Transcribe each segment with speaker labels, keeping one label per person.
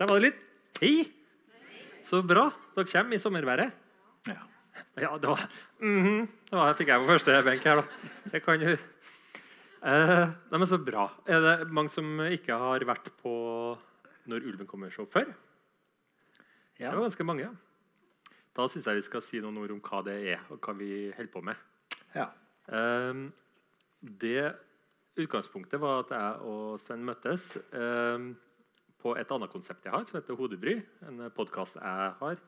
Speaker 1: Der var det litt. Hei! Så bra. Dere kommer i sommerværet.
Speaker 2: Ja.
Speaker 1: Ja, det var mhm. Det var, fikk jeg på første benk her, da. Det kan jo eh, Nei, men Så bra. Er det mange som ikke har vært på Når ulven kommer-show før?
Speaker 2: Ja.
Speaker 1: Det var ganske mange. Da syns jeg vi skal si noen ord om hva det er, og hva vi holder på med.
Speaker 2: Ja.
Speaker 1: Eh, det Utgangspunktet var at jeg og Sven møttes ehm, på et annet konsept jeg har, som heter Hodebry. En podkast jeg har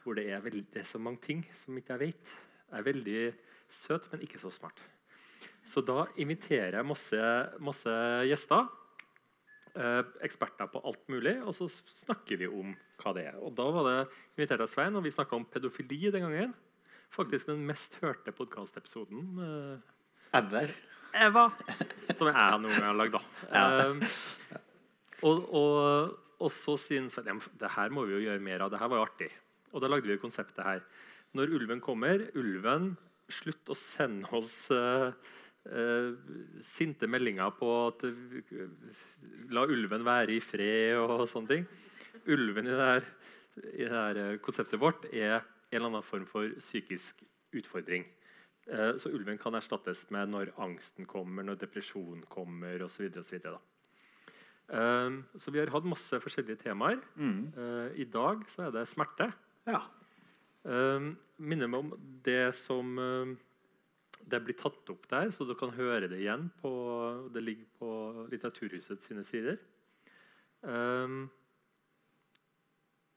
Speaker 1: hvor det er, veldig, det er så mange ting som ikke jeg vet. Jeg er veldig søt, men ikke så smart. Så da inviterer jeg masse, masse gjester. Eh, eksperter på alt mulig, og så snakker vi om hva det er. Og Da var det invitert av Svein, og vi snakka om pedofili den gangen. Faktisk den mest hørte podkastepisoden. Eh,
Speaker 2: Ever.
Speaker 1: Eva, som jeg noen gang har lagd. da. Um, og, og, og så sier ja, det her må vi jo gjøre mer av. Det her var jo artig. Og da lagde vi konseptet her. Når ulven kommer Ulven, slutt å sende oss uh, uh, sinte meldinger på at uh, La ulven være i fred og sånne ting. Ulven i det her, i det her konseptet vårt er en eller annen form for psykisk utfordring. Så ulven kan erstattes med når angsten kommer, når depresjonen kommer osv. Um, så vi har hatt masse forskjellige temaer.
Speaker 2: Mm.
Speaker 1: Uh, I dag så er det smerte.
Speaker 2: Ja.
Speaker 1: Um, minner meg om det som um, Det blir tatt opp der, så du kan høre det igjen. På, det ligger på Litteraturhuset sine sider.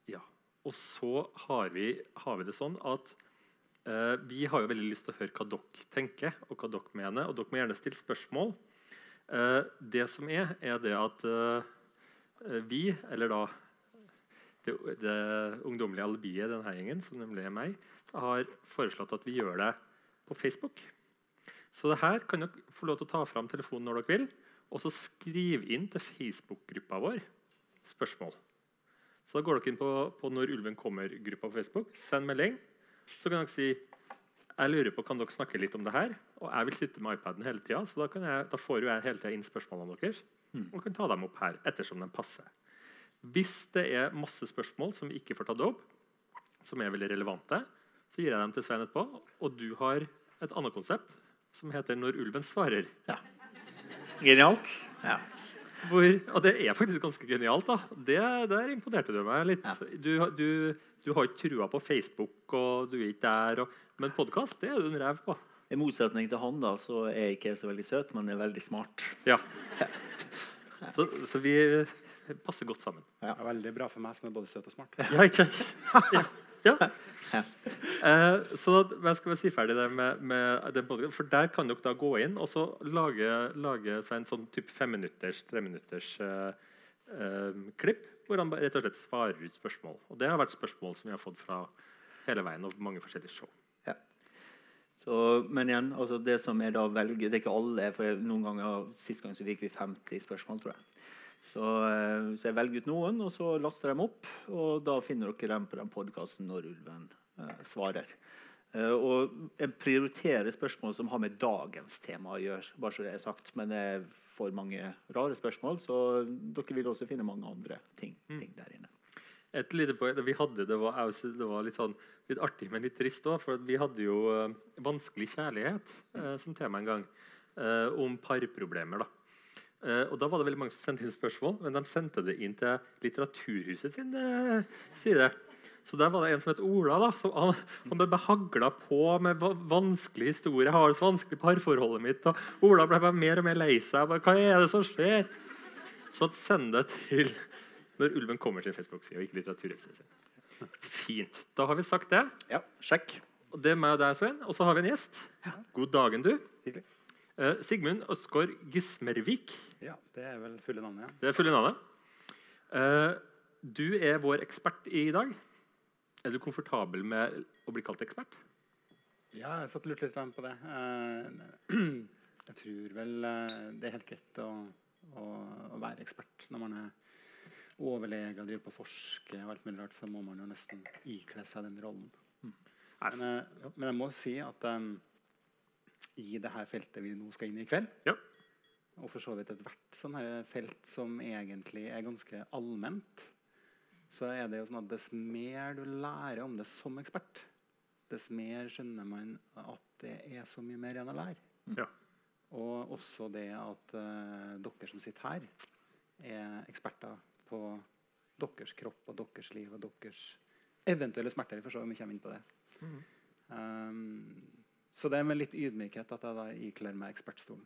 Speaker 1: Ja. Og så har vi, har vi det sånn at Uh, vi har jo veldig lyst til å høre hva dere tenker og hva dere mener. Og dere må gjerne stille spørsmål. Uh, det som er, er det at uh, vi, eller da det, det ungdommelige alibiet i denne gjengen, som nemlig er meg, har foreslått at vi gjør det på Facebook. Så det her kan dere få lov til å ta fram telefonen når dere vil, og så skrive inn til Facebook-gruppa vår spørsmål. Så da går dere inn på, på Når ulven kommer-gruppa på Facebook. Send melding. Så kan dere si jeg lurer på, kan dere snakke litt om det her? Og jeg vil sitte med iPaden hele tida, så da, jeg, da, får jeg hele tida inn spørsmålene deres. Og kan ta dem opp her ettersom de passer. Hvis det er masse spørsmål som vi ikke får tatt opp, som er veldig relevante, så gir jeg dem til Svein etterpå. Og du har et annet konsept som heter 'Når ulven svarer'.
Speaker 2: ja. Genialt. Ja.
Speaker 1: Hvor, og det er faktisk ganske genialt. da. Det, Der imponerte du meg litt.
Speaker 2: Ja.
Speaker 1: Du, du, du har ikke trua på Facebook, og du er ikke der. Og, men podkast det er du en rev på.
Speaker 2: I motsetning til han da, så er jeg ikke så veldig søt, men jeg er veldig smart.
Speaker 1: Ja. Så, så vi passer godt sammen.
Speaker 3: Det er veldig bra for meg som er både søt og smart.
Speaker 1: Ja, ikke sant? Ja. Ja. Eh, så jeg skal vi si ferdig det med, med den podkasten. For der kan dere da gå inn og så lage, lage en sånn type femminutters, treminutters eh, eh, klipp hvor han rett og slett svarer ut spørsmål. Og det har vært spørsmål som vi har fått fra hele veien og mange forskjellige show.
Speaker 2: Ja. Så, men igjen, altså det som jeg da velger Det er ikke alle, for noen ganger Sist gang så fikk vi 50 spørsmål, tror jeg. Så, eh, så jeg velger ut noen, og så laster jeg dem opp. Og da finner dere dem på den podkasten når ulven eh, svarer. Eh, og jeg prioriterer spørsmål som har med dagens tema å gjøre. bare så det er sagt, Men det er for mange rare spørsmål, så dere vil også finne mange andre ting, ting der inne.
Speaker 1: Et lite poeng det vi hadde, det var, det var litt, sånn, litt artig, men litt trist òg. For vi hadde jo eh, vanskelig kjærlighet eh, som tema en gang. Eh, om parproblemer. da. Eh, og da var det veldig mange som sendte inn spørsmål, men de sendte det inn til Litteraturhuset sin eh, side. Så der var det en som het Ola. da, som Han, han ble behagla på med vanskelig historie. 'Jeg har det så vanskelig parforholdet mitt.' Og Ola ble bare mer og mer lei seg. Bare, 'Hva er det som skjer?' Så send det til når ulven kommer til Facebook-sida, og ikke Litteraturhuset sin. Fint. Da har vi sagt det.
Speaker 2: Ja, sjekk.
Speaker 1: Og det er meg og deg, Svein. Og så har vi en gjest. God dagen, du.
Speaker 3: Hyggelig.
Speaker 1: Eh, Sigmund Østgaard Gismervik.
Speaker 3: Ja, Det er vel fulle navnet. ja.
Speaker 1: Det er fulle navnet. Uh, du er vår ekspert i dag. Er du komfortabel med å bli kalt ekspert?
Speaker 3: Ja, jeg satt og lurte litt på det. Uh, Jeg tror vel det er helt greit å, å, å være ekspert når man er overlege og driver på forsker forske og alt mulig rart, så må man jo nesten ikle seg den rollen.
Speaker 1: Mm.
Speaker 3: Men, men jeg må si at um, i det her feltet vi nå skal inn i i kveld,
Speaker 1: Ja.
Speaker 3: og for så vidt ethvert sånn felt som egentlig er ganske allment, så er det jo sånn at dess mer du lærer om det som ekspert, dess mer skjønner man at det er så mye mer igjen å lære.
Speaker 1: Ja.
Speaker 3: Og også det at uh, dere som sitter her, er eksperter på deres kropp og deres liv og deres eventuelle smerter. Vi får se om vi kommer inn på det. Um, så det er med litt ydmykhet at jeg da ikler meg ekspertstolen.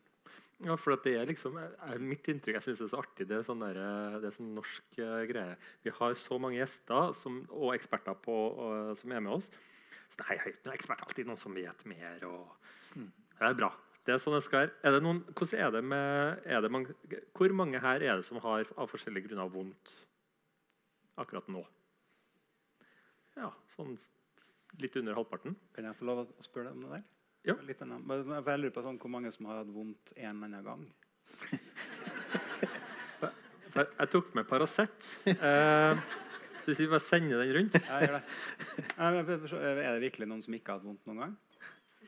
Speaker 1: Ja, for det er liksom er mitt inntrykk. Jeg synes det er så artig. Det er sånn, der, det er sånn norsk uh, greie. Vi har så mange gjester som, og eksperter på, uh, som er med oss. Så nei, jeg er ikke noen ekspert. Alltid noen som vet mer. Og, Det er bra. Det er sånn det skal. Er det noen, er det med er det man, Hvor mange her er det som har av forskjellige grunner vondt akkurat nå? Ja, sånn litt under halvparten.
Speaker 3: Kan jeg få lov å spørre deg om det der?
Speaker 1: Ja.
Speaker 3: Litt annet. For jeg lurer på sånn, hvor mange som har hatt vondt en eller annen gang.
Speaker 1: Jeg, jeg tok med Paracet. Eh, så hvis vi bare sender den rundt
Speaker 3: Jeg gjør det. Er det virkelig noen som ikke har hatt vondt noen gang?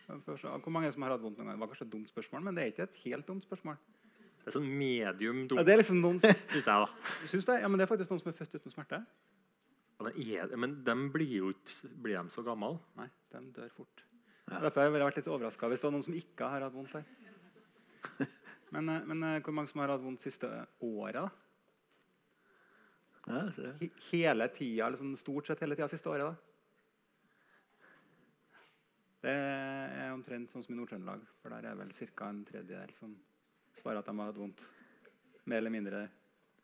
Speaker 3: Hvor mange som har hatt vondt noen gang? Det var kanskje et dumt spørsmål, men det er ikke et helt dumt spørsmål.
Speaker 1: Det er sånn medium
Speaker 3: Ja, det er liksom noen som
Speaker 1: synes jeg. da.
Speaker 3: Synes det. Ja, men det er faktisk noen som er født uten smerte.
Speaker 1: Ja, Men, er men de blir jo ikke Blir de så gamle?
Speaker 3: Nei, de dør fort. Derfor har jeg vært litt overraska hvis det er noen som ikke har hatt vondt her. Men, eh, men eh, hvor mange som har hatt vondt siste åra?
Speaker 2: Ja,
Speaker 3: Hele tida, eller sånn stort sett hele tida siste året? da? Det er omtrent sånn som i Nord-Trøndelag. For der er vel ca. en tredjedel som svarer at de har hatt vondt mer eller mindre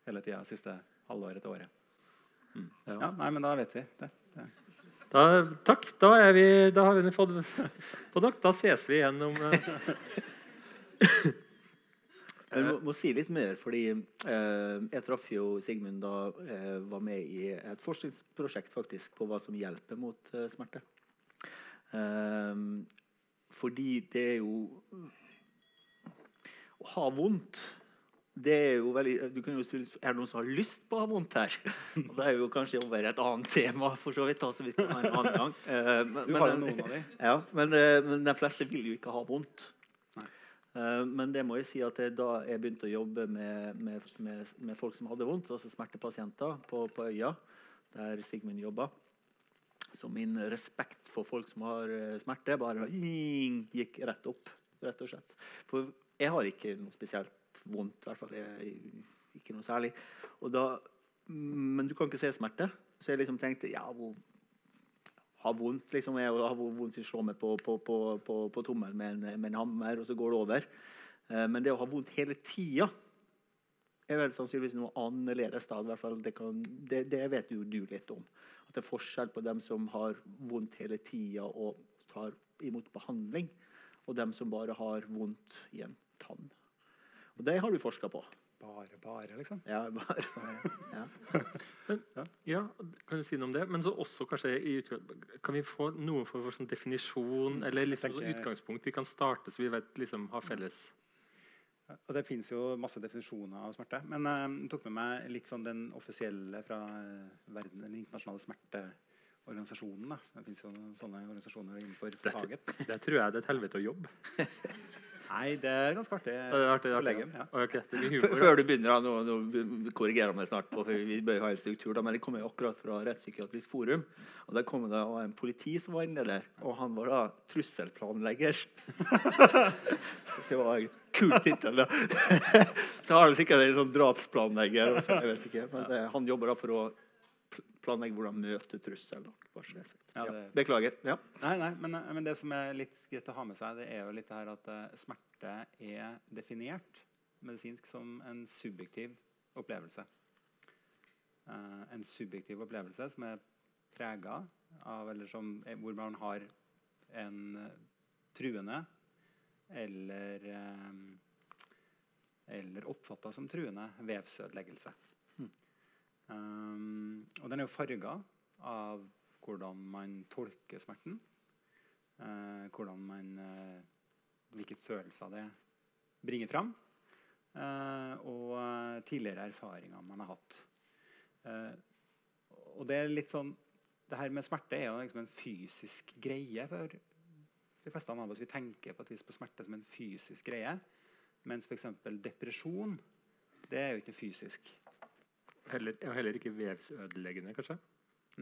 Speaker 3: hele tida siste halvåret til året.
Speaker 1: Ja.
Speaker 3: Ja, nei, men da vet vi det. det.
Speaker 1: Da, takk. Da, vi, da har vi fått, fått nok. Da ses vi igjen om eh,
Speaker 2: Jeg må, må si litt mer, fordi eh, jeg traff jo Sigmund da jeg var med i et forskningsprosjekt faktisk på hva som hjelper mot eh, smerte. Eh, fordi det er jo Å ha vondt det er jo veldig, du kan jo spørre, Er det noen som har lyst på å ha vondt her? Og Det er jo kanskje over et annet tema, for så vidt. Altså, vi kan ha en annen gang. Eh, men-
Speaker 3: Du har jo noen av de.
Speaker 2: ja, men, eh, men de fleste vil jo ikke ha vondt. Eh, men det må jeg si at jeg, da jeg begynte å jobbe med, med, med, med folk som hadde vondt, altså smertepasienter på, på øya, der Sigmund jobba Så min respekt for folk som har eh, smerte, bare gikk rett opp. rett og slett. For jeg har ikke noe spesielt vondt, i hvert fall ikke noe særlig. Da, men du kan ikke se smerte. Så jeg liksom tenkte ja, hvor ha vondt liksom, jeg har vondt til å slå meg på, på, på, på, på tommelen med, med en hammer, og så går det over. Eh, men det å ha vondt hele tida er vel sannsynligvis noe annerledes. Da. Hvert fall det, kan, det, det vet jo du litt om. At det er forskjell på dem som har vondt hele tida og tar imot behandling, og dem som bare har vondt i en tann. Og det har du forska på.
Speaker 3: Bare, bare, liksom.
Speaker 2: Ja, bare, ja.
Speaker 1: Ja, kan du si noe om det? Men så også kanskje i Kan vi få noe for vår sånn definisjon eller liksom sånn
Speaker 3: tenker-
Speaker 1: utgangspunkt vi kan starte, så vi vet liksom har felles
Speaker 3: Og Det fins jo masse definisjoner av smerte. Men eh, jeg tok med meg litt sånn den offisielle fra eh, verden, den internasjonale smerteorganisasjonen. Da. Det fins jo sånne organisasjoner innenfor faget.
Speaker 1: Det, Det tror jeg det er et helvete å jobbe.
Speaker 3: Nei, det er ganske artig.
Speaker 1: Det er artig, artig.
Speaker 3: Ja.
Speaker 1: okay, det blir humor,
Speaker 2: før du begynner, nå, nå korrigerer meg snart, på, for vi bør ha en struktur, da, men jeg kommer akkurat fra Rettspsykiatrisk forum. og Der kom det en politi som var inne der, og han var da trusselplanlegger. så det var en kul tittel, da. så har han sikkert en sånn drapsplanlegger. Også, jeg vet ikke, men det, Han jobber da for å planlegge hvordan møte trussel. Ja, det.
Speaker 3: Ja,
Speaker 2: Beklager. Ja.
Speaker 3: Nei, nei, men, men det som er litt greit å ha med seg, det er jo litt det her at uh, smerte er definert medisinsk som en subjektiv opplevelse. Uh, en subjektiv opplevelse som er prega av Eller som, eh, hvor man har en uh, truende eller eh, eller oppfatta som truende vevsødeleggelse. Um, og den er jo farga av hvordan man tolker smerten. Uh, hvordan man uh, Hvilke følelser det bringer fram. Uh, og tidligere erfaringer man har hatt. Og det er litt sånn det her med smerte er jo liksom en fysisk greie for de fleste av oss. Vi tenker på på smerte som en fysisk greie. Mens f.eks. depresjon det er jo ikke fysisk.
Speaker 1: Heller, heller ikke vevsødeleggende, kanskje?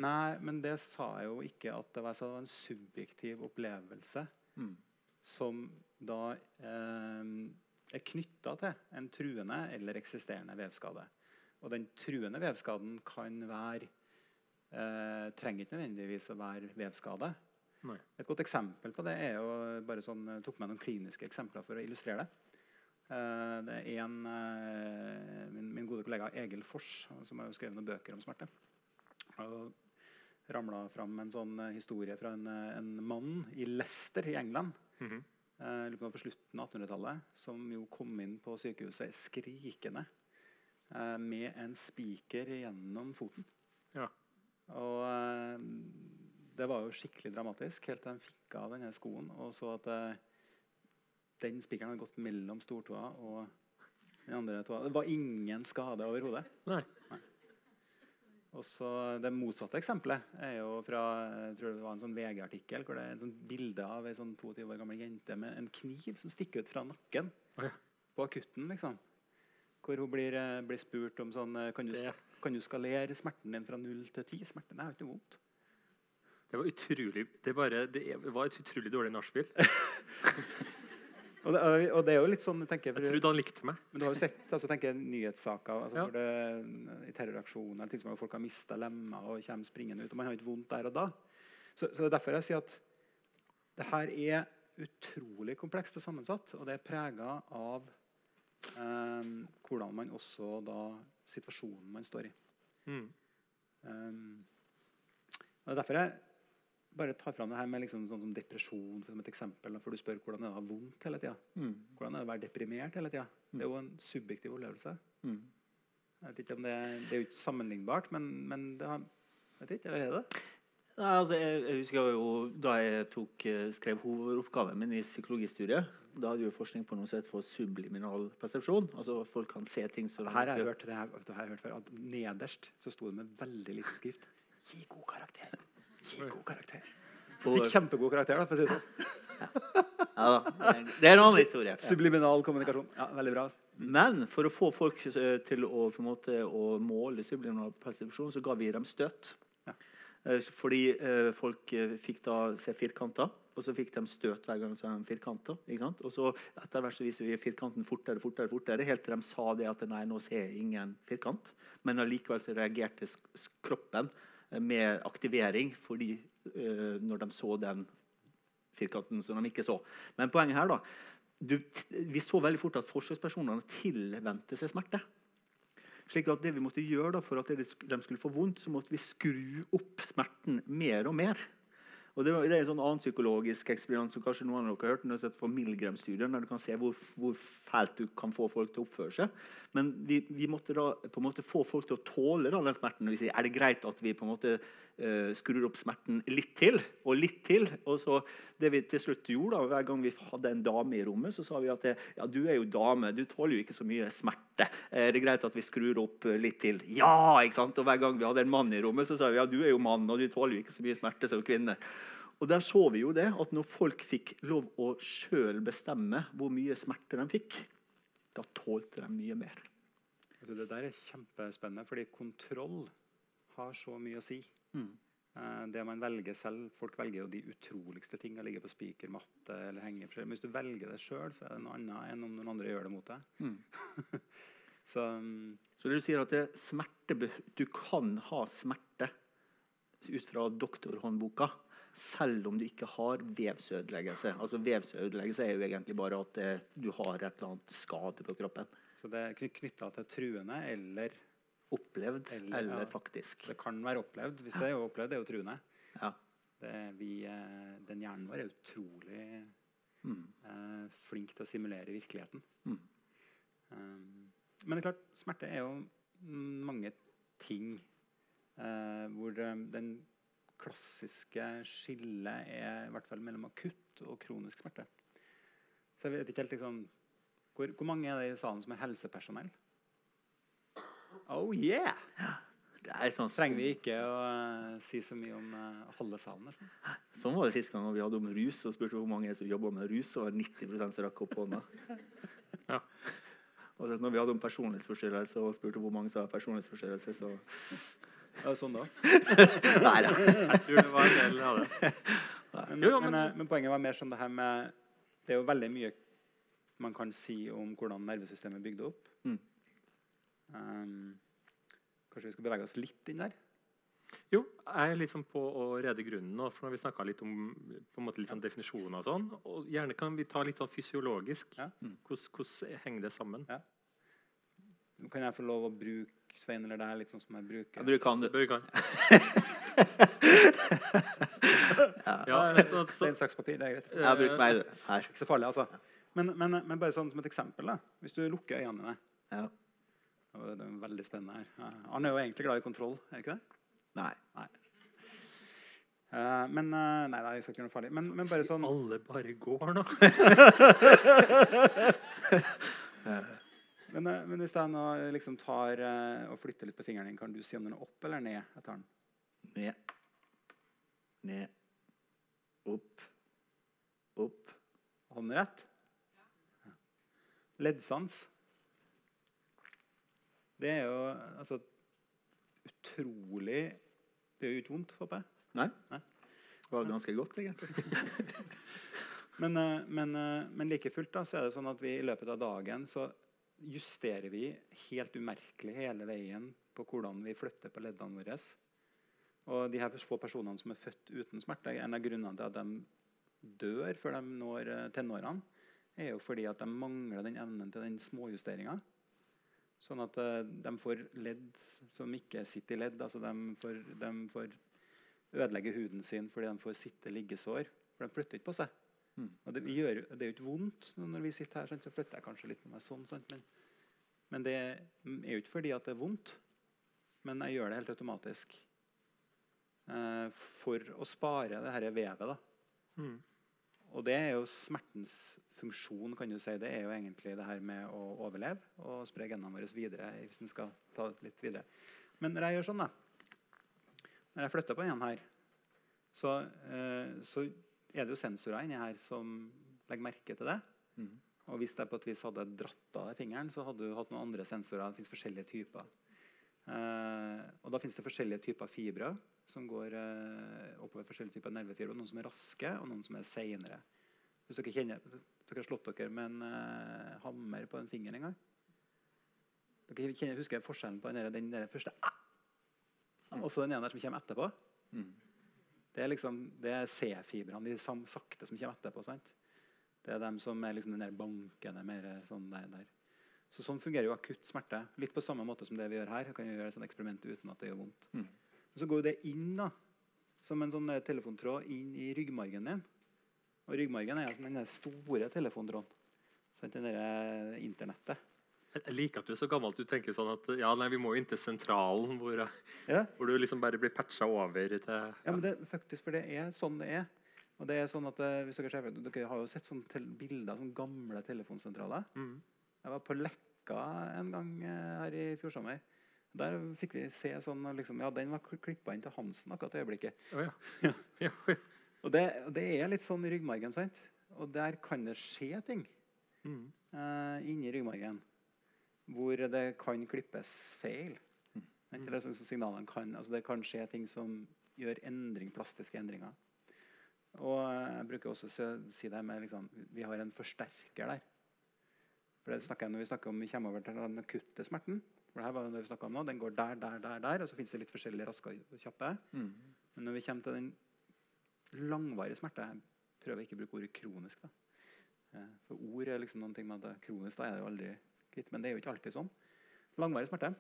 Speaker 3: Nei, men det sa jeg jo ikke at det var, det var en subjektiv opplevelse
Speaker 2: Mm.
Speaker 3: som da eh, er knytta til en truende eller eksisterende vevskade. Og den truende vevskaden kan være eh, trenger ikke nødvendigvis å være vevskade.
Speaker 1: Nei.
Speaker 3: Et godt eksempel på det er jo bare sånn, jeg tok med noen kliniske eksempler for å illustrere det. Eh, det er en, eh, min, min gode kollega Egil Fors som har jo skrevet noen bøker om smerte. Og ramla fram en sånn eh, historie fra en, eh, en mann i Leicester i England
Speaker 1: Mhm.
Speaker 3: eh, lurer på slutten av 1800-tallet, som jo kom inn på sykehuset skrikende eh, med en spiker gjennom foten.
Speaker 1: Ja.
Speaker 3: Og eh, det var jo skikkelig dramatisk helt til han fikk av denne skoen og så at eh, den spikeren hadde gått mellom stortåa og den andre tåa. Det var ingen skade overhodet.
Speaker 1: Nei.
Speaker 3: Og så Det motsatte eksempelet er jo fra jeg tror det var en sånn VG-artikkel hvor det er en sånn bilde av ei sånn 22 år gammel jente med en kniv som stikker ut fra nakken
Speaker 1: ja.
Speaker 3: på akutten. liksom. Hvor hun blir, eh, blir spurt om sånn eh, kan du, kan du skalere smerten din fra null til ti. Smerten er jo ikke vondt.
Speaker 1: Det var utrolig Det, bare, det var et utrolig dårlig nachspiel.
Speaker 3: Og det, og det er jo litt sånn, jeg tenker,
Speaker 1: Jeg
Speaker 3: for,
Speaker 1: trodde han likte meg.
Speaker 3: Men du har jo sett altså, tenker jeg, nyhetssaker altså,
Speaker 1: Ja.
Speaker 3: det, i terroraksjoner ting som folk har mista lemmer og kommer springende ut. og Man har ikke vondt der og da. Så, så det er derfor jeg sier at det her er utrolig komplekst og sammensatt. Og det er prega av eh, hvordan man også da Situasjonen man står i.
Speaker 1: Mm.
Speaker 3: Um, og det er derfor jeg bare tar fram det her med liksom, sånn som depresjon som et eksempel. For du spør hvordan er det å ha vondt hele tida.
Speaker 2: Mm.
Speaker 3: Hvordan er det å være deprimert hele tida? Det er jo en subjektiv opplevelse.
Speaker 2: Mm.
Speaker 3: Jeg vet ikke om det, det er jo ikke sammenlignbart, men, men det har, vet ikke, eller er det?
Speaker 2: Nei, altså, jeg, jeg husker jo da jeg tok, eh, skrev hovedoppgaven min i psykologistudiet. Da hadde vi forskning på noe som heter for subliminal persepsjon. Altså Folk kan se ting som
Speaker 3: Her har jeg hørt, det her, det her har jeg hørt før, at nederst så sto det med veldig liten skrift Gi god karakter. Gi god karakter.
Speaker 2: Jeg
Speaker 3: Fikk kjempegod karakter, da, for å si det sånn.
Speaker 2: ja, da. Det er en annen historie.
Speaker 3: Subliminal kommunikasjon. Ja, veldig bra.
Speaker 2: Men for å få folk eh, til å, måte, å måle subliminal persepsjon, så ga vi dem støt.
Speaker 3: Ja.
Speaker 2: Eh, Fordi eh, folk fikk da se firkanter, og så fikk de støt hver gang de så firkanter. Og så etter hvert så viser vi firkanten fortere, fortere, fortere, helt til de sa det at nei, nå ser jeg ingen firkant. Men allikevel så reagerte kroppen med aktivering fordi eh, når de så den firkanten som de ikke så. Men poenget her da, du, vi så veldig fort at forsøkspersonene tilvendte seg smerte. Slik at det vi måtte gjøre da, For at de skulle få vondt, så måtte vi skru opp smerten mer og mer. Og Det, det er en sånn annen psykologisk eksperiment som kanskje noen av dere har hørt. når for Milgram-studien, der du kan se hvor, hvor fælt du kan få folk til å oppføre seg. Men vi, vi måtte da på en måte få folk til å tåle da, den smerten. Vi sier, er det greit at vi på en måte skrur opp smerten litt til og litt til? Og så det vi til slutt gjorde da, Hver gang vi hadde en dame i rommet, så sa vi at ja, du er jo dame, du tåler jo ikke så mye smerte. Eh, Er det greit at vi skrur opp eh, litt til? Ja! ikke sant? Og hver gang vi hadde en mann i rommet, så sa vi ja, du er jo mann, og du tåler jo ikke så mye smerte som kvinne. Og der så vi jo det, at når folk fikk lov å sjøl bestemme hvor mye smerte de fikk, da tålte de mye mer.
Speaker 3: Altså, det der er kjempespennende, fordi kontroll har så mye å si.
Speaker 2: Mm.
Speaker 3: Eh, det man velger selv, Folk velger jo de utroligste ting. Å ligge på spikermatte eller henge. Men hvis du velger det sjøl, så er det noe annet enn om noen andre gjør det mot deg.
Speaker 2: Mm.
Speaker 3: så mm,
Speaker 2: Så det du sier at det er smerte, du kan ha smerte ut fra doktorhåndboka, selv om du ikke har vevsødeleggelse. Altså Vevsødeleggelse er jo egentlig bare at eh, du har et eller annet skade på kroppen.
Speaker 3: Så det er knytta til truende, eller
Speaker 2: Opplevd
Speaker 3: Eller,
Speaker 2: eller,
Speaker 3: ja.
Speaker 2: faktisk.
Speaker 3: det kan være opplevd. Hvis det er opplevd, det er jo truende.
Speaker 2: Ja.
Speaker 3: Det, vi, eh, den hjernen vår er utrolig
Speaker 2: Mm.
Speaker 3: eh, flink til å simulere virkeligheten.
Speaker 2: Mm.
Speaker 3: Um, men det er klart, smerte er jo mange ting eh, hvor eh, den klassiske skillet er i hvert fall mellom akutt og kronisk smerte. Så jeg vet ikke helt liksom Hvor, hvor mange er det i salen som er helsepersonell? Oh yeah!
Speaker 2: Det er sånn,
Speaker 3: Trenger vi ikke å uh, si så mye om uh, halve salen, nesten.
Speaker 2: Sånn var det sist gang vi hadde om rus. og spurte hvor mange som jobba med rus, og var 90 som rakk opp hånda.
Speaker 1: Ja.
Speaker 2: Og så når vi hadde om personlighetsforstyrrelse og spurte hvor mange som har personlighetsforstyrrelse, så
Speaker 3: Ja, sånn da.
Speaker 2: Nei da.
Speaker 1: Jeg tror det var en del av det.
Speaker 3: Men,
Speaker 1: Jo, jo,
Speaker 3: men,
Speaker 1: men-
Speaker 3: eh, men poenget var mer sånn det her med Det er jo veldig mye man kan si om hvordan nervesystemet er bygd opp.
Speaker 2: Mm.
Speaker 3: Um, kanskje vi skal bevege oss litt inn der?
Speaker 1: Jo, jeg er liksom på å rede grunnen nå, for når vi snakka litt om på en måte litt sånn definisjoner og sånn, og gjerne kan vi ta litt sånn fysiologisk.
Speaker 3: Ja.
Speaker 1: Hvordan, hvordan henger det sammen?
Speaker 3: Ja. Kan jeg få lov å bruke Svein eller deg litt sånn som jeg bruker?
Speaker 2: Jeg bruker han, du.
Speaker 1: Bruker han. kan. ja, så, så,
Speaker 3: Stein, saks, papir. Det er greit.
Speaker 2: Jeg bruker meg, du. Her.
Speaker 3: Ikke så farlig, altså. Men, men, men bare sånn som et eksempel. da. Hvis du lukker øynene dine
Speaker 2: Ja.
Speaker 3: Det er veldig spennende her. Arne Han er jo egentlig glad i kontroll, er ikke det?
Speaker 2: Nei.
Speaker 3: Eh, men eh, Nei, nei, jeg skal ikke gjøre noe farlig. Men, men bare sånn
Speaker 1: Alle bare går nå.
Speaker 3: Men, eh, men hvis jeg nå liksom tar eh, og flytter litt på fingeren din, kan du si om den er opp eller ned? Jeg tar den.
Speaker 2: Ned. Ned. Opp. Opp.
Speaker 3: Hånden rett? Ja. Leddsans. Det er jo altså utrolig Det gjør jo ikke vondt, håper jeg.
Speaker 2: Nei.
Speaker 3: Nei.
Speaker 2: Det var ganske godt, egentlig.
Speaker 3: Men, eh, men, eh, men like fullt da, så er det sånn at vi i løpet av dagen så justerer vi helt umerkelig hele veien på hvordan vi flytter på leddene våre. Og de her få personene som er født uten smerte, en av grunnene til at de dør før de når eh, tenårene, er jo fordi at de mangler den evnen til den småjusteringa. Sånn at eh, de får ledd som ikke sitter i ledd. altså De får, de får ødelegge huden sin fordi de får sitte-liggesår. For de flytter ikke på seg. Og det, vi gjør, det er jo ikke vondt når vi sitter her, sånn, så flytter jeg kanskje litt på meg sånn. sånn men, men det er jo ikke fordi at det er vondt, men jeg gjør det helt automatisk. Eh, for å spare det her vevet. da.
Speaker 1: Mm.
Speaker 3: Og det er jo smertens funksjon, kan du si. Det er jo egentlig det her med å overleve og spre genene våre videre. hvis den skal ta det litt videre. Men når jeg gjør sånn, da Når jeg flytter på en her, så, eh, så er det jo sensorer inni her som legger merke til det.
Speaker 2: Mm.
Speaker 3: Og hvis jeg på et vis hadde dratt av fingeren, så hadde du hatt noen andre sensorer. Det fins forskjellige typer. Eh, og da fins det forskjellige typer fibre som går eh, oppover forskjellige typer nervefibre. Noen som er raske, og noen som er seinere. Hvis dere kjenner, dere har slått dere med en uh, hammer på en finger en gang Dere kjenner, husker forskjellen på den, der, den der første ah! og så den ene der som kommer etterpå?
Speaker 2: Mm.
Speaker 3: Det er liksom, det er C-fibrene, de sam, sakte som kommer etterpå. sant? Det er dem som er liksom den der bankende mer sånn der, der. Så Sånn fungerer jo akutt smerte. Litt på samme måte som det vi gjør her. Kan vi gjøre et sånt eksperiment uten at det gjør vondt.
Speaker 2: Mm.
Speaker 3: Men så går det inn da, som en sånn telefontråd inn i ryggmargen din. Og ryggmargen er som den store telefontråden. Sant? Den der internettet.
Speaker 1: Jeg liker at du er så gammel at du tenker sånn at ja, nei, vi må jo inn til sentralen, hvor,
Speaker 3: Ja.
Speaker 1: hvor du liksom bare blir patcha over til
Speaker 3: Ja, men det, faktisk, for det er sånn det er. Og det er sånn at eh, hvis Dere ser, dere har jo sett sånne bilder av sånne gamle telefonsentraler.
Speaker 1: Mm.
Speaker 3: Jeg var på Lekka en gang eh, her i fjor sommer. Der fikk vi se sånn liksom, Ja, den var klippa inn til Hansen akkurat i øyeblikket.
Speaker 1: Å ja.
Speaker 3: Ja. Og det, det er litt sånn i ryggmargen, sant? Og der kan det skje ting
Speaker 1: Mm.
Speaker 3: uh, inni ryggmargen hvor det kan klippes feil. Mm. Det, signalene kan, altså det kan skje ting som gjør endring, plastiske endringer. Og jeg bruker også å si- det med liksom, Vi har en forsterker der. For det snakker jeg Når vi snakker om vi kommer over til den akutte smerten for det her var det vi om nå, Den går der, der, der, der, og så finnes det litt forskjellige raske og kjappe.
Speaker 2: Mm.
Speaker 3: Men når vi kommer til den langvarige smerte Jeg prøver ikke å bruke ordet kronisk. da. Eh, For ord er liksom noen ting med at det kronisk, da er det jo aldri kvitt. Men det er jo ikke alltid sånn. Langvarig smerte.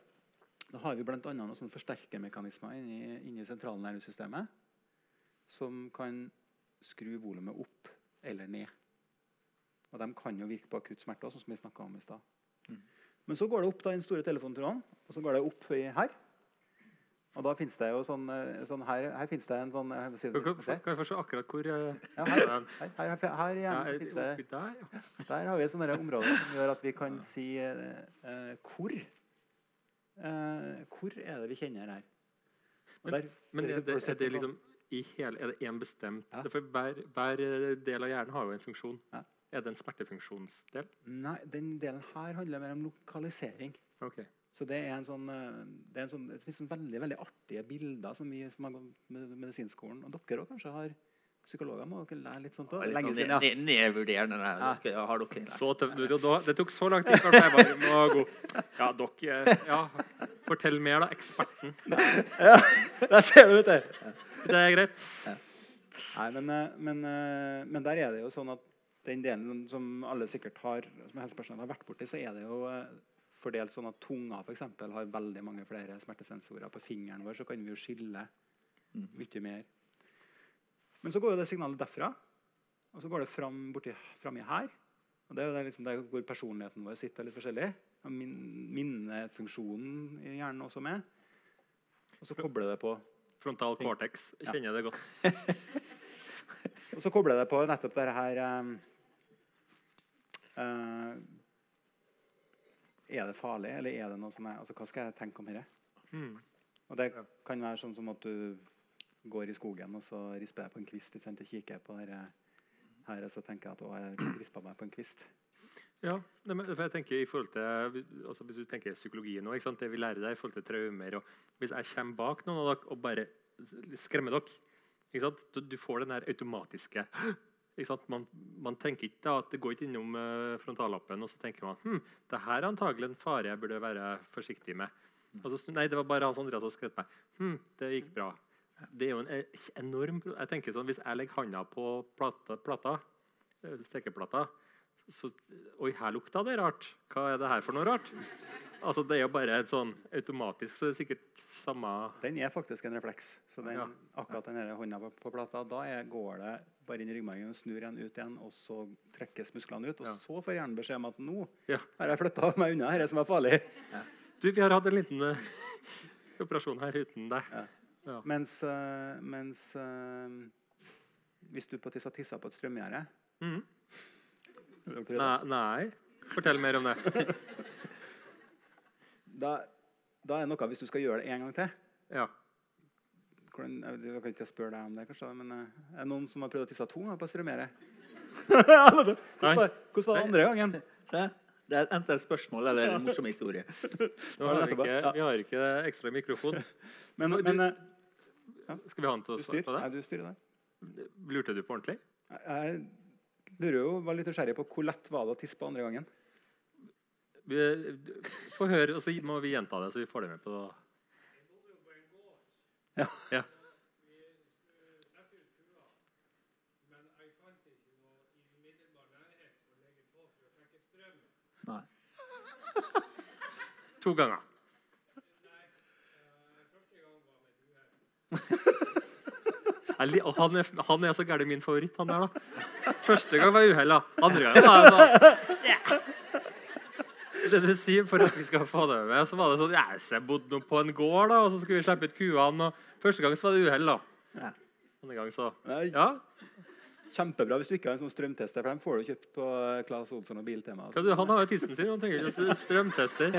Speaker 3: Da har vi bl.a. noen sånne forsterkermekanismer inni, inni sentralnervesystemet som kan skru volumet opp eller ned. Og de kan jo virke på akutt smerte, som vi snakket om i stad. Men så går det opp da, i den store telefontråden, og så går det opp her. Og da finnes det jo sånn, eh, sånn her, her finnes det en sånn jeg si det,
Speaker 1: Kan, kan, jeg se akkurat hvor eh,
Speaker 3: Ja,
Speaker 1: er
Speaker 3: her, her, her, her,
Speaker 1: Ja,
Speaker 3: finnes det
Speaker 1: der, ja.
Speaker 3: der har vi et sånt område som gjør at vi kan si eh, eh, hvor. Eh, hvor er det vi kjenner her? Men, der-
Speaker 1: Men er det, er det liksom i hele, Er det én bestemt
Speaker 3: Ja.
Speaker 1: For hver, hver eh, del av hjernen har jo en funksjon.
Speaker 3: Ja.
Speaker 1: Er det en smertefunksjonsdel?
Speaker 3: Nei, den delen her handler mer om lokalisering.
Speaker 1: Ok.
Speaker 3: Så det er en sånn, eh, det, er en sånn, det sånn veldig veldig artige bilder som vi som har gått med medisinskolen. Og dere òg kanskje har psykologer. Må dere lære litt sånt òg? Lenge
Speaker 2: sånn
Speaker 3: siden, ja.
Speaker 2: ned- nedvurderende. Dere, har dere
Speaker 1: Så tøvd. Du, da- Det tok så lang tid før jeg bare må gå. Ja, dere ja. Fortell mer, da. Eksperten.
Speaker 3: Ja, Der ser du, ut du.
Speaker 1: Det er greit.
Speaker 3: Nei, men, eh, men, eh, men der er det jo sånn at den delen som alle sikkert har som helsepersonell har vært borti, så er det jo fordelt sånn at tunga for eksempel, har veldig mange flere smertesensorer. På fingeren vår så kan vi jo skille mye mer. Men så går jo det signalet derfra, og så går det fram borti frami her. Og det er jo det liksom der hvor personligheten vår sitter litt forskjellig. Og min, minnefunksjonen i hjernen også med. Og så kobler det på
Speaker 1: Frontal cortex.
Speaker 3: Ja.
Speaker 1: Kjenner jeg det godt.
Speaker 3: Og så kobler det på nettopp dette her um, eh, Er det farlig, eller er det noe som er altså, Hva skal jeg tenke om dette?
Speaker 1: Mm.
Speaker 3: Og det kan være sånn som at du går i skogen og så risper jeg på en kvist ikke sant, og kikker på dette her, og så tenker jeg at å, jeg rispa meg på en kvist.
Speaker 1: Ja, for jeg tenker i forhold til altså Hvis du tenker psykologi nå, det vi lærer deg i forhold til traumer og Hvis jeg kommer bak noen av dere og bare skremmer dere ikke? Du, du får den der automatiske? Man, man tenker ikke at det går ikke innom uh, frontallappen, og så tenker man hm, det her er antagelig en fare jeg burde være forsiktig med. Så, nei, det var bare Hans Andreas som skrev meg. Hm, det gikk bra. Det er jo en eh, enorm jeg tenker sånn, Hvis jeg legger handa på plata, plata eh, stekeplata så, Oi, her lukta det rart. Hva er det her for noe rart? Altså, Det er jo bare et sånn automatisk, så det er sikkert samme
Speaker 3: Den er faktisk en refleks. Så den,
Speaker 1: Ja.
Speaker 3: akkurat den hånda på, på plata, da er, går det bare inn i ryggmargen og snur den ut igjen, og så trekkes musklene ut. Og
Speaker 1: Ja.
Speaker 3: så får hjernen beskjed om at nå
Speaker 1: Ja.
Speaker 3: har jeg flytta meg unna dette som er farlig.
Speaker 1: Du, vi har hatt en liten uh, operasjon her uten deg.
Speaker 3: Mens, uh, mens uh, hvis du på tiss har tissa på et strømgjerde det?
Speaker 1: Nei, nei. Fortell mer om det.
Speaker 3: da, da er det noe hvis du skal gjøre det en gang til.
Speaker 1: Ja.
Speaker 3: Hvordan, jeg, vet- jeg kan ikke spørre deg om det, kanskje, men eh, er det noen som har prøvd å tisse to ganger på strømgjerde? hvordan, var- hvordan var det andre gangen?
Speaker 2: Se, Det er enten et spørsmål eller en morsom historie.
Speaker 1: Nå har vi, ikke, vi har ikke ekstra mikrofon.
Speaker 3: Men,
Speaker 1: Du-
Speaker 3: men eh,
Speaker 1: Skal vi ha den til å svare på
Speaker 3: Nei,
Speaker 1: det?
Speaker 3: du styrer det.
Speaker 1: Lurte du på ordentlig?
Speaker 3: Jeg lurer jo, var litt nysgjerrig på hvor lett var det å tisse på andre gangen.
Speaker 1: Vi, få høre, og så må vi gjenta det, så vi får det med på
Speaker 3: Ja.
Speaker 1: ja.
Speaker 2: Nei.
Speaker 1: To ganger. Jeg Han er, han er så gæren min favoritt, han der. da. Første gang var uhell. da. Andre gang var jeg sånn ja. Det du sier, For at vi skal få det med, så var det sånn ja, så Jeg bodde på en gård, da, og så skulle vi slippe ut kuene. og Første gang så var det uhell. da.
Speaker 2: Ja.
Speaker 1: Andre gang så Ja,
Speaker 3: Kjempebra hvis du ikke har en sånn strømtester, for den får du kjøpt på Claes Olsson og Biltema.
Speaker 1: du, Han har jo tissen sin, han trenger ikke strømtester.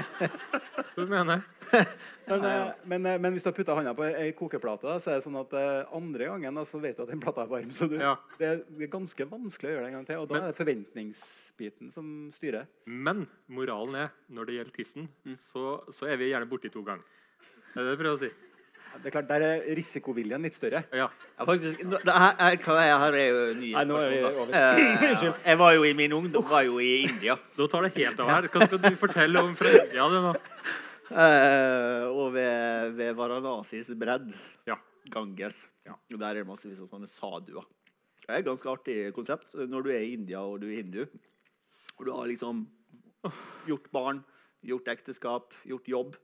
Speaker 1: Hva du mener
Speaker 3: Men, eh, men, eh, men hvis du har putta hånda på ei kokeplate, da, så er det sånn at eh, andre gangen da, så vet du at den plata er varm. Så du,
Speaker 1: Ja.
Speaker 3: det, er, ganske vanskelig å gjøre det en gang til. Og da
Speaker 1: Men-
Speaker 3: er det forventningsbiten som styrer.
Speaker 1: Men moralen er når det gjelder tissen, så, så er vi gjerne borti to ganger. Det er det jeg prøver å si?
Speaker 3: Det er klart, Der er risikoviljen litt større.
Speaker 1: Ja.
Speaker 2: Ja, faktisk, nå- det her, her, hva her er jo ny
Speaker 3: Nei, nå er vi
Speaker 2: informasjon,
Speaker 3: over.
Speaker 2: Eh, jeg var jo i min ungdom var jo i India.
Speaker 1: Nå tar det helt av her. Hva skal du fortelle om fra India? Det nå?
Speaker 2: Eh, og ved, ved Varanasis bredd,
Speaker 1: Ja.
Speaker 2: Ganges,
Speaker 1: Ja.
Speaker 2: og der er det massevis av sånne saduer. Det er et ganske artig konsept når du er i India og du er hindu. Og du har liksom gjort barn, gjort ekteskap, gjort jobb.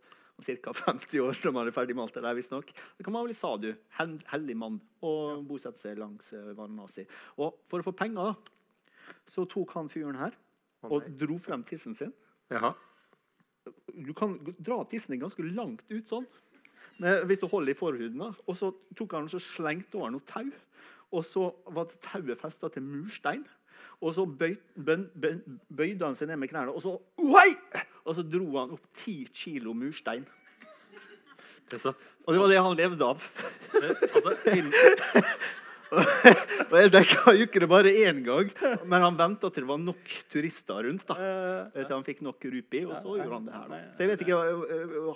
Speaker 2: Ca. 50 år når man er ferdig med alt det der, visstnok. Da kan man bli sadu, hellig mann, og bosette seg langs eh, Varanasi. Og for å få penger, da, så tok han fyren her
Speaker 1: oh,
Speaker 2: og dro frem tissen sin.
Speaker 1: Jaha.
Speaker 2: Du kan dra tissen din ganske langt ut sånn. Men hvis du holder i forhuden. da. Og så tok han og slengte over noe tau. Og så var tauet festa til murstein. Og så bøyde han seg ned med knærne, og så! Og så dro han opp ti kilo murstein. Og det var det han levde av. og jeg dekka jo ikke det bare én gang, men han venta til det var nok turister rundt. da.
Speaker 3: Eh,
Speaker 2: Til han fikk nok rupi, og så gjorde han det her. da. Så jeg vet ikke,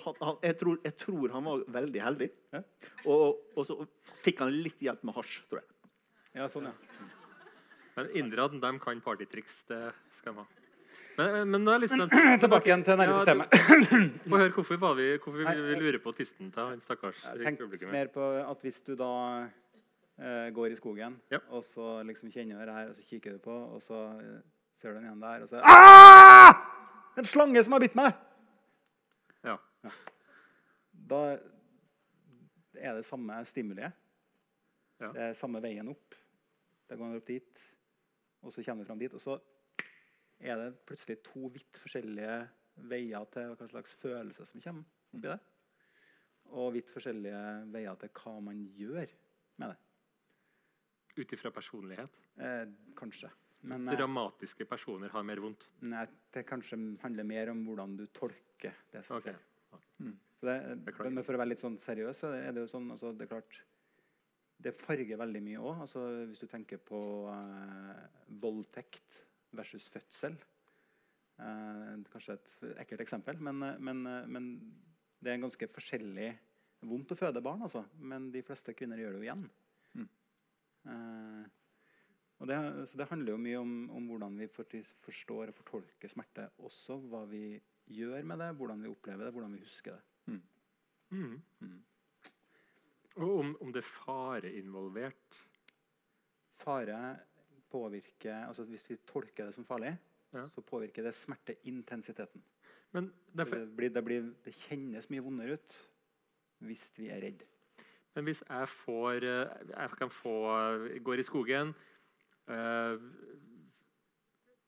Speaker 2: han, han, jeg, tror, jeg tror han var veldig heldig. Og, og så fikk han litt hjelp med hasj, tror jeg.
Speaker 3: ja, sånn, ja.
Speaker 1: Men inderne de kan partytriks. Det skal de ha. Men, men er spent.
Speaker 3: Tilbake igjen til
Speaker 1: Ja,
Speaker 3: nervesystemet.
Speaker 1: Ja, Få høre hvorfor, var vi, hvorfor vi, vi lurer på tissen til han stakkars publikummet.
Speaker 3: mer på at hvis du da eh, går i skogen,
Speaker 1: Ja.
Speaker 3: og så liksom kjenner du det her, og så kikker du på, og så eh, ser du den igjen der, og så ah! En slange som har bitt meg!
Speaker 1: Ja.
Speaker 3: Da er det samme stimuliet.
Speaker 1: Ja.
Speaker 3: Det er samme veien opp. Det går opp dit, og så kommer vi fram dit. Og så er det plutselig to vidt forskjellige veier til hva slags følelse som kommer oppi det. Og vidt forskjellige veier til hva man gjør med det.
Speaker 1: Ut ifra personlighet.
Speaker 3: Eh, kanskje. Men eh,
Speaker 1: Dramatiske personer har mer vondt.
Speaker 3: nei, det kanskje handler mer om hvordan du tolker det som skjer. Så det, men for å være litt sånn seriøs, så er det jo sånn altså, Det er klart det farger veldig mye òg. Altså, hvis du tenker på eh, voldtekt versus fødsel. Eh, kanskje et ekkelt eksempel, men, eh, men, eh, men det er ganske forskjellig vondt å føde barn. Altså. Men de fleste kvinner gjør det jo igjen.
Speaker 2: Mm.
Speaker 3: Eh, og det, så det handler jo mye om, om hvordan vi forstår og fortolker smerte. Også hva vi gjør med det, hvordan vi opplever det, hvordan vi husker det.
Speaker 1: Mm.
Speaker 3: Mm.
Speaker 1: Og om, om det er fare involvert.
Speaker 3: Fare påvirker altså Hvis vi tolker det som farlig,
Speaker 1: Ja.
Speaker 3: så påvirker det smerteintensiteten.
Speaker 1: Men derfor,
Speaker 3: Det, blir, det, blir, det kjennes mye vondere ut hvis vi er redd.
Speaker 1: Men hvis jeg får eh, Jeg kan få Går i skogen, eh,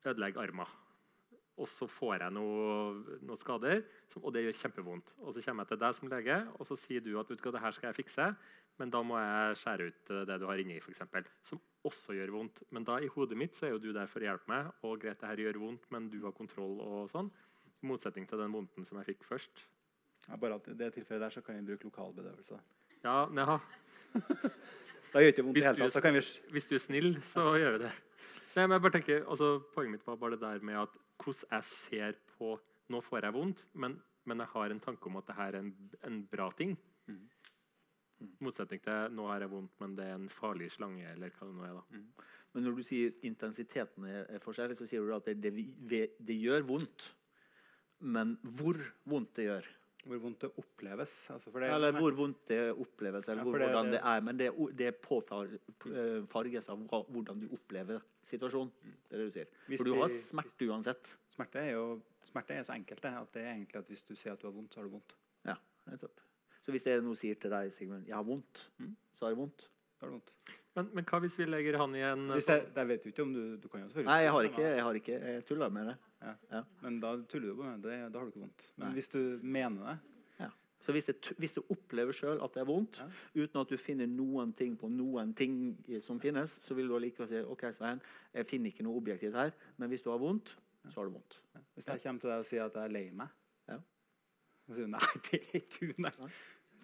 Speaker 1: ødelegger armen. Og så får jeg noe, noen skader, som, og det gjør kjempevondt. Og så kommer jeg til deg som lege, og så sier du at vet du det her skal jeg fikse, men da må jeg skjære ut eh, det du har inni, eksempel, som også gjør vondt. Men da i hodet mitt så er jo du der for å hjelpe meg, og greit, det her gjør vondt, men du har kontroll og sånn. I motsetning til den vondten som jeg fikk først.
Speaker 3: Ja, bare at I det tilfellet der så kan vi bruke lokalbedøvelse.
Speaker 1: Ja, neha.
Speaker 3: Da gjør ikke vondt i hele tatt. Så kan vi
Speaker 1: hvis du er snill, så gjør vi det. Nei, men jeg bare tenker, altså, Poenget mitt var bare det der med at hvordan jeg ser på Nå får jeg vondt, men, men jeg har en tanke om at det her er en, en bra ting.
Speaker 3: Mm.
Speaker 1: Mm. motsetning til nå har jeg vondt, men det er en farlig slange. eller hva det nå er da.
Speaker 2: Men når du sier intensiteten er, er forskjellig, så sier du at det, det, det gjør vondt. Men hvor vondt det gjør,
Speaker 3: Hvor vondt det oppleves. Altså for det,
Speaker 2: eller hvor vondt det oppleves, eller
Speaker 3: Ja,
Speaker 2: hvor,
Speaker 3: det-
Speaker 2: hvordan
Speaker 3: det-
Speaker 2: det er, men det, det påfar, eh, av hvordan du opplever situasjonen. Det er det du sier.
Speaker 3: Hvis
Speaker 2: For du har smerte uansett.
Speaker 3: Smerte er jo smerte er så enkelt det, at det er egentlig at hvis du sier at du har vondt, så har du vondt.
Speaker 2: Ja, nettopp. Så hvis jeg nå sier til deg, Sigmund, jeg har vondt,
Speaker 3: Mm.
Speaker 2: så har jeg vondt.
Speaker 3: Da har du vondt.
Speaker 1: Men, men hva hvis vi legger han i en
Speaker 3: Hvis det, det vet du ikke om du, du kan jo selvfølgelig
Speaker 2: Nei, jeg har ikke, jeg har ikke, jeg tuller med det.
Speaker 3: Men da tuller du på det. det. Da har du ikke vondt. Men
Speaker 2: Nei.
Speaker 3: hvis du mener det
Speaker 2: Så hvis, det, hvis du opplever sjøl at det er vondt,
Speaker 3: Ja.
Speaker 2: uten at du finner noen ting på noen ting som finnes, så vil du allikevel si OK, Svein, jeg finner ikke noe objektivt her, men hvis du har vondt, så har du vondt.
Speaker 3: Hvis jeg kommer til deg og sier at jeg er lei meg,
Speaker 2: Ja.
Speaker 3: så sier du nei, det er ikke du. Nei.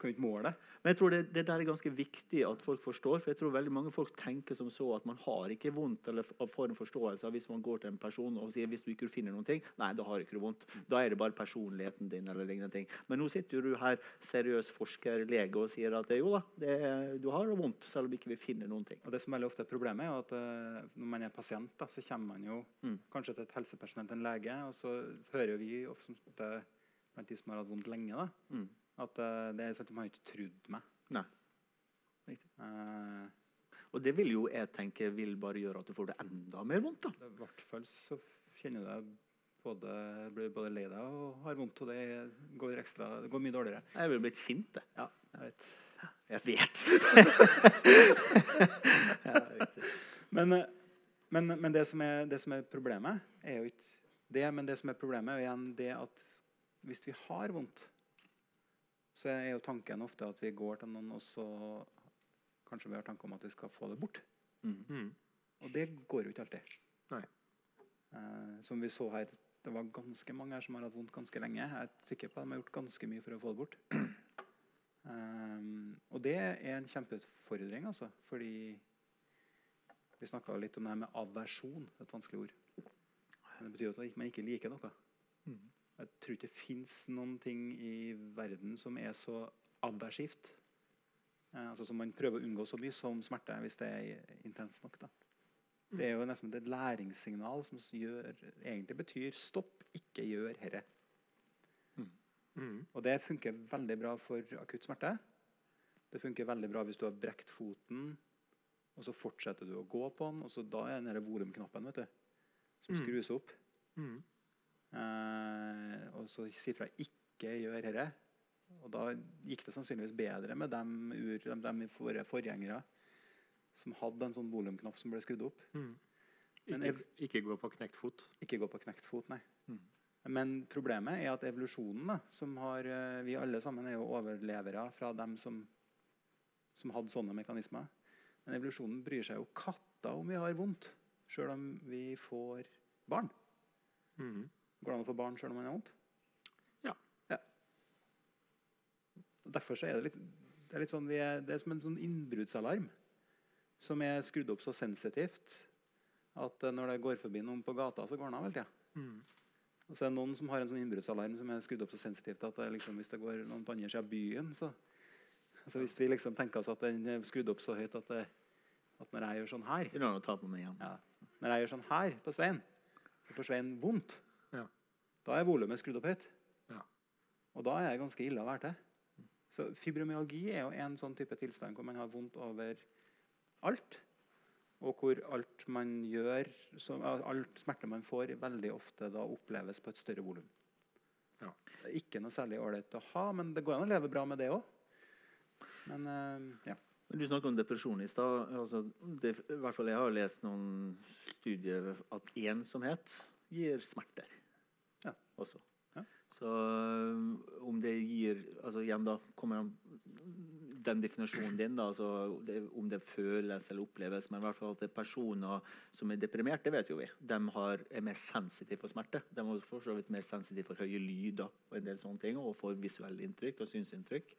Speaker 3: Kan ikke måle.
Speaker 2: Men jeg tror det, det der er ganske viktig at folk forstår. For jeg tror veldig mange folk tenker som så at man har ikke vondt, eller får en forståelse hvis man går til en person og sier hvis du ikke finner noen ting, nei, da har ikke du vondt. Da er det bare personligheten din eller lignende ting. Men nå sitter jo du her, seriøs forsker, lege, og sier at jo da, det, du har vondt, selv om ikke vi finner noen ting.
Speaker 3: Og det som veldig ofte er problemet, er at uh, når man er pasient, da, så kommer man jo
Speaker 2: Mm.
Speaker 3: kanskje til et helsepersonell, til en lege, og så hører vi ofte blant de som har hatt vondt lenge, da,
Speaker 2: Mm.
Speaker 3: At uh, det er sånn at de har ikke trodd meg.
Speaker 2: Nei. Riktig.
Speaker 3: Uh,
Speaker 2: Og det vil jo jeg tenke vil bare gjøre at du får det enda mer vondt. da.
Speaker 3: I hvert fall så kjenner du deg både, blir både lei deg og har vondt, og det går, ekstra, det går mye dårligere.
Speaker 2: Jeg ville blitt sint. det.
Speaker 3: Ja, jeg vet.
Speaker 2: Jeg vet.
Speaker 3: Men, men, men det, som er, det som er problemet, er jo ikke det. Men det som er problemet, er igjen det at hvis vi har vondt, så er jo tanken ofte at vi går til noen, og så kanskje vi har tanke om at vi skal få det bort.
Speaker 2: Mm.
Speaker 1: Mm.
Speaker 3: Og det går jo ikke alltid.
Speaker 1: Nei.
Speaker 3: Eh, som vi så her, det var ganske mange her som har hatt vondt ganske lenge. Jeg er sikker på at de har gjort ganske mye for å få det bort. Um, og det er en kjempeutfordring, altså. Fordi Vi snakka litt om det her med aversjon. Et vanskelig ord. Men det betyr at man ikke liker noe. Jeg tror ikke det fins noen ting i verden som er så aversivt. Eh, altså Som man prøver å unngå så mye som smerte, hvis det er intenst nok. da. Det er jo nesten et læringssignal som gjør, egentlig betyr 'stopp, ikke gjør herre'.
Speaker 1: Mm.
Speaker 3: Og det funker veldig bra for akutt smerte. Det funker veldig bra hvis du har brekt foten, og så fortsetter du å gå på den. og så Da er den volumknappen vet du, som
Speaker 1: Mm.
Speaker 3: skrus opp.
Speaker 1: Mm.
Speaker 3: Eh, og så sier fra 'ikke gjør dette'. Og da gikk det sannsynligvis bedre med dem, ur, dem, dem i våre forgjengere som hadde en sånn volumknapp som ble skrudd opp.
Speaker 1: Mm.
Speaker 3: Men
Speaker 1: Ikke, ikke gå på knekt fot.
Speaker 3: Ikke gå på knekt fot, nei.
Speaker 2: Mm.
Speaker 3: Men problemet er at evolusjonen, da, som har, eh, vi alle sammen er jo overlevere fra dem som, som hadde sånne mekanismer. Men evolusjonen bryr seg jo katta om vi har vondt, sjøl om vi får barn.
Speaker 1: Mm.
Speaker 3: Går det an å få barn sjøl om man har vondt?
Speaker 1: Ja.
Speaker 3: ja. Derfor så er det litt, det er litt sånn vi er, det er som en sånn innbruddsalarm som er skrudd opp så sensitivt at eh, når det går forbi noen på gata, så går den av hele tida.
Speaker 1: Mm.
Speaker 3: Og så er det noen som har en sånn innbruddsalarm som er skrudd opp så sensitivt at det liksom, hvis det går noen på andre siden av byen, så altså Hvis vi liksom tenker oss at den er skrudd opp så høyt at, det, at når jeg gjør sånn her
Speaker 2: er
Speaker 3: ja, Når jeg gjør sånn her på Svein, så får Svein vondt.
Speaker 1: Ja.
Speaker 3: Da er volumet skrudd opp høyt.
Speaker 1: Ja.
Speaker 3: Og da er det ganske ille å være til. Så fibromyalgi er jo en sånn type tilstand hvor man har vondt over alt. Og hvor alt man gjør, så, alt smerte man får, veldig ofte da oppleves på et større volum.
Speaker 1: Ja.
Speaker 3: Det er ikke noe særlig ålreit å ha, men det går an å leve bra med det òg. Men eh, ja.
Speaker 2: Du snakket om depresjon i stad. Altså, det- i hvert fall jeg har lest noen studier at ensomhet gir smerter. Også.
Speaker 3: Ja.
Speaker 2: Så øh, om det gir altså Igjen, da kommer den definisjonen din, da, altså det, om det føles eller oppleves. Men i hvert fall at det er personer som er deprimerte, vet jo vi. De har, er mer sensitive for smerte. De er for så vidt mer sensitive for høye lyder og en del sånne ting, og for visuelle inntrykk og synsinntrykk.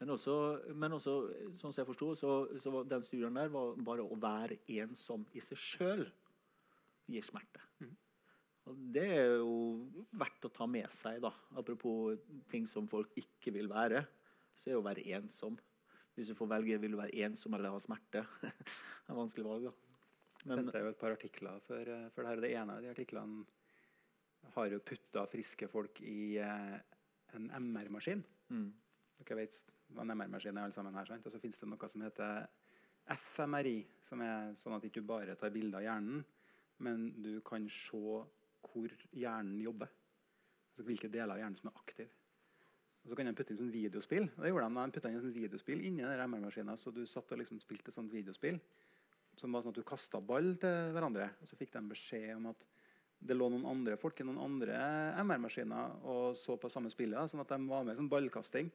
Speaker 2: Men også, men også sånn som jeg forsto, så, så var den studien der var bare å være ensom i seg sjøl gir smerte. Og det er jo verdt å ta med seg, da. Apropos ting som folk ikke vil være. Så er det å være ensom. Hvis du får velge vil du være ensom eller ha smerte. det er et vanskelig valg, da. Men,
Speaker 3: sendte jo et par artikler for, eh, for det her. Det ene av de artiklene har jo putta friske folk i eh, en MR-maskin.
Speaker 2: mm,
Speaker 3: Dere vet hva en MR-maskin er, alle sammen her. sant? Og så finnes det noe som heter FMRI, som er sånn at ikke du bare tar bilder av hjernen, men du kan se hvor hjernen jobber. Altså hvilke deler av hjernen som er aktive. Og så kan de putte inn sånn videospill. Og det gjorde de, de putta inn sånn videospill inni MR-maskinen, så du satt og liksom spilte et sånt videospill som var sånn at du kasta ball til hverandre. Og så fikk de beskjed om at det lå noen andre folk i noen andre MR-maskiner og så på samme spillet. Sånn at de var med i sånn ballkasting.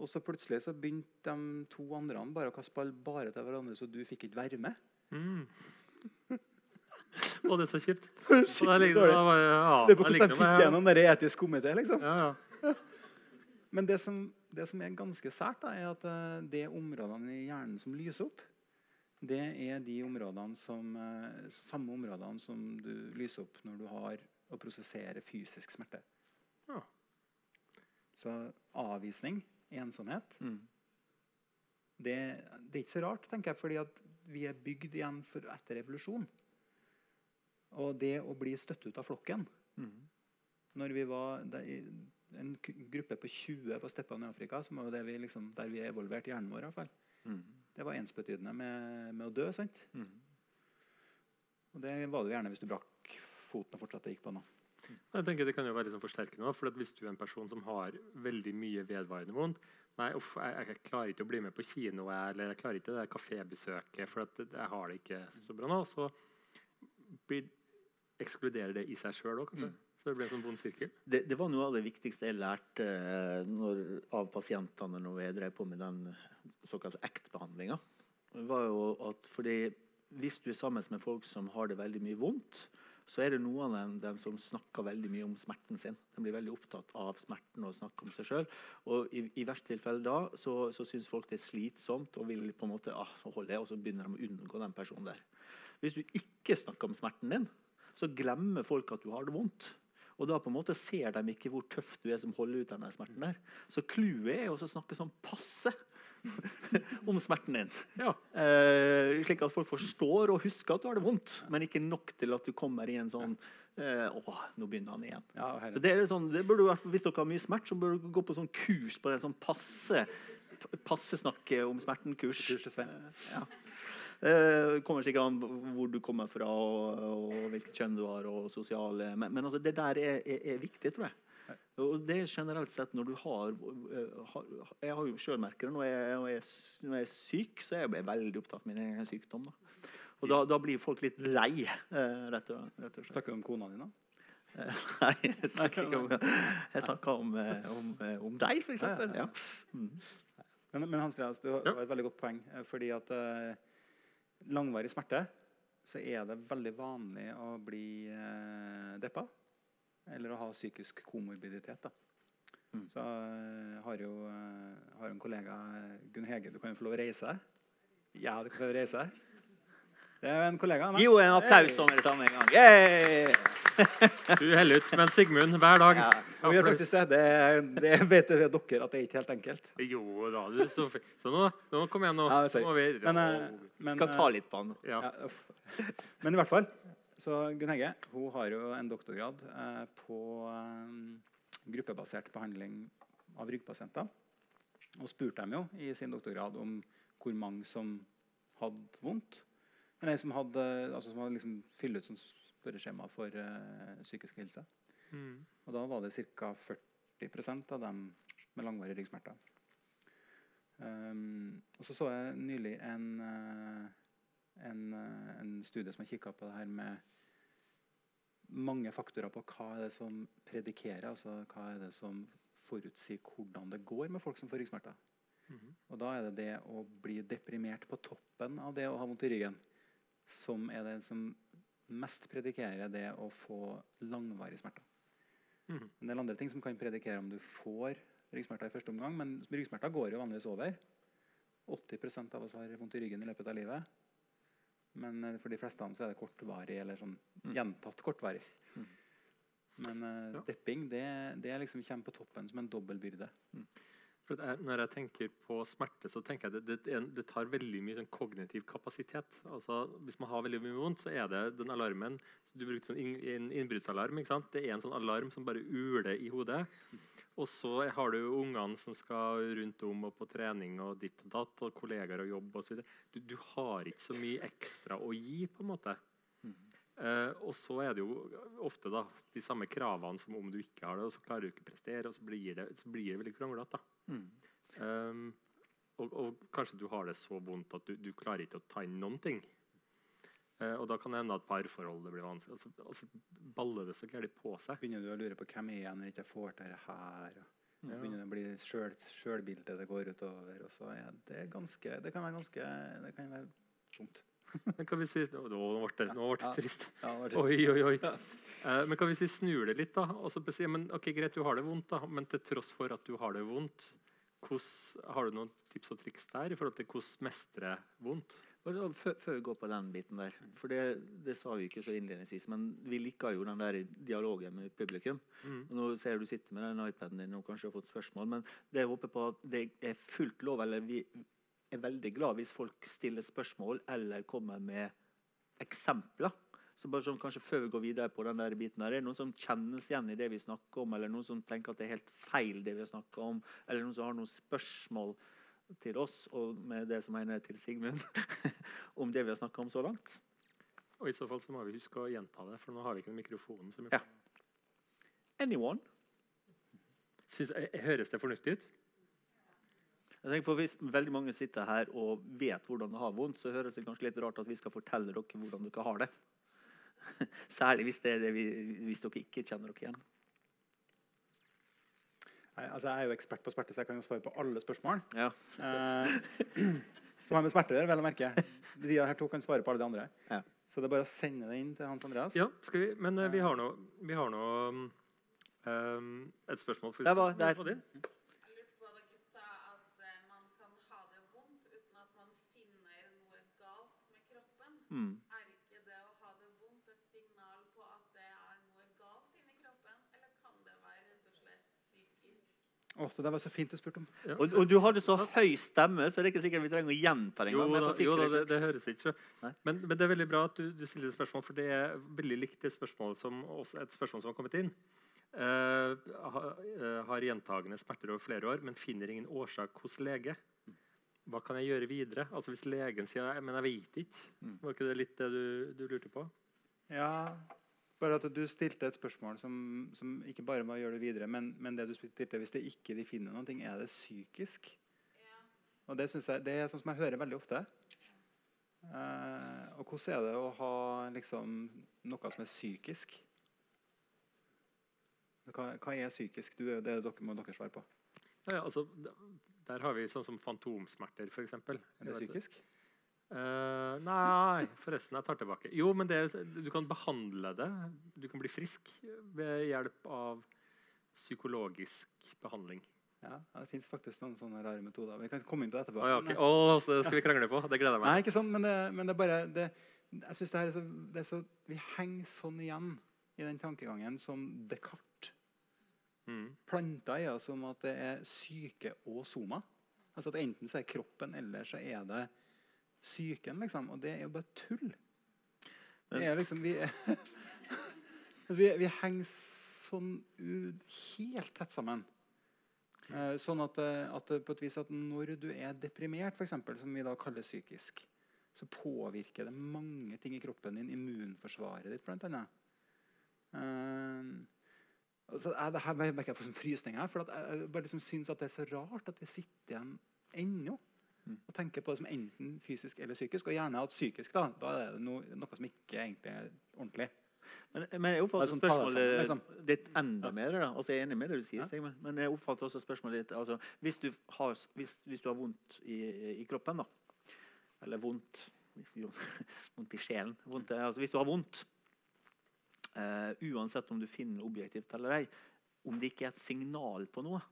Speaker 3: Og så plutselig så begynte de to andre bare å kaste ball bare til hverandre, så du fikk ikke være med.
Speaker 1: Mm. Å, det er så kjipt. Og der ligger det, bare, ja,
Speaker 3: Det er på hvordan de fikk gjennom den etiske komité. Liksom.
Speaker 1: Ja, ja.
Speaker 3: Men det som, det som er ganske sært, da, er at det områdene i hjernen som lyser opp, det er de områdene som, eh, samme områdene som du lyser opp når du har å prosessere fysisk smerte.
Speaker 1: Ja.
Speaker 3: Så avvisning, ensomhet,
Speaker 2: mm,
Speaker 3: det, det er ikke så rart, tenker jeg, fordi at vi er bygd igjen for, etter evolusjon. Og det å bli støtt ut av flokken
Speaker 2: mm,
Speaker 3: når vi var der, i- en gruppe på 20 på steppene i Afrika, som var det vi liksom, der vi evolverte hjernen vår, i hvert fall.
Speaker 2: mm,
Speaker 3: det var ensbetydende med, med å dø. sant?
Speaker 2: mm.
Speaker 3: Og det var det jo gjerne hvis du brakk foten og fortsatte gikk på den.
Speaker 1: Jeg tenker Det kan jo være liksom forsterkende. også, For at Hvis du er en person som har veldig mye vedvarende vondt Nei, uff, jeg, jeg klarer ikke å bli med på kino jeg, eller jeg klarer ikke det kafébesøket, for at jeg har det ikke så bra nå. Så blir, ekskluderer det i seg sjøl òg, kanskje. Så det ble en sånn vond sirkel.
Speaker 2: Det, det var noe av det viktigste jeg lærte eh, når, av pasientene når jeg drev på med den såkalte ACT-behandlinga. var jo at fordi Hvis du er sammen med folk som har det veldig mye vondt, så er det noen av dem, dem som snakker veldig mye om smerten sin. De blir veldig opptatt av smerten og snakker om seg sjøl. I, i verste tilfelle da så, så syns folk det er slitsomt og vil på en måte, ah, så holder jeg, og så begynner de å unngå den personen der. Hvis du ikke snakker om smerten din, så glemmer folk at du har det vondt. Og da på en måte ser de ikke hvor tøff du er som holder ut denne smerten. der. Så clouet er å snakke sånn passe om smerten din.
Speaker 1: Ja.
Speaker 2: Eh, slik at folk forstår og husker at du har det vondt, men ikke nok til at du kommer i en sånn eh, Å, nå begynner han igjen.
Speaker 3: Ja,
Speaker 2: Så det er sånn, det burde Hvis dere har mye smert, så burde dere gå på sånn kurs på en sånn passe passe snakke om smerten-kurs.
Speaker 3: Kurs til Svein.
Speaker 2: Ja. Eh, kommer sikkert an hvor du kommer fra og, og hvilket kjønn du har. og sosiale, Men, men altså, det der er, er, er viktig, tror jeg. Og det er generelt sett når du har eh, har- Jeg har jo sjølmerkere. Når jeg, når, jeg, når jeg er syk, så er jeg veldig opptatt av min egen sykdom. Da. Og da, da blir folk litt lei, eh, rett og, rett og slett.
Speaker 3: Snakker du om kona di nå?
Speaker 2: Nei, jeg snakker ikke om Jeg snakker om, om, om deg, for eksempel.
Speaker 3: Ja.
Speaker 2: Mm.
Speaker 3: Men, men Hans Andreas, du har et veldig godt poeng. Fordi at langvarig smerte så er det veldig vanlig å bli eh, deppa. Eller å ha psykisk komorbiditet. da.
Speaker 2: Mm.
Speaker 3: Så eh, har jo eh, har en kollega, Gunn Hege, du kan jo få lov å reise deg. Ja, du kan få lov å reise deg. Det er jo en kollega av meg.
Speaker 2: Gi henne en applaus om dere det samme en gang. Yeah!
Speaker 1: Du heller ut med en Sigmund hver dag.
Speaker 2: Ja.
Speaker 3: Vi gjør faktisk det. Det, det vet dere at det er ikke helt enkelt.
Speaker 1: Jo da, du, så, så nå, nå kom igjen, nå.
Speaker 3: Ja,
Speaker 1: nå må vi
Speaker 3: Men, eh, men,
Speaker 2: Skal ta litt på han.
Speaker 1: ja.
Speaker 3: Ja. Men i hvert fall så Gunn Hegge hun har jo en doktorgrad eh, på eh, gruppebasert behandling av ryggpasienter. Og spurte dem jo i sin doktorgrad om hvor mange som hadde vondt. Eller som hadde, altså som hadde liksom fylt ut som spørreskjema for uh, psykisk lidelse.
Speaker 1: Mm.
Speaker 3: Og da var det ca. 40% av dem med langvarige ryggsmerter. Um, og så så jeg nylig en, eh, en, eh, en studie som har kikka på det her med mange faktorer på hva er det som predikerer, altså hva er det som forutsier hvordan det går med folk som får ryggsmerter.
Speaker 1: Mhm.
Speaker 3: Og da er det det å bli deprimert på toppen av det å ha vondt i ryggen som er det som mest predikerer det å få langvarige smerter.
Speaker 1: Mhm.
Speaker 3: En del andre ting som kan predikere om du får ryggsmerter i første omgang, men ryggsmerter går jo vanligvis over. 80% av oss har vondt i ryggen i løpet av livet. Men eh, for de fleste så er det kortvarig, eller sånn gjentatt kortvarig.
Speaker 2: Mm.
Speaker 3: Men uh,
Speaker 1: Ja.
Speaker 3: depping det, det liksom kommer på toppen som en dobbeltbyrde.
Speaker 1: At jeg, når jeg tenker på smerte, så tenker jeg det, det, det tar veldig mye sånn kognitiv kapasitet. Altså, hvis man har veldig mye vondt, så er det den alarmen Du brukte sånn inn, en innbruddsalarm. Det er en sånn alarm som bare uler i hodet. Og så har du ungene som skal rundt om og på trening og ditt og datt, og kollegaer og jobb osv. Du, du har ikke så mye ekstra å gi, på en måte. Uh, og så er det jo ofte da, de samme kravene som om du ikke har det, og så klarer du ikke å prestere, og så blir det, så blir det veldig kronglete.
Speaker 2: Mm.
Speaker 1: Um, og, og kanskje du har det så vondt at du, du klarer ikke å ta inn noen ting. Uh, og da kan det hende at parforholdet blir vanskelig. Altså, altså baller det så gærent på seg.
Speaker 3: Begynner du å lure på hvem er jeg når jeg ikke får til det her? Og
Speaker 1: Ja.
Speaker 3: Begynner det å bli sjøl, sjølbildet det går utover. Og så er det, ganske, det kan være ganske det kan være tungt.
Speaker 1: Hvis vi, si, nå ble det, nå ble det
Speaker 3: Ja.
Speaker 1: trist. Oi, oi, oi. Eh, men kan vi si snur det litt, da? Og så sier men, ok, greit, du har det vondt, da, men til tross for at du har det vondt, hos, har du noen tips og triks der i forhold til hvordan mestre vondt?
Speaker 2: Før, før vi går på den biten der, for det, det sa vi ikke så innledningsvis, men vi liker jo den der dialogen med publikum.
Speaker 1: Mm.
Speaker 2: Og nå ser du sitter med den iPaden din og kanskje har fått spørsmål, men det jeg håper på at det er fullt lov, eller vi er veldig glad hvis folk stiller spørsmål eller kommer med eksempler. Så bare sånn, kanskje Før vi går videre på den der biten, her, er det noen som kjennes igjen i det vi snakker om, eller noen som tenker at det er helt feil, det vi har snakka om, eller noen som har noen spørsmål til oss, og med det som mener til Sigmund, om det vi har snakket om så langt?
Speaker 1: Og i så fall så må vi huske å gjenta det, for nå har vi ikke den mikrofonen. Som
Speaker 2: Ja. Anyone?
Speaker 1: Synes, høres det fornuftig ut?
Speaker 2: Jeg tenker på Hvis veldig mange sitter her og vet hvordan det har vondt, så høres det kanskje litt rart at vi skal fortelle dere hvordan dere har det. Særlig hvis, det er det vi, hvis dere ikke kjenner dere igjen.
Speaker 3: Nei, altså, jeg er jo ekspert på smerte, så jeg kan jo svare på alle spørsmål.
Speaker 2: Ja.
Speaker 3: Eh, som har med smerte å gjøre, vel å merke. De her to kan svare på alle de andre.
Speaker 2: Ja.
Speaker 3: Så det er bare å sende det inn til Hans Andreas.
Speaker 1: Ja, skal vi, men eh, vi har nå, vi har nå um, et spørsmål. For,
Speaker 2: er var- der.
Speaker 1: for din.
Speaker 4: Jeg lurte på at dere sa at eh, man kan ha det vondt uten at man finner noe galt med kroppen.
Speaker 2: Mm.
Speaker 4: Er ikke det å ha det vondt et signal på at det er noe galt inni kroppen, eller kan det være rett og slett psykisk?
Speaker 3: Åh, det der var så fint du spurte om.
Speaker 2: Og, og du hadde så høy stemme, så det er ikke sikkert vi trenger å gjenta det
Speaker 1: Jo,
Speaker 2: engang.
Speaker 1: da, jo da, det, det høres ikke men, men det er veldig bra at du, du stiller spørsmål, for det er veldig likt det spørsmål som, også et spørsmål som har kommet inn. Uh, ha, eh, har gjentagende smerter over flere år, men finner ingen årsak hos lege. Hva kan jeg gjøre videre? Altså Hvis legen sier «Nei, men jeg vet ikke,
Speaker 2: Mm.
Speaker 1: var ikke det litt det du, du lurte på?
Speaker 3: Ja, bare at du stilte et spørsmål som, som ikke bare var å gjøre det videre, men, men det du stilte, hvis det ikke de finner noe, er det psykisk?
Speaker 4: Ja.
Speaker 3: Og det, jeg, det er sånn som jeg hører veldig ofte. Eh, og hvordan er det å ha liksom, noe som er psykisk? Hva, hva er psykisk? Du, det dere, må dere svare på.
Speaker 1: Ja, ja, altså, der har vi sånn som fantomsmerter, f.eks.
Speaker 3: Er det psykisk?
Speaker 1: Uh, nei, forresten. Jeg tar tilbake. Jo, men det, du kan behandle det. Du kan bli frisk ved hjelp av psykologisk behandling.
Speaker 3: Ja, det fins faktisk noen sånne rare metoder. Vi kan komme inn på det etterpå.
Speaker 1: Å, ja,
Speaker 3: okay.
Speaker 1: Å, så det skal vi krangle på. Det gleder jeg meg.
Speaker 3: Nei, ikke sånn, men det, men det er bare det, Jeg synes det her er så, det er så Vi henger sånn igjen i den tankegangen som Descartes
Speaker 1: mm.
Speaker 3: planta er som om at det er syke og soma. Altså at Enten så er kroppen, eller så er det psyken. liksom. Og det er jo bare tull. Det er liksom Vi, vi, vi henger sånn ut helt tett sammen. Eh, sånn at, eh, at på et vis at når du er deprimert, for eksempel, som vi da kaller psykisk, så påvirker det mange ting i kroppen din. Immunforsvaret ditt, blant annet. Eh, altså, jeg, her merker jeg får sånn frysning her. For at jeg, jeg bare liksom syns at det er så rart at vi sitter igjen ennå
Speaker 2: Mm.
Speaker 3: og tenker på det som enten fysisk eller psykisk. Og gjerne at psykisk, da. Da er det noe, noe som ikke egentlig er ordentlig.
Speaker 2: Men, men jeg oppfatter
Speaker 3: er sånn
Speaker 2: spørsmålet
Speaker 3: sammen,
Speaker 2: ditt enda mer. Da. Altså, jeg er enig med det du sier,
Speaker 3: Ja.
Speaker 2: Men jeg oppfatter også spørsmålet ditt altså, hvis, du har, hvis, hvis du har vondt i, i kroppen, da, eller vondt jo, vondt i sjelen vondt, altså, Hvis du har vondt, eh, uansett om du finner det objektivt eller ei, om det ikke er et signal på noe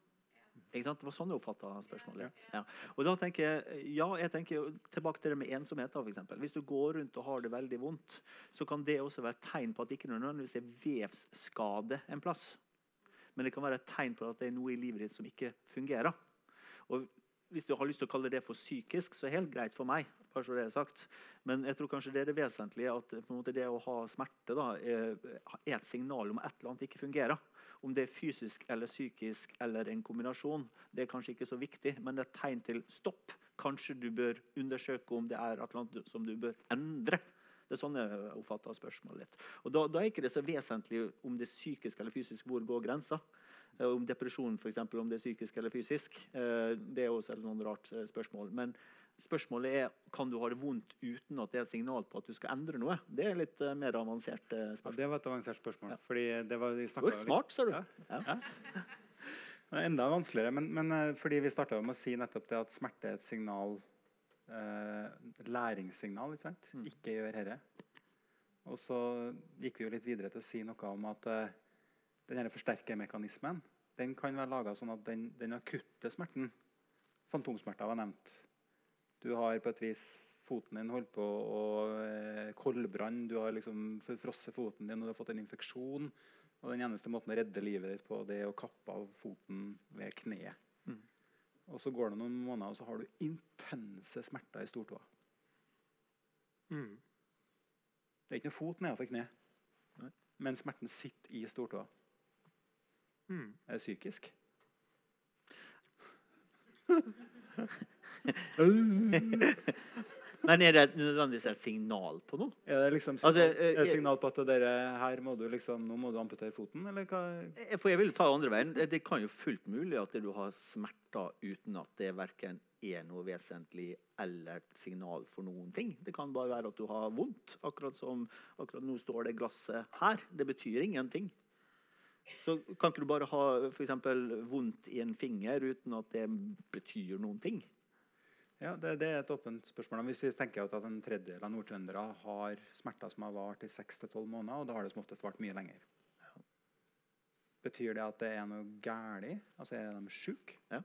Speaker 2: ikke sant? Det var sånn jeg oppfatta spørsmålet. Ja. Og da tenker jeg, ja, jeg tenker tilbake til det med ensomhet. for eksempel. Hvis du går rundt og har det veldig vondt, så kan det også være et tegn på at det ikke nødvendigvis er vevsskade en plass. Men det kan være et tegn på at det er noe i livet ditt som ikke fungerer. Og hvis du har lyst til å kalle det for psykisk, så er det helt greit for meg. Bare så det er sagt. Men jeg tror kanskje det er det vesentlige at måte det å ha smerte da, er, et signal om at et eller annet ikke fungerer. Om det er fysisk eller psykisk eller en kombinasjon, det er kanskje ikke så viktig, men det er et tegn til stopp. Kanskje du bør undersøke om det er et eller annet som du bør endre. Det er sånn jeg oppfatter spørsmålet litt. Og da, da er ikke det så vesentlig om det er psykisk eller fysisk. Hvor går grensa? Eh, Om depresjon eksempel, om det er psykisk eller fysisk. Eh, Det er også et sånn rart eh, spørsmål. Men spørsmålet er kan du ha det vondt uten at det er et signal på at du skal endre noe. Det er litt uh, mer avansert eh,
Speaker 3: Ja,
Speaker 2: spørsmål.
Speaker 3: det var et avansert spørsmål.
Speaker 2: Ja.
Speaker 3: fordi det var, vi
Speaker 2: Du er smart, ser du.
Speaker 3: Ja.
Speaker 2: Ja.
Speaker 3: Enda vanskeligere, men, men eh, fordi vi starta med å si nettopp det at smerte er et signal uh, læringssignal. Ikke sant?
Speaker 2: Mm.
Speaker 3: Ikke gjør herre. Og så gikk vi jo litt videre til å si noe om at uh, denne forsterkermekanismen den kan være laga sånn at den, den akutte smerten Fantomsmerter var nevnt. Du har på et vis foten din holdt på å eh, koldbrann, du har liksom frosset foten din og du har fått en infeksjon. Og den eneste måten å redde livet ditt på, det er å kappe av foten ved kneet.
Speaker 2: Mm.
Speaker 3: Og så går det noen måneder, og så har du intense smerter i stortåa.
Speaker 1: Mm.
Speaker 3: Det er ikke noe fot nedenfor kne,
Speaker 2: Nei.
Speaker 3: men smerten sitter i stortåa.
Speaker 1: Mm.
Speaker 3: Er det psykisk?
Speaker 2: Men er det nødvendigvis et signal på noe?
Speaker 3: Er det liksom
Speaker 2: Altså,
Speaker 3: signal,
Speaker 2: eh,
Speaker 3: er det signal på at dere, her må du liksom, nå må du amputere foten, eller hva?
Speaker 2: Eh, For jeg vil ta andre veien. Det kan jo fullt mulig at du har smerter uten at det verken er noe vesentlig eller signal for noen ting. Det kan bare være at du har vondt. Akkurat som akkurat nå står det glasset her. Det betyr ingenting. Så kan ikke du bare ha eksempel, vondt i en finger uten at det betyr noen ting?
Speaker 3: Ja, det, det er et åpent spørsmål. Hvis vi tenker at en tredjedel av nordtrøndere har smerter som har vart i 6-12 måneder, og da har det som oftest vart mye lenger. Betyr det at det er noe galt? Altså, er de syke?
Speaker 2: Ja.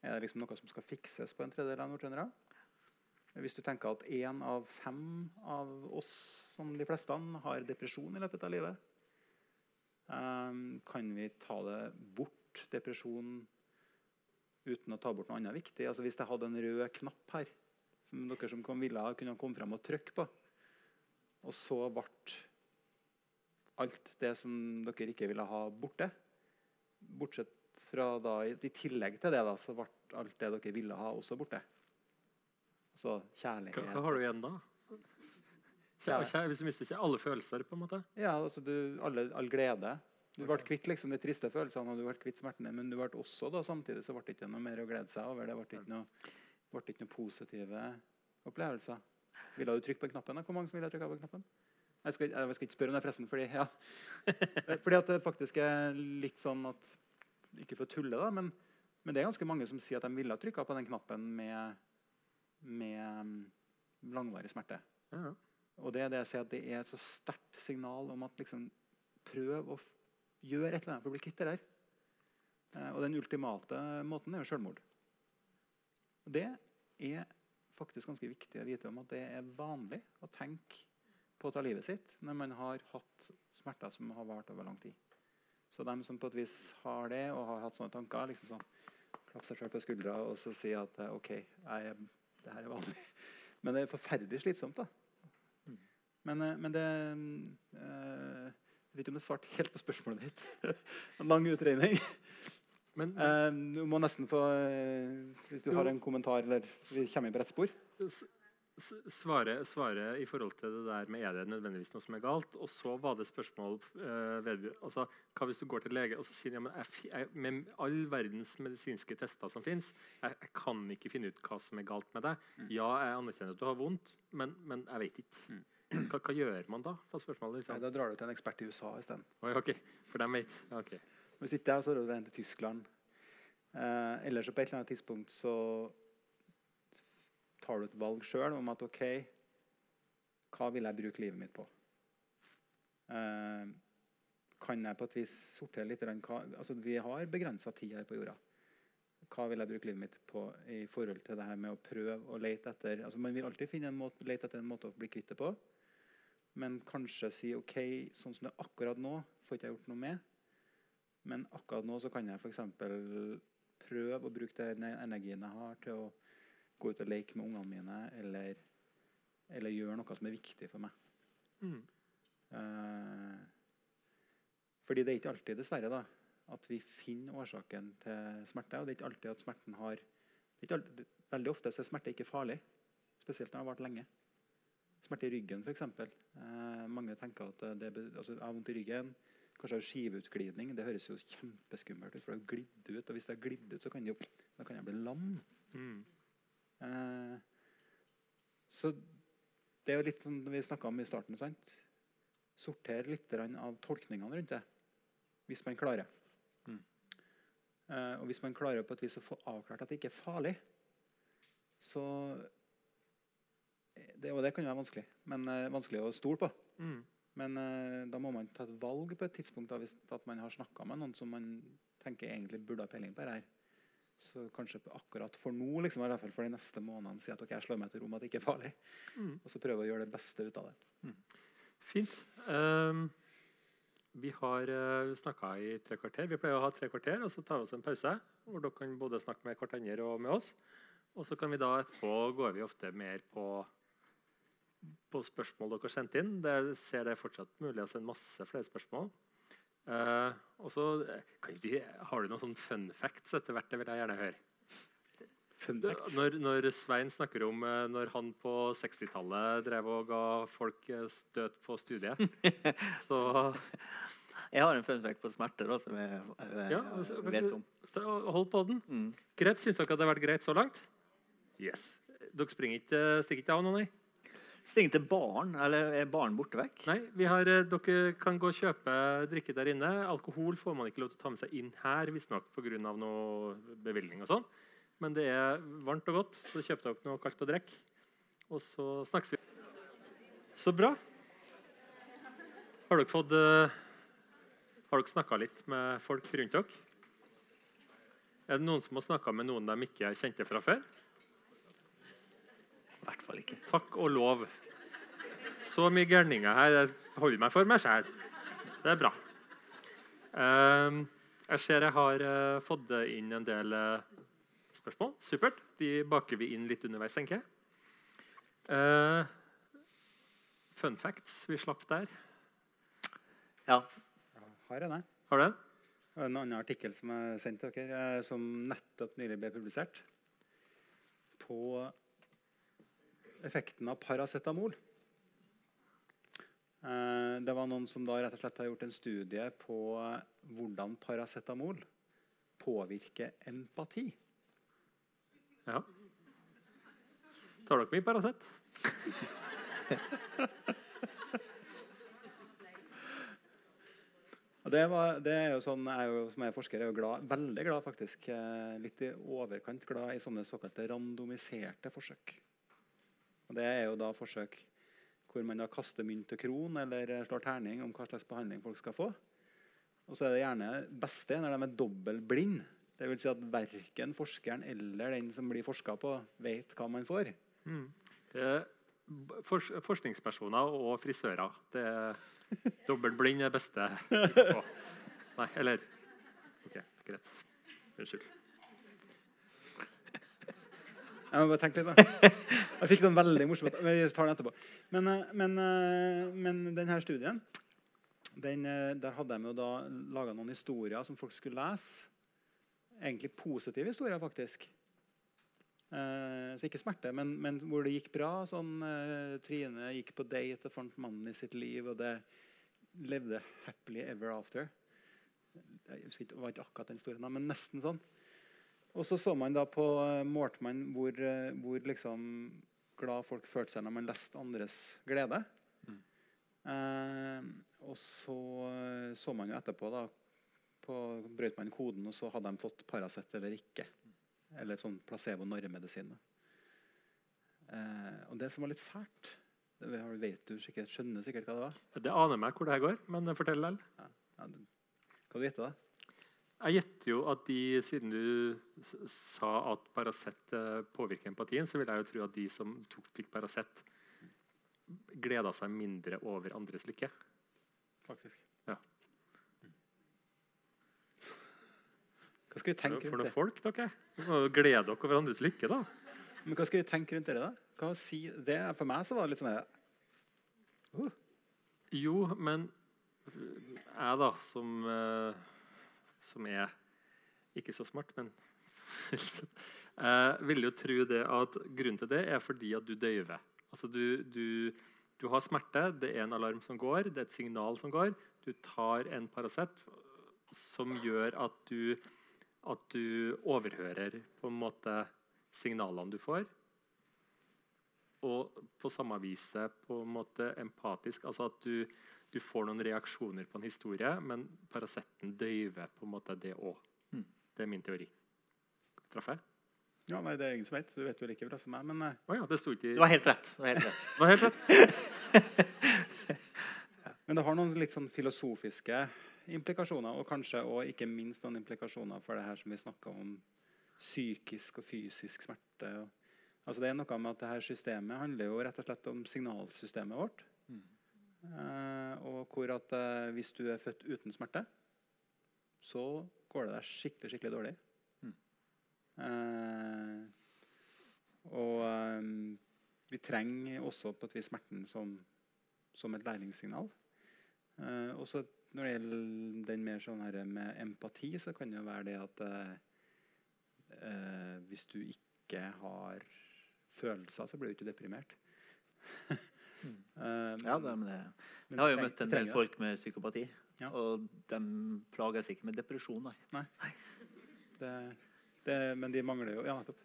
Speaker 3: Er det liksom noe som skal fikses på en tredjedel av nordtrøndere? Hvis du tenker at én av fem av oss, som de fleste, har depresjon i løpet av livet, um, kan vi ta det bort, depresjon, uten å ta bort noe annet viktig? Altså Hvis jeg hadde en rød knapp her, som dere som kom ville kunne komme frem og trykke på, og så ble alt det som dere ikke ville ha, borte Bortsett fra da, I tillegg til det da, så ble alt det dere ville ha, også borte. Altså
Speaker 1: Hva,
Speaker 3: kjærlighet.
Speaker 1: hva har du igjen da? Kjærlighet. hvis du mister ikke alle følelser, på en måte?
Speaker 3: Ja, altså du, alle, all glede. Du ble kvitt liksom de triste følelsene og du ble kvitt smertene, men du ble også da, samtidig så ble det ikke noe mer å glede seg over. Det ble ikke noe, ble ikke noe positive opplevelser. Ville du trykke på knappen? da? Hvor mange som ville trykke på knappen? Jeg skal, jeg skal ikke spørre om det, forresten. Fordi, ja. fordi at det faktisk er litt sånn at Ikke for å tulle, da, men, men det er ganske mange som sier at de ville ha trykka på den knappen med, med langvarig smerte.
Speaker 1: Ja, ja.
Speaker 3: Og det er det jeg sier at det er et så sterkt signal om at liksom, prøv å gjøre et eller annet for å bli kvitt det der. Eh, og den ultimate måten er jo selvmord. Det er faktisk ganske viktig å vite om at det er vanlig å tenke på å ta livet sitt når man har hatt smerter som har vart over lang tid. Så de som på et vis har det og har hatt sånne tanker, liksom sånn, klapp seg selv på skuldra og så si at eh, OK, jeg, det her er vanlig. Men det er forferdelig slitsomt. da. Men, eh, men det Jeg vet ikke om jeg svarte helt på spørsmålet ditt. En lang utregning.
Speaker 1: Men
Speaker 3: Eh, du må nesten få eh, Hvis du
Speaker 1: Jo.
Speaker 3: har en kommentar, eller vi kommer i på rett spor.
Speaker 1: svare, svare i forhold til det der med er det nødvendigvis noe som er galt. Og så var det spørsmål uh, ved, altså, Hva hvis du går til lege og så sier ja, men jeg, jeg, med all verdens medisinske tester som fins, jeg, jeg kan ikke finne ut hva som er galt med deg. Ja, jeg anerkjenner at du har vondt, men, men jeg vet ikke. Hva, hva gjør man da? var liksom.
Speaker 3: Nei, da drar du til en ekspert i USA isteden.
Speaker 1: Oh, ok, For de vet. Ja, ok.
Speaker 3: Hvis ikke det, så drar du til til Tyskland. Eh, ellers så på et eller annet tidspunkt så tar du et valg sjøl om at OK, hva vil jeg bruke livet mitt på? Eh, kan jeg på et vis sortere litt? Hva, altså, vi har begrensa tid her på jorda. Hva vil jeg bruke livet mitt på i forhold til det her med å prøve å lete etter altså Man vil alltid finne en måte, lete etter en måte å bli kvitt det på. Men kanskje si OK, sånn som det er akkurat nå, får ikke jeg gjort noe med. Men akkurat nå så kan jeg f.eks. prøve å bruke den energien jeg har, til å gå ut og leke med ungene mine, eller, eller gjøre noe som er viktig for meg.
Speaker 1: Mm.
Speaker 3: Eh, fordi det er ikke alltid, dessverre, da, at vi finner årsaken til smerte. Og det er ikke alltid at smerten har alltid, Veldig ofte så er smerte ikke farlig, spesielt når det har vart lenge. Smerte i ryggen, f.eks. Eh, mange tenker at det, altså, jeg har vondt i ryggen. Kanskje har skiveutglidning. Det høres jo kjempeskummelt ut. for det har glidd ut, og Hvis det har glidd ut, så kan, jo, kan jeg bli lam.
Speaker 1: Mm.
Speaker 3: Eh, så det er jo litt som vi snakka om i starten. sant? Sorter litt av tolkningene rundt det, hvis man klarer.
Speaker 2: Mm.
Speaker 3: Eh, og hvis man klarer på et vis å få avklart at det ikke er farlig, så det, Og det kan jo være vanskelig, men uh, vanskelig å stole på.
Speaker 1: Mm.
Speaker 3: Men uh, da må man ta et valg på et tidspunkt da, hvis at man har snakka med noen som man tenker egentlig burde ha peiling på det her. Så kanskje akkurat for nå, liksom, i hvert fall for de neste månedene, si at ok, jeg slår meg til ro med at det ikke er farlig.
Speaker 1: Mm.
Speaker 3: Og så prøve å gjøre det beste ut av det.
Speaker 1: Fint. Um, vi har uh, snakka i tre kvarter. Vi pleier å ha tre kvarter, og så tar vi oss en pause. Hvor dere kan både snakke med hverandre og med oss. Og så kan vi da etterpå går vi ofte mer på, på spørsmål dere har sendt inn. Det ser det fortsatt mulig å sende masse flere spørsmål. Uh, og så eh, Har du noen sånn fun facts etter hvert? Det vil jeg gjerne høre. Når, når Svein snakker om eh, når han på 60-tallet drev og ga folk støt på studiet, så
Speaker 2: Jeg har en fun fact på smerter òg, som jeg, jeg,
Speaker 1: Ja, altså,
Speaker 2: vet om.
Speaker 1: hold på den.
Speaker 2: Mm.
Speaker 1: Greit, Syns dere at det har vært greit så langt? Yes. Dere springer ikke, stikker ikke av nå, nei?
Speaker 2: Sting til barn, eller er barn borte vekk?
Speaker 1: Nei, har, eh, Dere kan gå og kjøpe drikke der inne. Alkohol får man ikke lov til å ta med seg inn her, visstnok pga. noe bevilgning og sånn. men det er varmt og godt, så kjøp dere noe kaldt å drikke. Og så snakkes vi. Så bra. Har dere fått eh, Har dere snakka litt med folk rundt dere? Er det noen som har snakka med noen de ikke kjente fra før?
Speaker 2: I hvert fall ikke.
Speaker 1: Takk og lov. Så mye gærninger her. Jeg holder meg for meg sjæl. Det er bra. Ehm, jeg ser jeg har eh, fått inn en del eh, spørsmål. Supert. De baker vi inn litt underveis, tenker jeg. Eh, fun facts vi slapp der.
Speaker 2: Ja.
Speaker 3: Har jeg det?
Speaker 1: Har du den?
Speaker 3: Det en annen artikkel som jeg sendte dere, eh, som nettopp nylig ble publisert. På effekten av paracetamol. Eh, Det var noen som da rett og slett har gjort en studie på hvordan paracetamol påvirker empati.
Speaker 1: Ja. Tar dere mye Paracet?
Speaker 3: Det, var, det er jo sånn, jeg er jo, Som jeg er forsker er jo glad, veldig glad, faktisk. eh, Litt i overkant glad i sånne såkalte randomiserte forsøk. Og Det er jo da forsøk hvor man da kaster mynt og kron eller slår terning om hva slags behandling folk skal få. Og så er det gjerne beste når de er dobbeltblind. Det vil si at verken forskeren eller den som blir forska på, vet hva man får.
Speaker 1: Er b- forskningspersoner og frisører. Det er Dobbeltblind er beste. Nei, eller OK, greit. Unnskyld.
Speaker 3: Jeg må bare tenke litt, da. Jeg fikk den veldig morsom. Vi tar den etterpå. Men, eh, men, eh, men denne studien den, eh, Der hadde de jo da laga noen historier som folk skulle lese. Egentlig positive historier, faktisk. Så ikke smerte, men, men hvor det gikk bra. Sånn, Trine gikk på date og fant mannen i sitt liv, og det levde happily ever after. Jeg husker ikke, var ikke akkurat den historien, men nesten sånn. Og så så man da på eh, målte man hvor, eh, hvor liksom glad folk følte seg når man leste andres glede. Eh, og så eh, så man jo etterpå, da på, brøt man koden, og så hadde de fått Paracet eller ikke. Eller sånn placebo-norremedisin. da. Eh, og det som var litt sært det vet du sikkert, skjønner sikkert hva det var.
Speaker 1: Det aner meg hvor det her går, men fortell likevel.
Speaker 3: Ja, du, hva du gjetter da?
Speaker 1: Jeg gjetter jo at de, siden du sa at Paracet eh, påvirker empatien, så vil jeg jo tro at de som tok, fikk Paracet, gleda seg mindre over andres lykke.
Speaker 3: Faktisk.
Speaker 1: Ja.
Speaker 3: Hva skal vi tenke rundt det?
Speaker 1: For noen folk, dere. Må glede dere over andres lykke, da.
Speaker 3: Men hva skal vi tenke rundt det? da? Hva si det? For meg så var det litt sånn uh.
Speaker 1: Jo, men jeg, da, som, eh, som er ikke så smart, men Jeg vil jo tro det at grunnen til det er fordi at du døyver. Altså du, du, du har smerte, det er en alarm som går, det er et signal som går. Du tar en Paracet som gjør at du, at du overhører på en måte signalene du får. Og på samme viset på en måte empatisk. Altså at du, du får noen reaksjoner på en historie, men Paraceten døyver på en måte det òg.
Speaker 2: Mm.
Speaker 1: Det er min teori. Traff jeg?
Speaker 3: Ja, nei, Det er ingen som vet. Du vet jo like bra som meg. Men
Speaker 1: Å ja, det ikke i
Speaker 2: Det var helt rett. Det var helt rett.
Speaker 1: Det var helt rett.
Speaker 3: Men det har noen litt sånn filosofiske implikasjoner, og kanskje også, ikke minst noen implikasjoner for det her som vi snakka om, psykisk og fysisk smerte. Og, altså det er noe med at det her systemet handler jo rett og slett om signalsystemet vårt. Eh, og hvor at eh, hvis du er født uten smerte, så går det deg skikkelig, skikkelig dårlig. Eh, og eh, vi trenger også på et vis smerten som, som et læringssignal. Eh, også når det gjelder den mer sånn her med empati, så kan det jo være det at eh, eh, hvis du ikke har følelser, så blir du ikke deprimert. Eh,
Speaker 2: Ja, det, men det. Jeg har jo møtt en del folk med psykopati,
Speaker 3: Ja.
Speaker 2: og de plager seg ikke med depresjon. Nei.
Speaker 3: Det, det, men de mangler jo Ja, nettopp.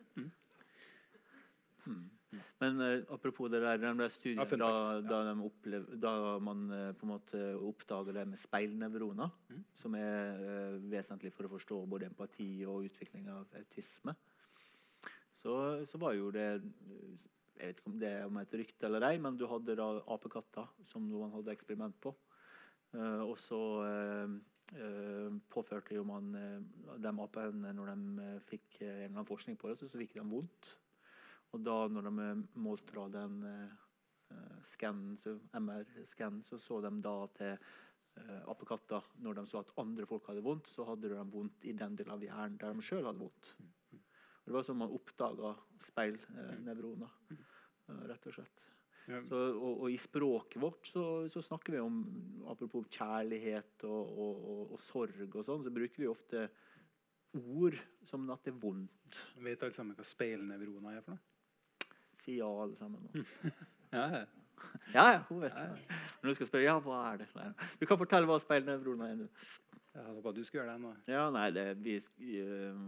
Speaker 2: Men uh, apropos det der, den der studien
Speaker 3: Ja,
Speaker 2: da,
Speaker 3: da, ja.
Speaker 2: de opplev, da man uh, på en måte oppdager det med speilnevroner,
Speaker 3: Mm.
Speaker 2: som er uh, vesentlig for å forstå både empati og utvikling av autisme. så, så var jo det Jeg vet ikke om det er om et rykte eller ei, men du hadde da apekatter som man hadde eksperiment på. Uh, og så uh, uh, påførte jo man de apene når de fikk en eller annen forskning på det, så, så fikk de vondt. Og da når de målte den skannen, scannen, så så de da til apekatter når de så at andre folk hadde vondt, så hadde de vondt i den delen av hjernen der de sjøl hadde vondt. Det var sånn man oppdaga speilnevroner, eh, rett og slett. Så, og, og i språket vårt så, så snakker vi om Apropos kjærlighet og, og, og, sorg og sånn, så bruker vi ofte ord som at det er vondt.
Speaker 3: Vet alle sammen hva speilnevroner er for noe?
Speaker 2: Si ja, alle sammen.
Speaker 3: Ja, ja.
Speaker 2: Ja, ja, hun vet det. Når du skal spørre ja, hva er det? Nei. Du kan fortelle hva speilnevroner er.
Speaker 3: Jeg håpet du skulle gjøre det nå.
Speaker 2: Ja, nei, det, vi, øh,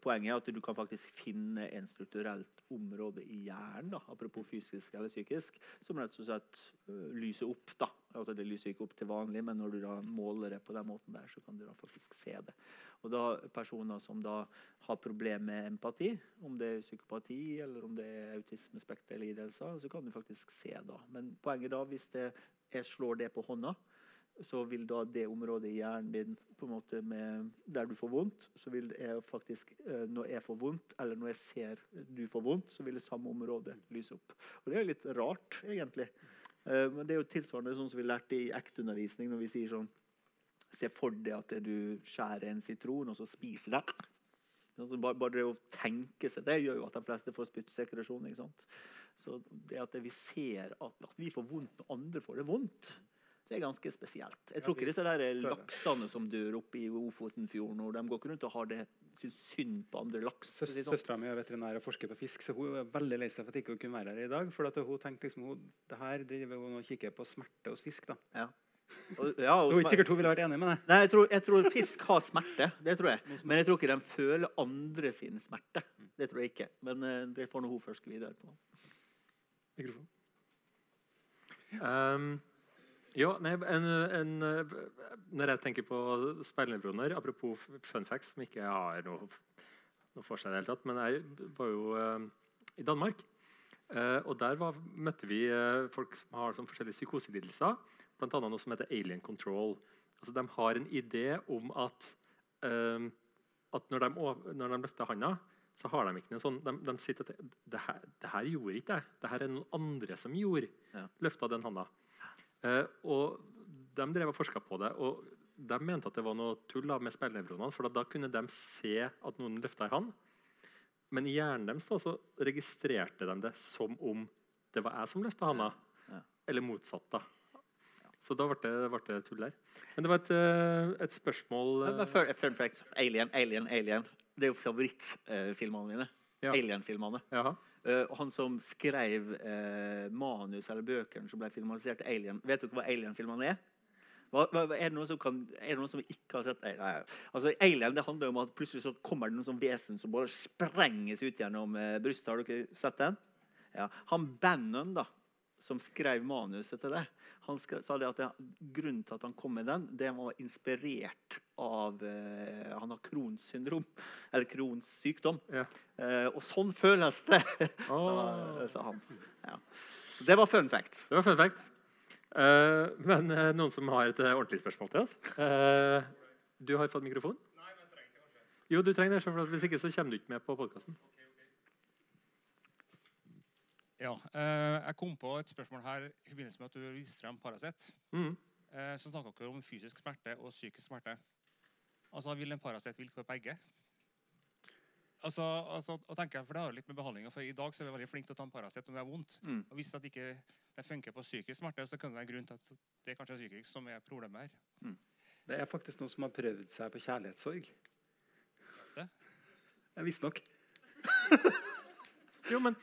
Speaker 2: Poenget er at du kan faktisk finne en strukturelt område i hjernen, da, apropos fysisk eller psykisk, som rett og slett øh, lyser opp. da. Altså Det lyser ikke opp til vanlig, men når du da måler det på den måten der, så kan du da faktisk se det. Og da Personer som da har problemer med empati, om det er psykopati eller om det er autismespekterlidelser, så kan du faktisk se da. Men poenget da, hvis det, jeg slår det på hånda, så vil da det området i hjernen din på en måte med, der du får vondt, så vil jeg faktisk eh, Når jeg får vondt, eller når jeg ser du får vondt, så vil det samme område lyse opp. Og Det er litt rart, egentlig. Eh, Men det er jo tilsvarende sånn som vi lærte i ekteundervisning, når vi sier sånn Se for deg at du skjærer en sitron, og så spiser bare, bare det å tenke seg det gjør jo at de fleste får spyttsekresjon. ikke sant? Så det at vi ser at, at vi får vondt når andre får det vondt, det er ganske spesielt. Jeg tror ikke disse der laksene som dør oppe i Ofotenfjorden, og de går ikke rundt og har det syns synd på andre laks. å
Speaker 3: Søs,
Speaker 2: si sånn.
Speaker 3: Søstera mi er veterinær og forsker på fisk, så hun er veldig lei seg for at ikke hun kunne være her i dag. For at hun tenkte liksom hun, det her driver hun og kikker på smerte hos fisk. da.
Speaker 2: Ja. Og, ja, og
Speaker 3: er ikke sikkert hun ville vært enig med det.
Speaker 2: Nei, jeg tror, jeg tror fisk har smerte. Det tror jeg. Men jeg tror ikke de føler andre sin smerte. Det tror jeg ikke. Men eh, det får nå hun forske videre på.
Speaker 1: Mikrofon. Um, ja, nei, en, en, når jeg tenker på speilnevroner Apropos fun facts, som ikke har noe, noe for seg i det hele tatt. Men jeg var jo uh, i Danmark. Uh, og der var, møtte vi uh, folk som har sånn forskjellige psykoselidelser. Bl.a. noe som heter alien control. Altså, de har en idé om at, at når, de, når de løfter handa, så har de ikke noe sånn De, de sitter det, det, her, det her gjorde ikke jeg. Det her er noen andre som gjorde.
Speaker 2: Ja.
Speaker 1: Løfta den handa. Eh, og de drev og forska på det. Og de mente at det var noe tull med speilnevronene. For da kunne de se at noen løfta i han. Men i hjernen deres da, så registrerte de det som om det var jeg som løfta handa.
Speaker 2: Ja.
Speaker 1: Eller motsatt. da. Så da ble det, ble det tull der. Men det var et, eh, et spørsmål eh,
Speaker 2: fun, fun facts. Alien, Alien, Alien. Det er jo favorittfilmene mine.
Speaker 1: Ja.
Speaker 2: Alien-filmene. Eh, han som skrev uh, manus eller bøkene som ble filmatisert Alien Vet dere hva Alien-filmene er? Hva, hva, er, det noen som kan, er det noen som ikke har sett Alien? nei. Altså, Alien det handler om at plutselig så kommer det noen sånn vesen som bare sprenges ut gjennom uh, brystet. Har dere sett den? Ja. Han Bannon, da, som skrev manuset til det, han skrev, sa det at det, grunnen til at han kom med den, det var inspirert av eh, Han har Crohns syndrom, eller Crohns sykdom.
Speaker 1: Ja.
Speaker 2: Eh, og sånn føles det, sa, sa han. Ja. Det var fun fact.
Speaker 1: Det var fun fact. Eh, men eh, noen som har et eh, ordentlig spørsmål til oss? Eh, du har fått mikrofon? Nei, men jeg trenger ikke. Jo, du trenger det, for hvis ikke så kommer du ikke med på podkasten.
Speaker 5: Ja, eh, jeg kom på et spørsmål her i forbindelse med at du viste frem Paracet.
Speaker 1: Mm.
Speaker 5: Eh, så snakka dere om fysisk smerte og psykisk smerte. Altså, Vil en Paracet virke på begge? Altså, altså, og tenker jeg, for Det har litt med behandlinga for I dag så er vi veldig flinke til å ta en Paracet når vi har vondt.
Speaker 2: Mm.
Speaker 5: Og Hvis det ikke det funker på psykisk smerte, så kan det være grunn til at det er kanskje psykisk som er problemet her.
Speaker 3: Det er faktisk noen som har prøvd seg på kjærlighetssorg.
Speaker 5: Det?
Speaker 3: Visstnok.
Speaker 1: Jo, men,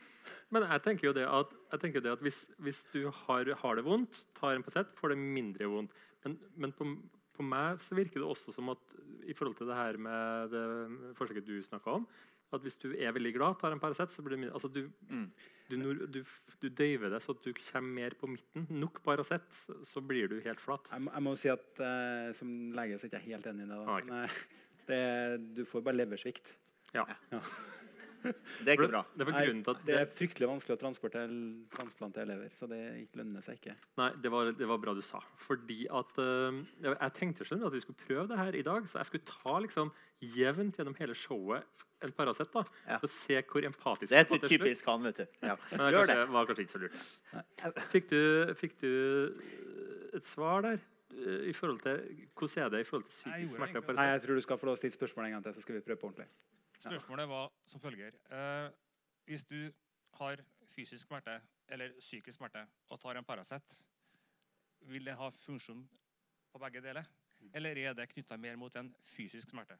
Speaker 1: men jeg tenker jo det at, jeg jo det at hvis, hvis du har, har det vondt, tar en Paracet, får det mindre vondt. Men, men på, på meg så virker det også som at i forhold til det her med det forsøket du snakka om, at hvis du er veldig glad, tar en Paracet, så blir det mindre altså du,
Speaker 2: Mm.
Speaker 1: du, du, du døyver det så at du kommer mer på midten. Nok Paracet, så blir du helt flat.
Speaker 3: Jeg, må- jeg må si at eh, som lege så er jeg ikke helt enig i det. da.
Speaker 1: Ah, okay.
Speaker 3: Men, eh, det du får bare leversvikt.
Speaker 1: Ja.
Speaker 2: Det er ikke bra.
Speaker 1: Det er, at
Speaker 3: Det er fryktelig vanskelig å transportere transplantere elever, så det ikke lønner seg ikke.
Speaker 1: Nei, det var, det var bra du sa. Fordi at uh, Jeg tenkte skjønner, at vi skulle prøve det her i dag, så jeg skulle ta liksom jevnt gjennom hele showet en Paracet. da,
Speaker 2: Ja.
Speaker 1: Og se hvor empatisk
Speaker 2: Det er
Speaker 1: Det er
Speaker 2: typisk han, vet du. Ja.
Speaker 1: Men det
Speaker 2: Gjør
Speaker 1: kanskje,
Speaker 2: det.
Speaker 1: var kanskje ikke så lurt. Fikk du, fikk du eh, et svar der? eh, I forhold til, hvordan er det i forhold til psykisk smerte?
Speaker 3: Nei, jeg tror du skal få lov å stille spørsmål en gang til, så skal vi prøve på ordentlig.
Speaker 5: Spørsmålet var som følger. Eh, hvis du har fysisk smerte eller psykisk smerte og tar en Paracet, vil det ha funksjon på begge deler? Eller er det knytta mer mot en fysisk smerte?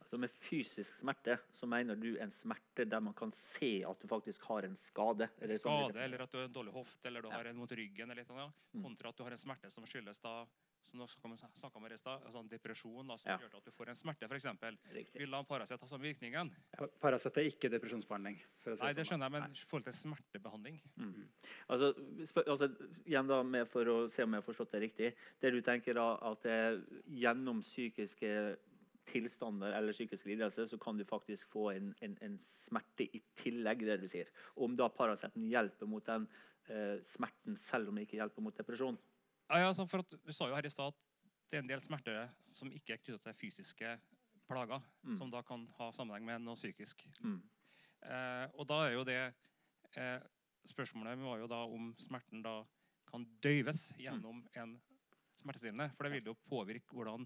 Speaker 2: Altså med fysisk smerte så mener du en smerte der man kan se at du faktisk har en skade. Eller sånn
Speaker 5: Skade, eller at du har en dårlig hofte, eller du
Speaker 2: Ja.
Speaker 5: har en vondt i ryggen, eller noe,
Speaker 2: Mm.
Speaker 5: kontra at du har en smerte som skyldes da, som om her i stad, altså depresjon da, som
Speaker 2: Ja.
Speaker 5: gjør at du får en smerte, f.eks. Vil da Paracet ha samme virkningen?
Speaker 3: Ja, Paracet er ikke depresjonsbehandling. for å si
Speaker 5: Nei, det
Speaker 3: sånn,
Speaker 5: skjønner jeg, men i forhold til smertebehandling
Speaker 2: Altså, -hmm. altså, igjen da, med for å se om jeg har forstått det riktig. Det du tenker da, at det, gjennom psykiske tilstander eller psykisk lidelse, så kan du faktisk få en, en, en smerte i tillegg, det du sier. Om da Paraceten hjelper mot den eh, smerten, selv om det ikke hjelper mot depresjon.
Speaker 5: Ja, ja, for at, Du sa jo her i stad at det er en del smerter som ikke er knytta til fysiske plager,
Speaker 2: Mm.
Speaker 5: som da kan ha sammenheng med noe psykisk.
Speaker 2: Mm.
Speaker 5: Eh, og da er jo det eh, Spørsmålet var jo da om smerten da kan døyves gjennom en smertestillende. For det vil jo påvirke hvordan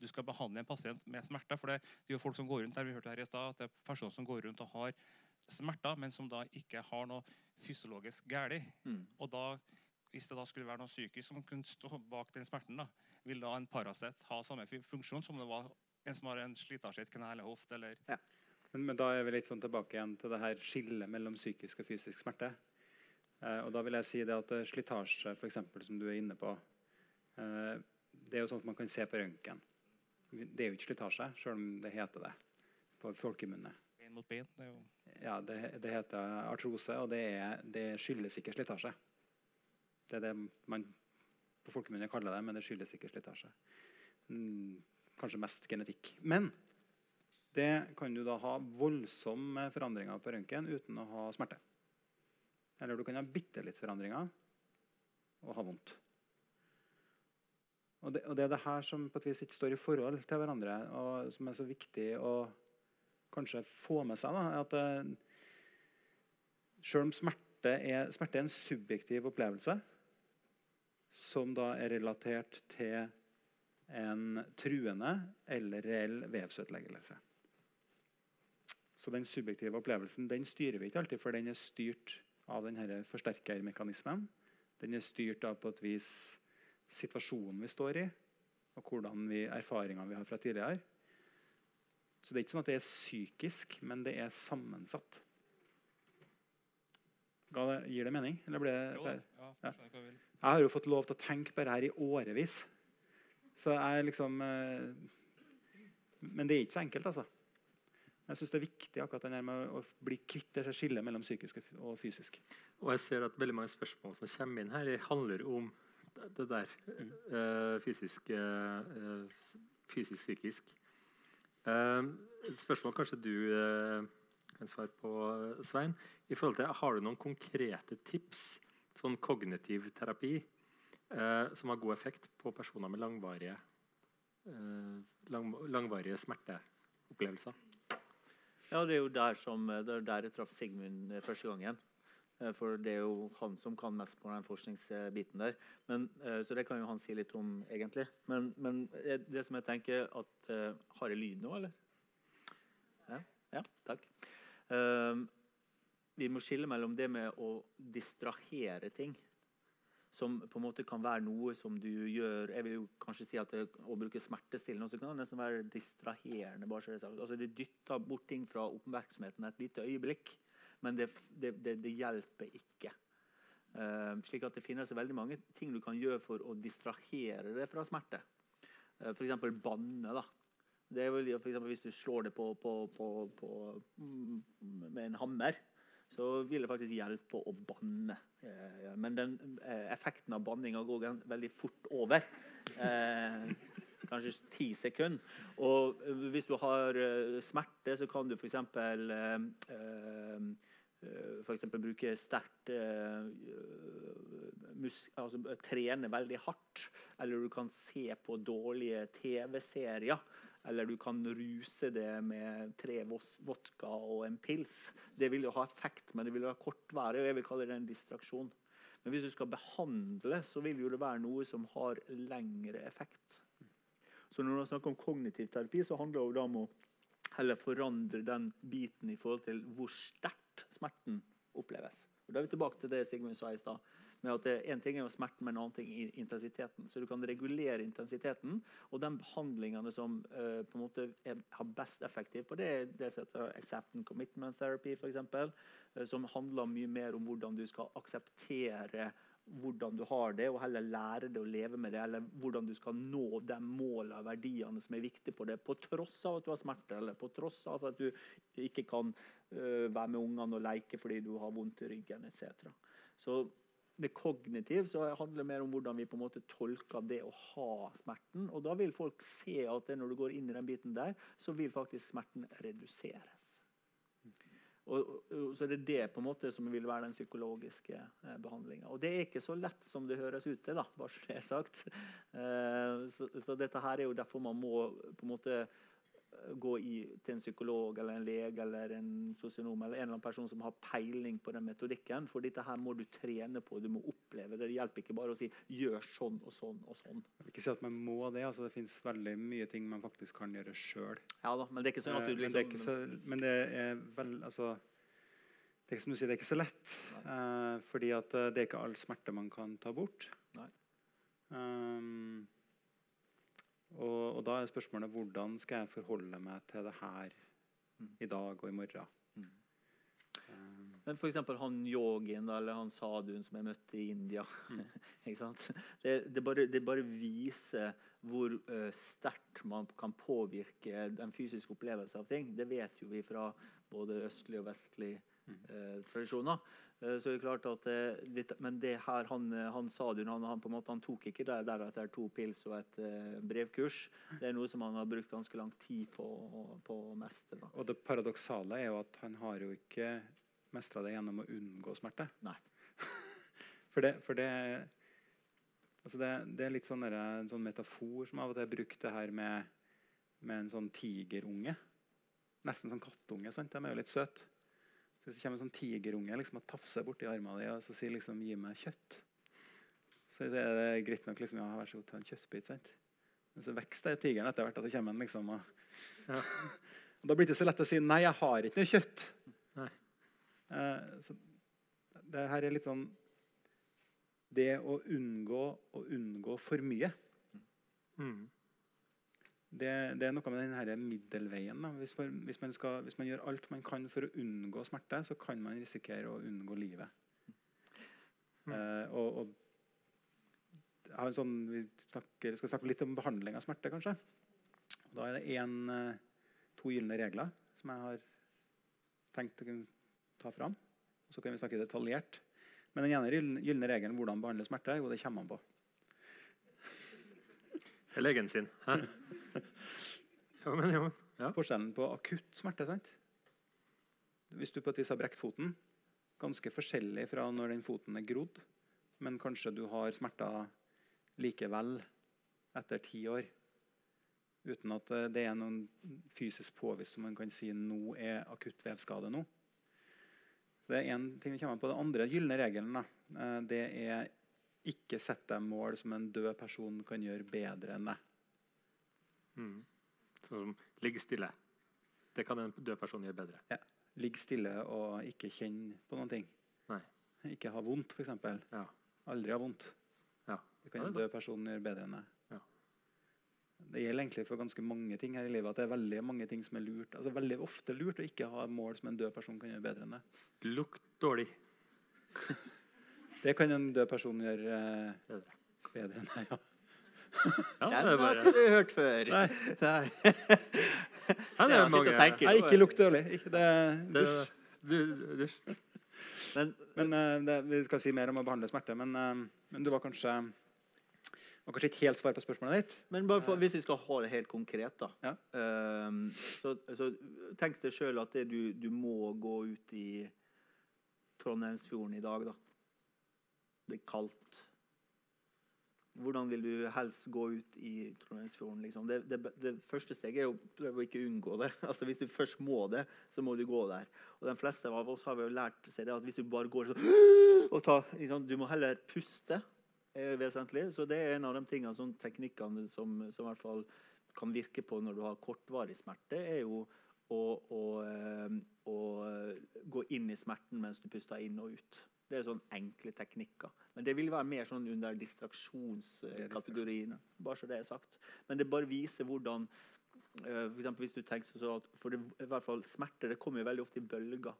Speaker 5: du skal behandle en pasient med smerte. For det, det er jo folk som går rundt her, vi hørte her i sted, at det er personer som går rundt og har smerter, men som da ikke har noe fysiologisk galt.
Speaker 2: Mm.
Speaker 5: Og da, hvis det da skulle være noe psykisk som kunne stå bak den smerten, da, vil da en Paracet ha samme funksjon som det var en som har en slitasje i et kne eller hofte? eller...
Speaker 3: Men, men da er vi litt sånn tilbake igjen til det her skillet mellom psykisk og fysisk smerte. Eh, og da vil jeg si det at eh, slitasje, eksempel, som du er inne på, eh, det er jo sånt man kan se på røntgen. Det er jo ikke slitasje, selv om det heter det på folkemunne.
Speaker 5: Ben mot ben? Det er jo...
Speaker 3: Ja, det, det heter artrose, og det, er, det skyldes ikke slitasje. Det er det man på folkemunne kaller det, men det skyldes ikke slitasje. Mm, kanskje mest genetikk. Men det kan du da ha voldsomme forandringer på røntgen uten å ha smerte. Eller du kan ha bitte litt forandringer og ha vondt. Og det, og det er det her som på et vis ikke står i forhold til hverandre, og som er så viktig å kanskje få med seg. Da, at eh, selv om smerte er, smerte er en subjektiv opplevelse, som da er relatert til en truende eller reell vevsødeleggelse. Så den subjektive opplevelsen den styrer vi ikke alltid, for den er styrt av denne forsterkermekanismen. Den er styrt av på et vis situasjonen vi står i, og hvordan vi, erfaringene vi har fra tidligere. Så det er ikke sånn at det er psykisk, men det er sammensatt. Ga det, gir det mening? Eller ble det
Speaker 5: Jo,
Speaker 3: feil?
Speaker 5: ja,
Speaker 3: Ja. Jeg har jo fått lov til å tenke på det her i årevis. Så jeg liksom eh, Men det er ikke så enkelt, altså. Jeg syns det er viktig akkurat den med å bli kvitt det skillet mellom psykisk og fysisk.
Speaker 1: Og jeg ser at veldig mange spørsmål som kommer inn her, handler om det, der. eh, fysisk, eh, fysisk, psykisk. Et spørsmål kanskje du kan svare på, Svein. I forhold til, Har du noen konkrete tips, sånn kognitiv terapi, eh, som har god effekt på personer med langvarige, eh, lang, langvarige smerteopplevelser?
Speaker 2: Ja, det er jo der, som, det er der jeg traff Sigmund eh, første gangen. Eh, For det er jo han som kan mest på den forskningsbiten der. Men, eh, så det kan jo han si litt om, egentlig. Men, men det som jeg tenker at Har jeg lyd nå, eller? Ja, ja takk. Um, vi må skille mellom det med å distrahere ting, som på en måte kan være noe som du gjør Jeg vil jo kanskje si at det, å bruke smertestillende også kan nesten være distraherende. bare så det sagt. Altså Du dytter bort ting fra oppmerksomheten et lite øyeblikk, men det, det, det, det hjelper ikke. Uh, slik at det finnes veldig mange ting du kan gjøre for å distrahere det fra smerte. Uh, F.eks. banne. da. Det er vel, for eksempel, hvis du slår det på, på, på, mm, med en hammer, så vil det faktisk hjelpe å banne. Eh, Men den eh, effekten av banninga går veldig fort over. Eh, kanskje ti sekunder. Og hvis du har smerte, så kan du f.eks. Eksempel bruke sterkt altså, Trene veldig hardt. Eller du kan se på dårlige TV-serier. Eller du kan ruse det med tre vodka og en pils. Det vil jo ha effekt, men det vil ha kortværig. og Jeg vil kalle det en distraksjon. Men hvis du skal behandle, så vil jo det være noe som har lengre effekt. Så når man snakker om kognitiv terapi, så handler det om å heller forandre den biten i forhold til hvor sterkt smerten oppleves. Og Da er vi tilbake til det Sigmund sa i stad. Med at En ting er jo smerten, men en annen ting er intensiteten. Så du kan regulere intensiteten. Og de behandlingene som uh, på en måte er, har best effektiv på det, det heter accept and commitment therapy, f.eks. Uh, som handler mye mer om hvordan du skal akseptere hvordan du har det, og heller lære det å leve med det. Eller hvordan du skal nå de målene og verdiene som er viktige på det, på tross av at du har smerte, eller på tross av at du ikke kan uh, være med ungene og leke fordi du har vondt i ryggen etc. Så med kognitiv så handler det mer om hvordan vi på en måte tolker det å ha smerten. Og da vil folk se at når du går inn i den biten der, så vil faktisk smerten reduseres. Og, og, så det er det på en måte som vil være den psykologiske eh, behandlinga. Og det er ikke så lett som det høres ut til, da, bare så det er sagt. Eh, så, så, dette her er jo derfor man må på en måte gå i, til en psykolog eller en lege eller en sosionom eller en eller annen person som har peiling på den metodikken. For dette her må du trene på, du må oppleve det. Det hjelper ikke bare å si 'gjør sånn og sånn og sånn'.
Speaker 3: Jeg vil ikke si at man må det. altså Det finnes veldig mye ting man faktisk kan gjøre sjøl.
Speaker 2: Ja da, men det er ikke sånn at du
Speaker 3: liksom Men det er, ikke så, men det er vel altså det er ikke som du sier, det er ikke så lett. Uh, fordi at eh, det er ikke all smerte man kan ta bort.
Speaker 2: Nei.
Speaker 3: Um, og, og da er spørsmålet hvordan skal jeg forholde meg til det her
Speaker 2: Mm.
Speaker 3: i dag og i morgen?
Speaker 2: Mm.
Speaker 3: Um,
Speaker 2: Men f.eks. han yogien eller han saduen som jeg møtte i India.
Speaker 3: Mm.
Speaker 2: Det, det, bare, det bare viser hvor uh, sterkt man kan påvirke den fysiske opplevelsen av ting. Det vet jo vi fra både østlig og vestlig uh, tradisjoner. Eh, så det er klart at det, Men det her han, han sa det, han, han, på en måte, han tok ikke der, deretter to pils og et eh, brevkurs. Det er noe som han har brukt ganske lang tid på, på å mestre. da.
Speaker 3: og det paradoksale er jo at han har jo ikke mestra det gjennom å unngå smerte.
Speaker 2: Nei.
Speaker 3: for det, for det Altså det, det er litt sånn der, en sånn metafor som av og til er brukt det her med, med en sånn tigerunge. Nesten sånn kattunge. sant? De er jo litt søte. Så Hvis det kommer en sånn tigerunge liksom, og tafser borti armene dine og så sier liksom 'gi meg kjøtt', så det er det greit nok liksom, ja, vær så god, ta en kjøttbit. sant? Men så vokser tigeren etter hvert. at det kommer en liksom, og, og Da blir det ikke så lett å si 'nei, jeg har ikke noe kjøtt'.
Speaker 1: Nei.
Speaker 3: Eh, så det her er litt sånn Det å unngå å unngå for mye
Speaker 1: Mm.
Speaker 3: Det, det er noe med denne middelveien. Hvis, man, hvis, man skal, hvis man gjør alt man kan for å unngå smerte, så kan man risikere å unngå livet.
Speaker 1: Mm.
Speaker 3: Eh, og, og en sånn, vi snakker, skal snakke litt om behandling av smerte, kanskje. Og da er det en, eh, to gylne regler som jeg har tenkt å kunne ta fram. Og så kan vi snakke detaljert. Men den ene gylne regelen hvordan behandle smerte, jo, det kommer man på.
Speaker 1: Legen sin. Hæ? Jo, men, ja, men. Ja.
Speaker 3: Forskjellen på akutt smerte sant? Hvis du på et vis har brekt foten, ganske forskjellig fra når den foten er grodd, men kanskje du har smerter likevel etter ti år. Uten at eh, det er noen fysisk påvist som man kan si nå er akutt vevskade nå. Så Det er en ting vi kommer på. Den andre gylne regelen da, eh, det er ikke sett deg mål som en død person kan gjøre bedre enn deg.
Speaker 1: Mm. Som ligger stille. Det kan en død person gjøre bedre.
Speaker 3: Ligg stille og ikke kjenne på noen ting.
Speaker 1: Nei.
Speaker 3: Ikke ha vondt, f.eks.
Speaker 1: Ja.
Speaker 3: Aldri ha vondt.
Speaker 1: Ja.
Speaker 3: Det kan en død person gjøre bedre enn deg.
Speaker 1: Ja.
Speaker 3: Det gjelder egentlig for ganske mange ting her i livet. at det er veldig mange ting som er lurt. Altså veldig ofte lurt å ikke ha mål som en død person kan gjøre bedre enn deg.
Speaker 1: Lukt dårlig.
Speaker 3: Det kan en død person gjøre eh,
Speaker 1: Bedre.
Speaker 3: bedre enn deg. Ja.
Speaker 1: Ja,
Speaker 2: Den
Speaker 1: det
Speaker 2: har
Speaker 1: bare
Speaker 2: ikke du hørt før.
Speaker 3: Nei,
Speaker 2: Nei.
Speaker 1: Så
Speaker 2: jeg
Speaker 1: det er
Speaker 2: sitter og tenker.
Speaker 3: Nei, ikke lukt dårlig. Ikke det,
Speaker 1: det,
Speaker 3: dusj.
Speaker 1: du, dusj.
Speaker 2: Men
Speaker 3: Men eh, det, Vi skal si mer om å behandle smerte. Men, eh, men du var kanskje var kanskje ikke helt svar på spørsmålet ditt.
Speaker 2: Men bare for, hvis vi skal ha det helt konkret, da.
Speaker 3: Ja.
Speaker 2: Ehm, så, så tenk deg sjøl at det du, du må gå ut i Trondheimsfjorden i dag, da. Det er kaldt. Hvordan vil du helst gå ut i Trondheimsfjorden? Liksom? Det, det, det første steget er å prøve å ikke unngå det. Altså, hvis du først må det, så må du gå der. Og de fleste av oss har jo lært seg det at hvis du bare går sånn liksom, Du må heller puste. er vesentlig. Så det er en av de tingene, sånn, teknikkene som, som i hvert fall kan virke på når du har kortvarig smerte, er jo å, å, å, å gå inn i smerten mens du puster inn og ut. Det er sånn enkle teknikker. Men det vil være mer sånn under distraksjonskategorien. Bare så det er sagt. Men det bare viser hvordan eh, for hvis du tenker sånn at for det, i hvert fall Smerte det kommer jo veldig ofte i bølger.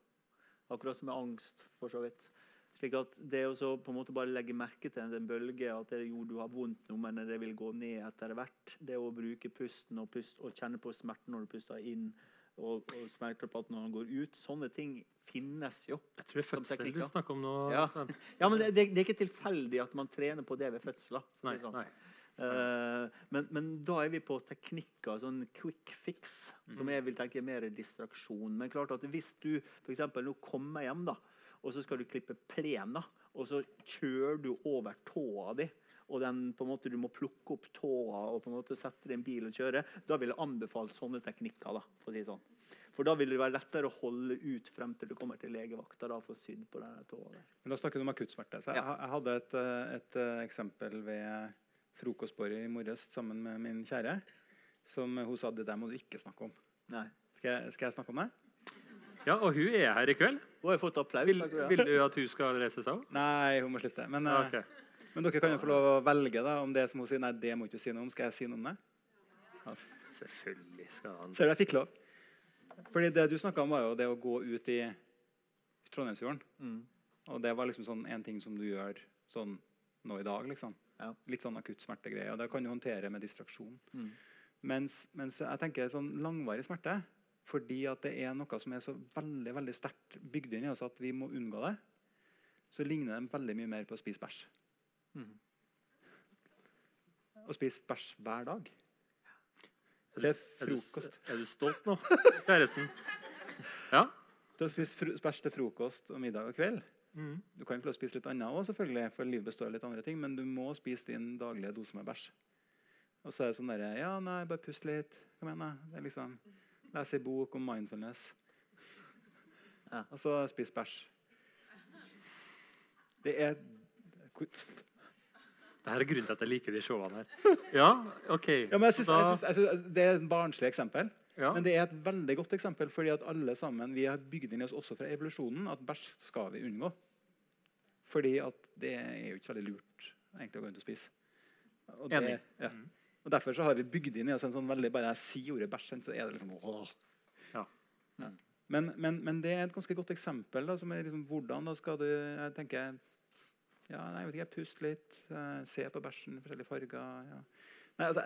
Speaker 2: Akkurat som med angst, for så vidt. Slik at Det å så på en måte bare legge merke til en bølge, at det, jo, du har vondt nå, men det vil gå ned etter hvert. Det å bruke pusten og, pust, og kjenne på smerten når du puster inn, og, og smerte på at når han går ut. Sånne ting finnes jo.
Speaker 1: Jeg tror det er fødsel du snakker om nå.
Speaker 2: Ja. Ja, men det, det, er ikke tilfeldig at man trener på det ved fødsel. da,
Speaker 1: Nei,
Speaker 2: sånn.
Speaker 1: nei.
Speaker 2: Uh, men, men da er vi på teknikker, sånn quick fix, som jeg vil tenke er mer distraksjon. Men klart at hvis du for eksempel, nå kommer hjem, da, og så skal du klippe plen, og så kjører du over tåa di, og den, på en måte, du må plukke opp tåa og på en måte sette deg i en bil og kjøre, da vil jeg anbefale sånne teknikker. da, for å si sånn. For da vil det være lettere å holde ut frem til du kommer til legevakta da, for å sydd på denne tåa. der.
Speaker 3: Men da snakker du om akuttsmerte. Så jeg,
Speaker 2: Ja.
Speaker 3: jeg hadde et, eh, et eh, eksempel ved frokostbordet i morges sammen med min kjære. Som hun sa det der må du ikke snakke om.
Speaker 2: Nei.
Speaker 3: Skal jeg, skal jeg snakke om det?
Speaker 1: Ja, og hun er her i kveld.
Speaker 2: Hun har fått applaus.
Speaker 1: Vil, vil du at hun skal reise seg opp?
Speaker 3: Nei, hun må slutte. Men, eh,
Speaker 1: ok.
Speaker 3: Men dere kan jo få lov å velge da, om det som hun sier. Nei, det må ikke si noe om. Skal jeg si noe om det? Altså,
Speaker 1: Selvfølgelig skal han
Speaker 3: ser du, jeg fikk lov. Fordi det du snakka om, var jo det å gå ut i Trondheimsfjorden.
Speaker 2: Mm.
Speaker 3: Og det var liksom sånn en ting som du gjør sånn nå i dag. liksom.
Speaker 2: Ja.
Speaker 3: Litt sånn akutt smertegreie. Og det kan du håndtere med distraksjon.
Speaker 2: Mm.
Speaker 3: Mens, mens jeg tenker sånn langvarig smerte, fordi at det er noe som er så veldig veldig sterkt bygd inn i oss at vi må unngå det, så ligner det veldig mye mer på å spise bæsj.
Speaker 2: Mm.
Speaker 3: Å spise bæsj hver dag. Det
Speaker 1: er
Speaker 3: er
Speaker 1: er, du,
Speaker 3: frokost.
Speaker 1: er du stolt nå, kjæresten? Ja?
Speaker 3: Det å spise fru- bæsj til frokost og middag og kveld
Speaker 1: Mm.
Speaker 3: Du kan få spise litt annet selvfølgelig, for livet består av litt andre ting, men du må spise din daglige dose med bæsj. Og så er det sånn derre Ja, nei, bare pust litt. Kom igjen, da. Det er liksom Lese ei bok om mindfulness.
Speaker 2: Ja.
Speaker 3: Og så spis bæsj. Det er
Speaker 1: Dette er grunnen til at jeg liker de showene her. Ja, OK.
Speaker 3: Ja, men jeg synes,
Speaker 1: Da-
Speaker 3: jeg synes, jeg synes, Det er et barnslig eksempel.
Speaker 1: ja.
Speaker 3: Men det er et veldig godt eksempel, fordi at alle sammen, vi har bygd inn i oss også fra evolusjonen at bæsj skal vi unngå. Fordi at det er jo ikke så veldig lurt egentlig å gå rundt og spise. Og det-
Speaker 1: Enig.
Speaker 3: Ja.
Speaker 1: Mm.
Speaker 3: Og Derfor så har vi bygd inn i oss en sånn veldig bare jeg sier ordet bæsj, så er det liksom åh.
Speaker 1: Ja.
Speaker 3: Ja. Men, men, men det er et ganske godt eksempel. Da, som er liksom, hvordan da skal du jeg tenker, ja, nei, jeg vet ikke, Pust litt. Uh, se på bæsjen, forskjellige farger. Ja. Nei, altså,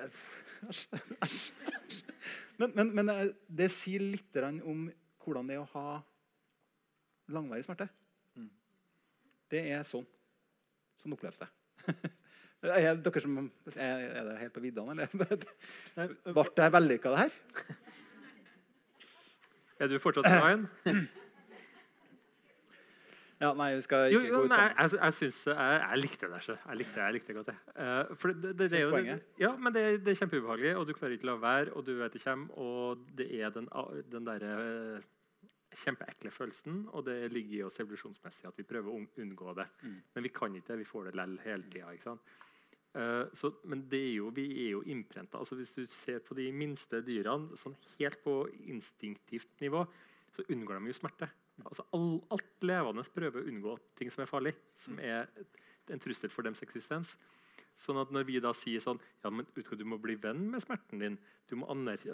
Speaker 3: Æsj. Men, men, men eh, det sier litt om hvordan det er å ha langvarig smerte.
Speaker 2: Mm.
Speaker 3: Det er sånn. Sånn oppleves det. Er dere som, er, er det helt på viddene, eller? Ble det vellykka, det her?
Speaker 1: Er du fortsatt fine?
Speaker 3: Ja, nei, vi skal ikke
Speaker 1: jo
Speaker 3: gå ut
Speaker 1: sånn.
Speaker 3: sammen.
Speaker 1: jeg, jeg, synes, jeg, jeg likte det. der. Jeg likte, jeg likte godt. Jeg. Eh, for det, det, det er jo, ja, men det, det er kjempeubehagelig, og du klarer ikke å la være, og du vet det kommer, og det er den, den derre eh, kjempeekle følelsen, og det ligger i oss evolusjonsmessig at vi prøver å unngå det.
Speaker 3: Mm.
Speaker 1: Men vi kan ikke det. Vi får det lell hele tida. Uh. Eh, så, men det er jo, vi er jo innprenta. Altså hvis du ser på de minste dyrene sånn helt på instinktivt nivå, så unngår de jo smerte. Altså all, alt levende prøver å unngå ting som er farlig, som er en trussel for deres eksistens. Sånn at når vi da sier sånn ja, men du må bli venn med smerten din, du må,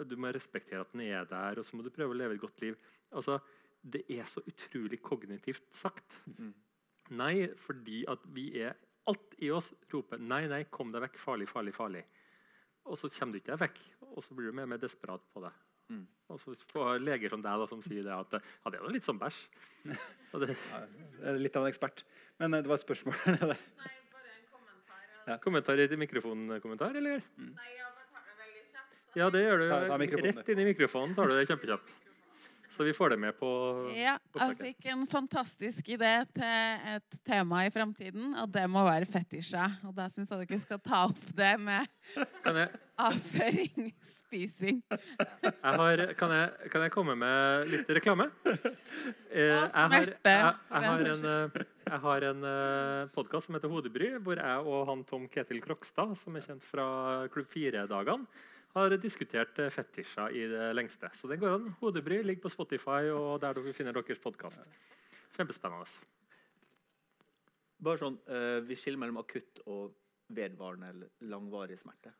Speaker 1: du må respektere at den er der, og så må du prøve å leve et godt liv. Altså, Det er så utrolig kognitivt sagt. Nei, fordi at vi er Alt i oss roper 'nei, nei, kom deg vekk', farlig, farlig, farlig. Og så kommer du ikke deg vekk, og så blir du mer og mer desperat på det.
Speaker 2: Mm.
Speaker 1: Og så får leger som deg da, som sier det at ja, det er jo litt som bæsj. Og det,
Speaker 3: Ja, er litt av en ekspert. Men eh, det var et spørsmål.
Speaker 4: Nei, bare en kommentar.
Speaker 1: Kommentar i mikrofonkommentar, eller?
Speaker 4: Nei, jeg tar det veldig kjapt.
Speaker 1: Ja, det gjør du. Rett inn i mikrofonen tar du det kjempekjapt. Så vi får det med på
Speaker 4: Ja, jeg fikk en fantastisk idé til et tema i framtiden, og det må være fetisjer. Og da syns jeg dere skal ta opp det med
Speaker 1: Kan jeg,
Speaker 4: avføring, spising.
Speaker 1: jeg har, kan, jeg, kan jeg komme med litt reklame? Eh, jeg, har,
Speaker 4: smerte,
Speaker 1: jeg, har en, eh, jeg har en podkast som heter Hodebry, hvor jeg og han Tom Ketil Krokstad, som er kjent fra Klubb 4-dagene, har diskutert eh, fetisjer i det lengste. Så det går an. Hodebry ligger på Spotify og der dere finner deres podkast. Kjempespennende.
Speaker 2: Bare sånn, eh, Vi skiller mellom akutt og vedvarende eller langvarig smerte.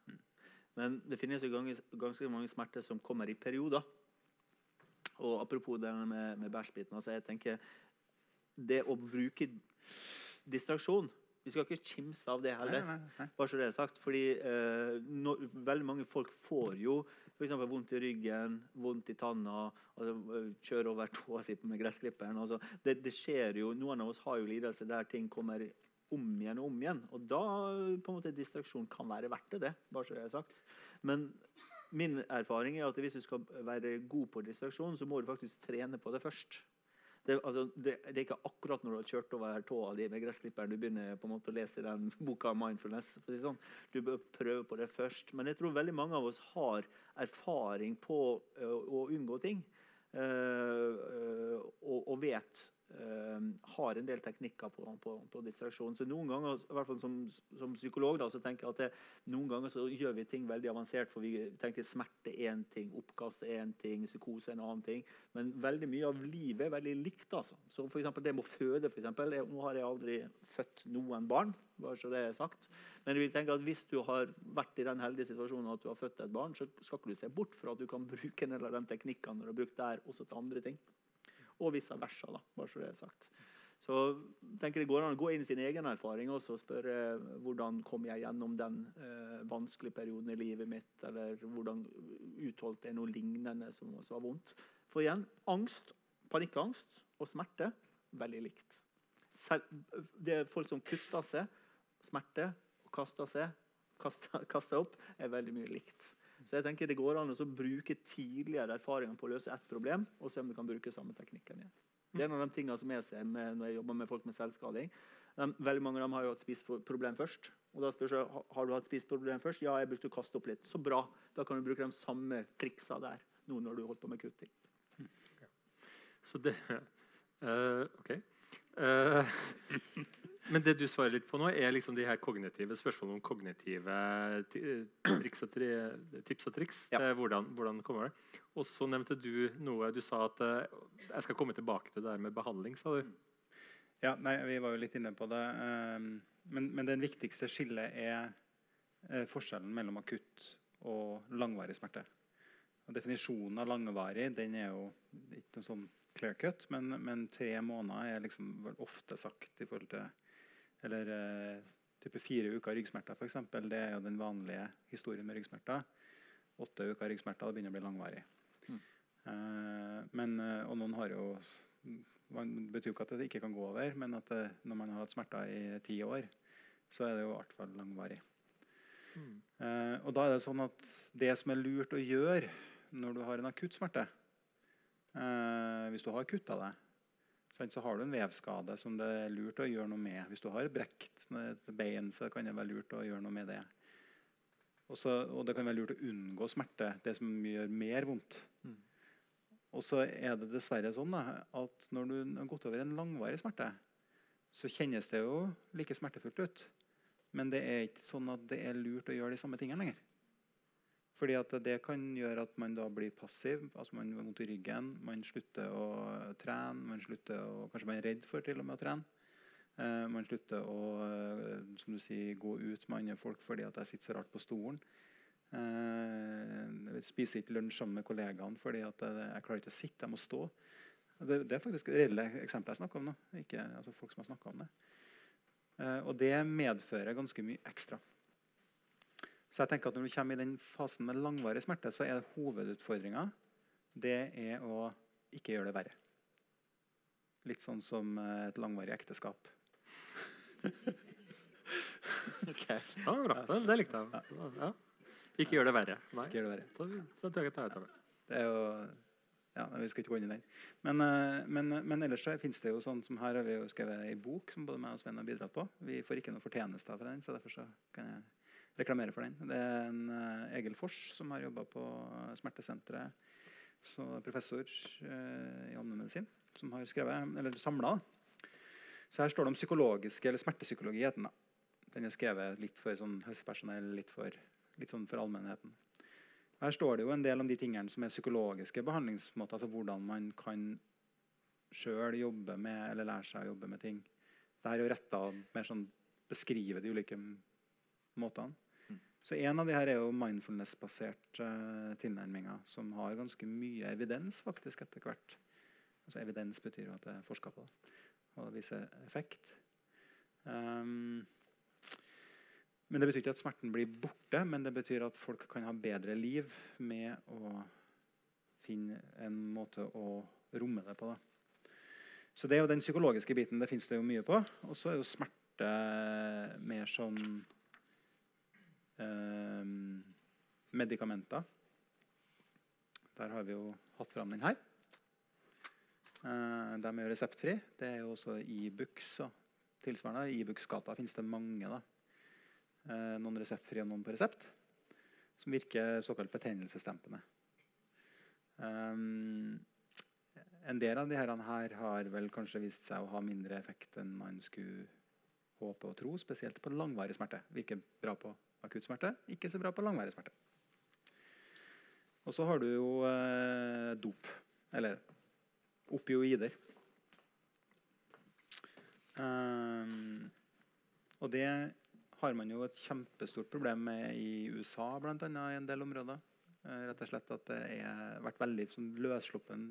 Speaker 2: Men det finnes jo ganske mange smerter som kommer i perioder. Og apropos det med, med bæsjbiten. Altså jeg tenker Det å bruke distraksjon Vi skal ikke kimse av det heller.
Speaker 3: Nei, nei, nei.
Speaker 2: Bare så det er sagt. Fordi eh, når, veldig mange folk får jo f.eks. vondt i ryggen, vondt i tanna, altså, kjører over tåa si med gressklipperen. Altså, det, det skjer jo, Noen av oss har jo lidelse der ting kommer om igjen og om igjen. Og da på en måte distraksjon kan være verdt det. bare så det er sagt. Men min erfaring er at hvis du skal være god på distraksjon, så må du faktisk trene på det først. Det, altså, det, det er ikke akkurat når du har kjørt over tåa di med gressklipperen du begynner på en måte å lese den boka 'Mindfulness'. Å sånn. Du bør prøve på det først. Men jeg tror veldig mange av oss har erfaring på ø, å unngå ting. ø, ø, og, og vet Har en del teknikker på, på, på distraksjon. Så noen ganger, i hvert fall som, som psykolog, da, så tenker jeg at det, noen ganger så gjør vi ting veldig avansert. For vi tenker smerte er én ting, oppkast er én ting, psykose en annen ting. Men veldig mye av livet er veldig likt. altså. Så for det med å føde for eksempel, jeg, Nå har jeg aldri født noen barn, bare så det er sagt. Men jeg vil tenke at hvis du har vært i den heldige situasjonen at du har født et barn, så skal ikke du se bort fra at du kan bruke en del av de teknikkene du har brukt der, også til andre ting. Og vice versa, da, bare så det er sagt. Så tenker det går an å gå inn i sin egen erfaring også og spørre hvordan kom jeg gjennom den eh, vanskelige perioden i livet mitt, eller hvordan utholdt jeg noe lignende som også var vondt. For igjen, angst, panikkangst og smerte veldig likt. Det er folk som kutter seg, smerte og kaster seg, kaster, kaster opp, er veldig mye likt. Så jeg tenker det går an å bruke tidligere erfaringer på å løse ett problem, og se om du kan bruke samme teknikken igjen. Det er en av de tingene som jeg ser med, når jeg jobber med folk med selvskading. De, veldig mange av dem har jo hatt spiseproblem først. Og da spør jeg, har du hatt spiseproblem først. Ja, jeg brukte å kaste opp litt. Så bra. Da kan du bruke de samme triksa der nå når du holder på med kutting.
Speaker 1: Så det uh, OK. Eh, men det du svarer litt på nå, er liksom de her kognitive spørsmålene om kognitive triks og tri, tips og triks.
Speaker 2: Ja.
Speaker 1: til Hvordan, hvordan kommer det? Og så nevnte du noe Du sa at eh, jeg skal komme tilbake til det der med behandling, sa du.
Speaker 3: Ja, nei, Vi var jo litt inne på det. ehm, Men, men den viktigste skillet er eh, forskjellen mellom akutt og langvarig smerte. Og Definisjonen av langvarig den er jo ikke noe sånn clear cut, men, men tre måneder er liksom ofte sagt i forhold til Eller eh, type fire uker ryggsmerter, f.eks. Det er jo den vanlige historien med ryggsmerter. Åtte uker ryggsmerter det begynner å bli langvarig.
Speaker 2: Mm.
Speaker 3: Eh, men, eh, og noen har jo det betyr jo ikke at det ikke kan gå over, men at det, når man har hatt smerter i ti år, så er det jo i hvert fall langvarig. Eh, og da er det sånn at det som er lurt å gjøre når du har en akutt smerte eh, Hvis du har kutta deg, så har du en vevskade som det er lurt å gjøre noe med. Hvis du har brekt et bein, så kan det være lurt å gjøre noe med det. Også, og det kan være lurt å unngå smerte, det som gjør mer vondt. Og så er det dessverre sånn da, at når du har gått over en langvarig smerte, så kjennes det jo like smertefullt ut. Men det er ikke sånn at det er lurt å gjøre de samme tingene lenger. Fordi at det kan gjøre at man da blir passiv. altså Man har vondt i ryggen, man slutter å trene, man slutter å, kanskje man er redd for til og med å trene. Eh, man slutter å eh, som du sier, gå ut med andre folk fordi at jeg sitter så rart på stolen. Eh, spiser ikke lunsj sammen med kollegaene fordi at jeg, jeg klarer ikke å sitte, jeg må stå. Det, det er faktisk reelle eksempler jeg snakker om nå. Ikke altså folk som har om det. Eh, og det medfører ganske mye ekstra. Så jeg tenker at Når du kommer i den fasen med langvarig smerte, så er hovedutfordringa det er å ikke gjøre det verre. Litt sånn som eh, et langvarig ekteskap.
Speaker 2: Ok.
Speaker 1: Ja, bra. Det, det likte jeg. Ja. Ikke gjør det verre. Nei.
Speaker 3: Ikke gjør det verre.
Speaker 1: Så, så tar jeg tar ut av det.
Speaker 3: Det er jo ja, Vi skal ikke gå inn i den. Men, eh, men, men ellers så finnes det jo sånn som her har vi jo skrevet ei bok som både meg og Sven har bidratt på. Vi får ikke noe fortjeneste fra den, så derfor så kan jeg reklamere for den. Det er en eh, Egil Fors som har jobba på Smertesenteret, så professor eh, i allmennmedisin, som har skrevet, eller samla. Så her står det om psykologiske, eller smertepsykologi. Den. Den er skrevet litt for sånn helsepersonell, litt for, litt sånn for allmennheten. Her står det jo en del om de tingene som er psykologiske behandlingsmåter. altså Hvordan man kan sjøl jobbe med, eller lære seg å jobbe med ting. Dette er jo retta mer sånn beskrive de ulike måtene. Så En av de her er jo mindfulness-basert uh, tilnærminger, som har ganske mye evidens faktisk etter hvert. Altså Evidens betyr jo at det er forska på og viser effekt. Um, men Det betyr ikke at smerten blir borte, men det betyr at folk kan ha bedre liv med å finne en måte å romme det på. Da. Så det er jo den psykologiske biten. Det fins det jo mye på. Og så er jo smerte mer sånn eh, medikamenter. Der har vi jo hatt fram den her. Eh, de er jo reseptfri. Det er jo også Ibux og tilsvarende. I Ibux-gata finnes det mange. da. Eh, noen reseptfrie og noen på resept. Som virker såkalt betennelsesdempende. Um, en del av her, her har vel kanskje vist seg å ha mindre effekt enn man skulle håpe og tro, spesielt på langvarig smerte. Virker bra på akutt smerte, ikke så bra på langvarig smerte. Og så har du jo eh, dop, eller opioider. Um, og det har man jo et kjempestort problem med i USA, annet, i en del områder. Eh, rett og slett at det har vært veldig sånn, løssluppen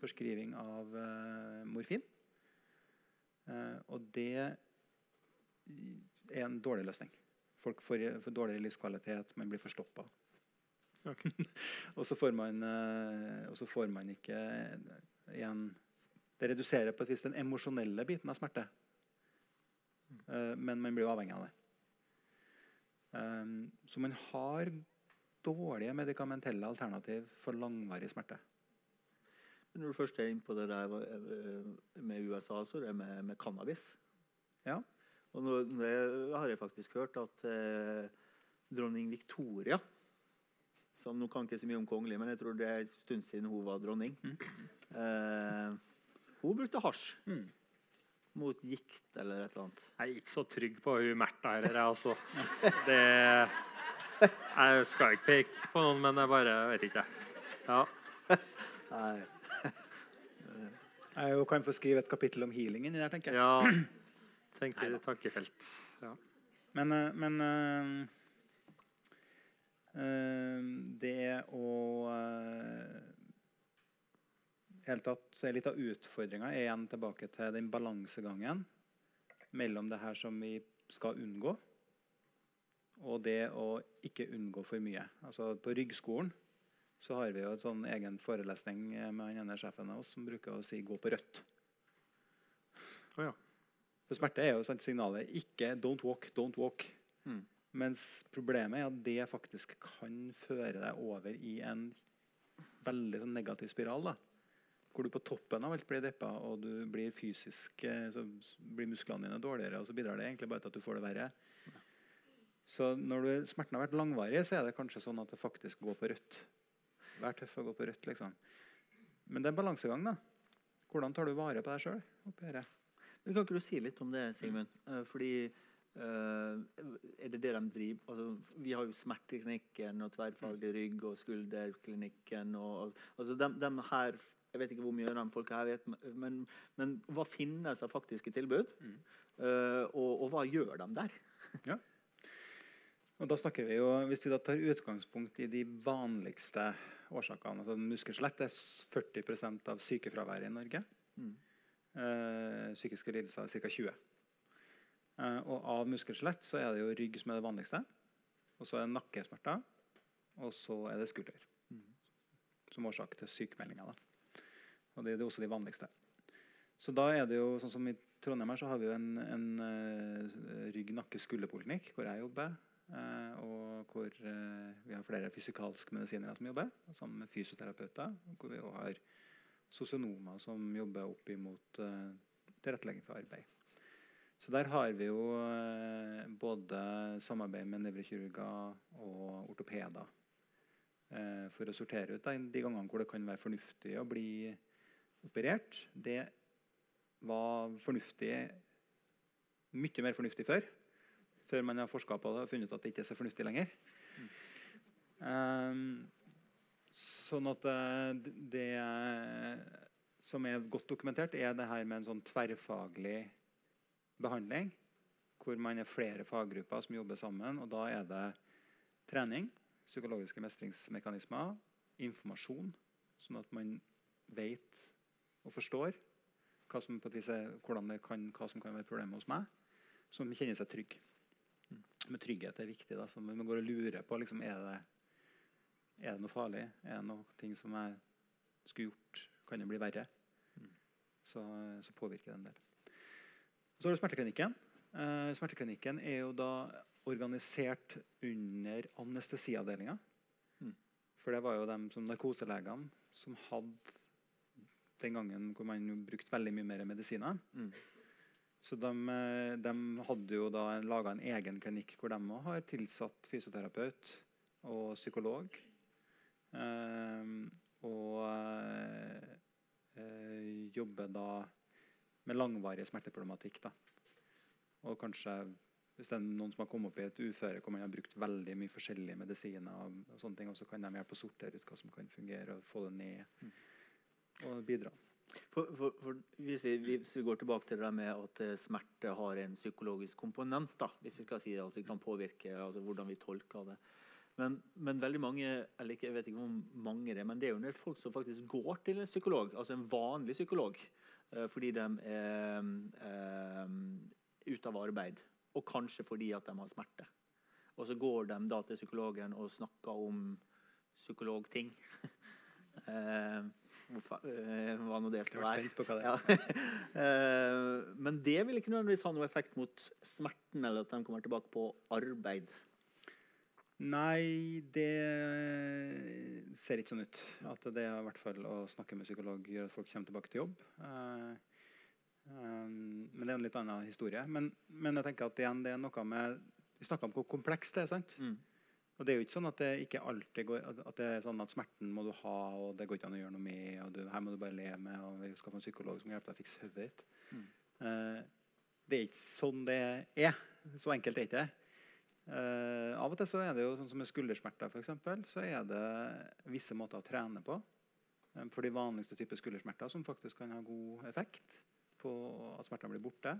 Speaker 3: forskriving av eh, morfin. Eh, og det er en dårlig løsning. Folk får, får dårligere livskvalitet, man blir forstoppa.
Speaker 1: Okay.
Speaker 3: og, så får man, eh, og så får man ikke eh, igjen Det reduserer på et vis den emosjonelle biten av smerte. Eh, men man blir jo avhengig av det. Um, så man har dårlige medikamentelle alternativ for langvarig smerte.
Speaker 2: Men Når du først er inne på det der med USA, så er det med, med cannabis.
Speaker 3: Ja.
Speaker 2: Og nå, nå har jeg faktisk hørt at eh, dronning Victoria som Nå kan ikke så mye om kongelig, men jeg tror det er en stund siden hun var dronning. Eh, hun brukte hasj
Speaker 3: Mm.
Speaker 2: mot gikt eller et eller annet.
Speaker 1: Jeg er ikke så trygg på hun Märtha her, jeg, altså. Det Jeg skal ikke peke på noen, men jeg bare vet ikke. Ja.
Speaker 2: Nei.
Speaker 3: Jeg kan få skrive et kapittel om healingen i der, tenker jeg.
Speaker 1: ja. Tenkte i tankefelt. Ja.
Speaker 3: Men, eh, men eh, eh, det å helt tatt, så er Litt av utfordringa er igjen tilbake til den balansegangen mellom det her som vi skal unngå, og det å ikke unngå for mye. Altså På Ryggskolen så har vi jo et sånn egen forelesning med han ene sjefen av oss som bruker å si 'gå på rødt'.
Speaker 1: Oh, ja.
Speaker 3: For smerte er jo sant, signalet ikke 'don't walk, don't walk'.
Speaker 2: Mm.
Speaker 3: Mens problemet er at det faktisk kan føre deg over i en veldig sånn negativ spiral. da. Hvor du på toppen av alt blir deppa, og du blir fysisk eh, så blir musklene dine dårligere, og så bidrar det egentlig bare til at du får det verre. Så når du, smerten har vært langvarig, så er det kanskje sånn at det faktisk går på rødt. Vær tøff og gå på rødt, liksom. Men det er en balansegang, da. Hvordan tar du vare på deg sjøl?
Speaker 2: Men Kan ikke du si litt om det, Sigmund? Eh, fordi eh, Er det det de driver altså, Vi har jo smerteklinikken og tverrfaglig rygg og skulderklinikken. Og, altså, de, de her Jeg vet ikke hvor mye de folka her vet, men, men hva finnes av faktiske tilbud? Eh, og, og hva gjør de der? ja.
Speaker 3: Og da snakker vi jo, Hvis vi da tar utgangspunkt i de vanligste årsakene altså Muskelskjelett er 40% av sykefraværet i Norge.
Speaker 2: Mm.
Speaker 3: Eh, psykiske lidelser er ca. 20 eh, Og av muskelskjelett så er det jo rygg som er det vanligste. Og så er det nakkesmerter. Og så er det skulder som årsak til sykemeldinger. da. Og det er også de vanligste. Så da er det jo sånn som i Trondheim her så har vi jo en, en uh, rygg-nakke-skulderpoliklinikk hvor jeg jobber. Uh, og hvor uh, vi har flere fysikalske medisinere som jobber, sammen med fysioterapeuter. Hvor vi også har sosionomer som jobber opp imot tilrettelegging for arbeid. Så der har vi jo både samarbeid med nevrokirurger og ortopeder for å sortere ut de gangene hvor det kan være fornuftig å bli operert. Det var fornuftig mye mer fornuftig før. Før man har forska på det og funnet ut at det ikke er så fornuftig lenger. Um, sånn at det, det, som er godt dokumentert, er det her med en sånn tverrfaglig behandling. Hvor man er flere faggrupper som jobber sammen. og Da er det trening, psykologiske mestringsmekanismer, informasjon, sånn at man vet og forstår hva som, er, kan, hva som kan være problemet hos meg, som kjenner seg trygg. Mm. Men trygghet er viktig. Da, så Man går og lurer på liksom, er, det, er det noe farlig. Er det noe ting som jeg skulle gjort? Kan det bli verre? Mm. Så, så, påvirker det en del. Så har du smerteklinikken. Eh, smerteklinikken er jo da organisert under anestesiavdelinga. Mm. For det var jo de som narkoselegene som hadde den gangen hvor man brukte veldig mye mer medisiner. Mm. Så de, eh, de, hadde jo da laga en egen klinikk hvor de òg har tilsatt fysioterapeut og psykolog. Eh, og eh, jobber da med langvarig smerteproblematikk. Da. Og kanskje hvis det er noen som har kommet opp i et uføre hvor man har brukt veldig mye forskjellige medisiner, og, og sånne ting, og så kan de hjelpe å sortere ut hva som kan fungere, og få det ned. Mm og bidra.
Speaker 2: For, for, for hvis, vi, hvis, vi, går tilbake til det med at eh, smerte har en psykologisk komponent, da, hvis vi skal si det, altså kan påvirke altså hvordan vi tolker det. Men, men, veldig mange eller jeg vet ikke hvor mange det er, men det er jo en del folk som faktisk går til en psykolog, altså en vanlig psykolog, eh, fordi de er er ute av arbeid. Og kanskje fordi at de har smerte. Og så går de da til psykologen og snakker om psykologting. eh, Eh, hva nå det skal være. Ja. Eh, men det vil ikke nødvendigvis ha noe effekt mot smerten, eller at de kommer tilbake på arbeid.
Speaker 3: Nei, det ser ikke sånn ut. At det er i hvert fall å snakke med psykolog gjør at folk kommer tilbake til jobb. Uh, um, men det er en litt annen historie. Men, men, jeg tenker at igjen, det er noe med Vi snakka om hvor komplekst det er. sant? Mm. Og det er jo ikke sånn at det ikke alltid går at det er sånn at smerten må du ha, og det går ikke an å gjøre noe med, og du, her må du bare leve med, og vi skal få en psykolog som hjelper deg å fikse hodet ditt. Mm. Uh, det er ikke sånn det er. Så enkelt er ikke det. Uh, av og til så er det jo sånn som med skuldersmerter, for eksempel, så er det visse måter å trene på. Um, for de vanligste typer skuldersmerter som faktisk kan ha god effekt på at smertene blir borte.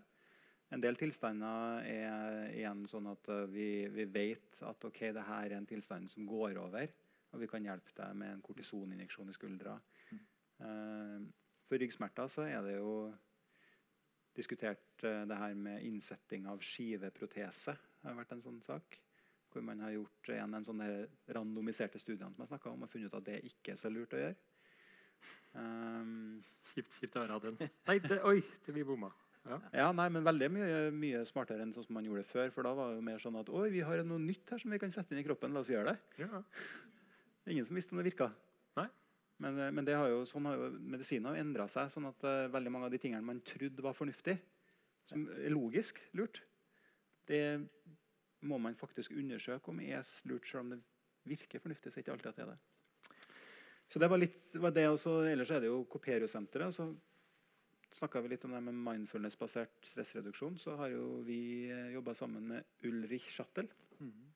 Speaker 3: En del tilstander er igjen sånn at eh, vi, vi vet at ok, det her er en tilstand som går over, og vi kan hjelpe deg med en kortisoninjeksjon i skuldra. Mm. Uh, for ryggsmerter så er det jo diskutert det her med innsetting av skiveprotese. Det har vært en sånn sak. Hvor man har gjort igjen en sånn randomiserte studiene som jeg om, og funnet ut at det ikke er så lurt å gjøre.
Speaker 1: Um, kjipt, kjipt å ha den. Nei, det, oi, det blir bomma.
Speaker 3: Ja. ja. nei, men Veldig mye, mye, smartere enn sånn som man gjorde det før. For da var det jo mer sånn at Oi, vi har noe nytt her som vi kan sette inn i kroppen. La oss gjøre det. Ja. Ingen som visste om det virka.
Speaker 1: Nei.
Speaker 3: Men, det men har jo, sånn har jo medisinen endra seg. sånn at uh, veldig mange av de tingene man trodde var fornuftig, som er logisk lurt, det må man faktisk undersøke om er lurt, selv om det virker fornuftig. så ikke alltid at det er det. Så det var litt var det også, Ellers er det jo Coperio-senteret. så snakka vi litt om det med mindfulness-basert stressreduksjon. Så har jo vi eh, jobba sammen med Ulrich Schattel. Mm.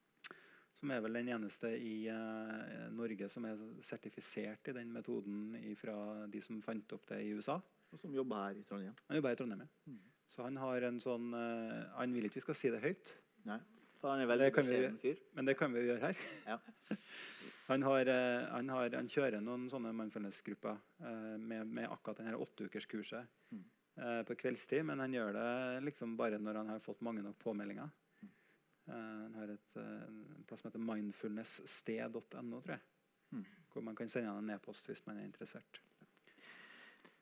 Speaker 3: Som er vel den eneste i uh, Norge som er sertifisert i den metoden fra de som fant opp det i USA.
Speaker 2: Og som jobber her i Trondheim.
Speaker 3: Han jobber her i Trondheim, ja. Mm. Så han har en sånn uh, Han vil ikke vi skal si det høyt.
Speaker 2: Nei, for han er veldig beskjeden fyr.
Speaker 3: Men det kan vi gjøre her. Ja. Han, har, uh, han, har, han, kjører noen sånne mindfulness-grupper eh, med, med, akkurat denne åtteukerskurset mm. eh, på kveldstid. Men han gjør det liksom bare når han har fått mange nok påmeldinger. Mm. Eh, han har et, en plass som heter mindfulnesssted.no, tror jeg. Mm. Hvor man kan sende han en e-post hvis man er interessert.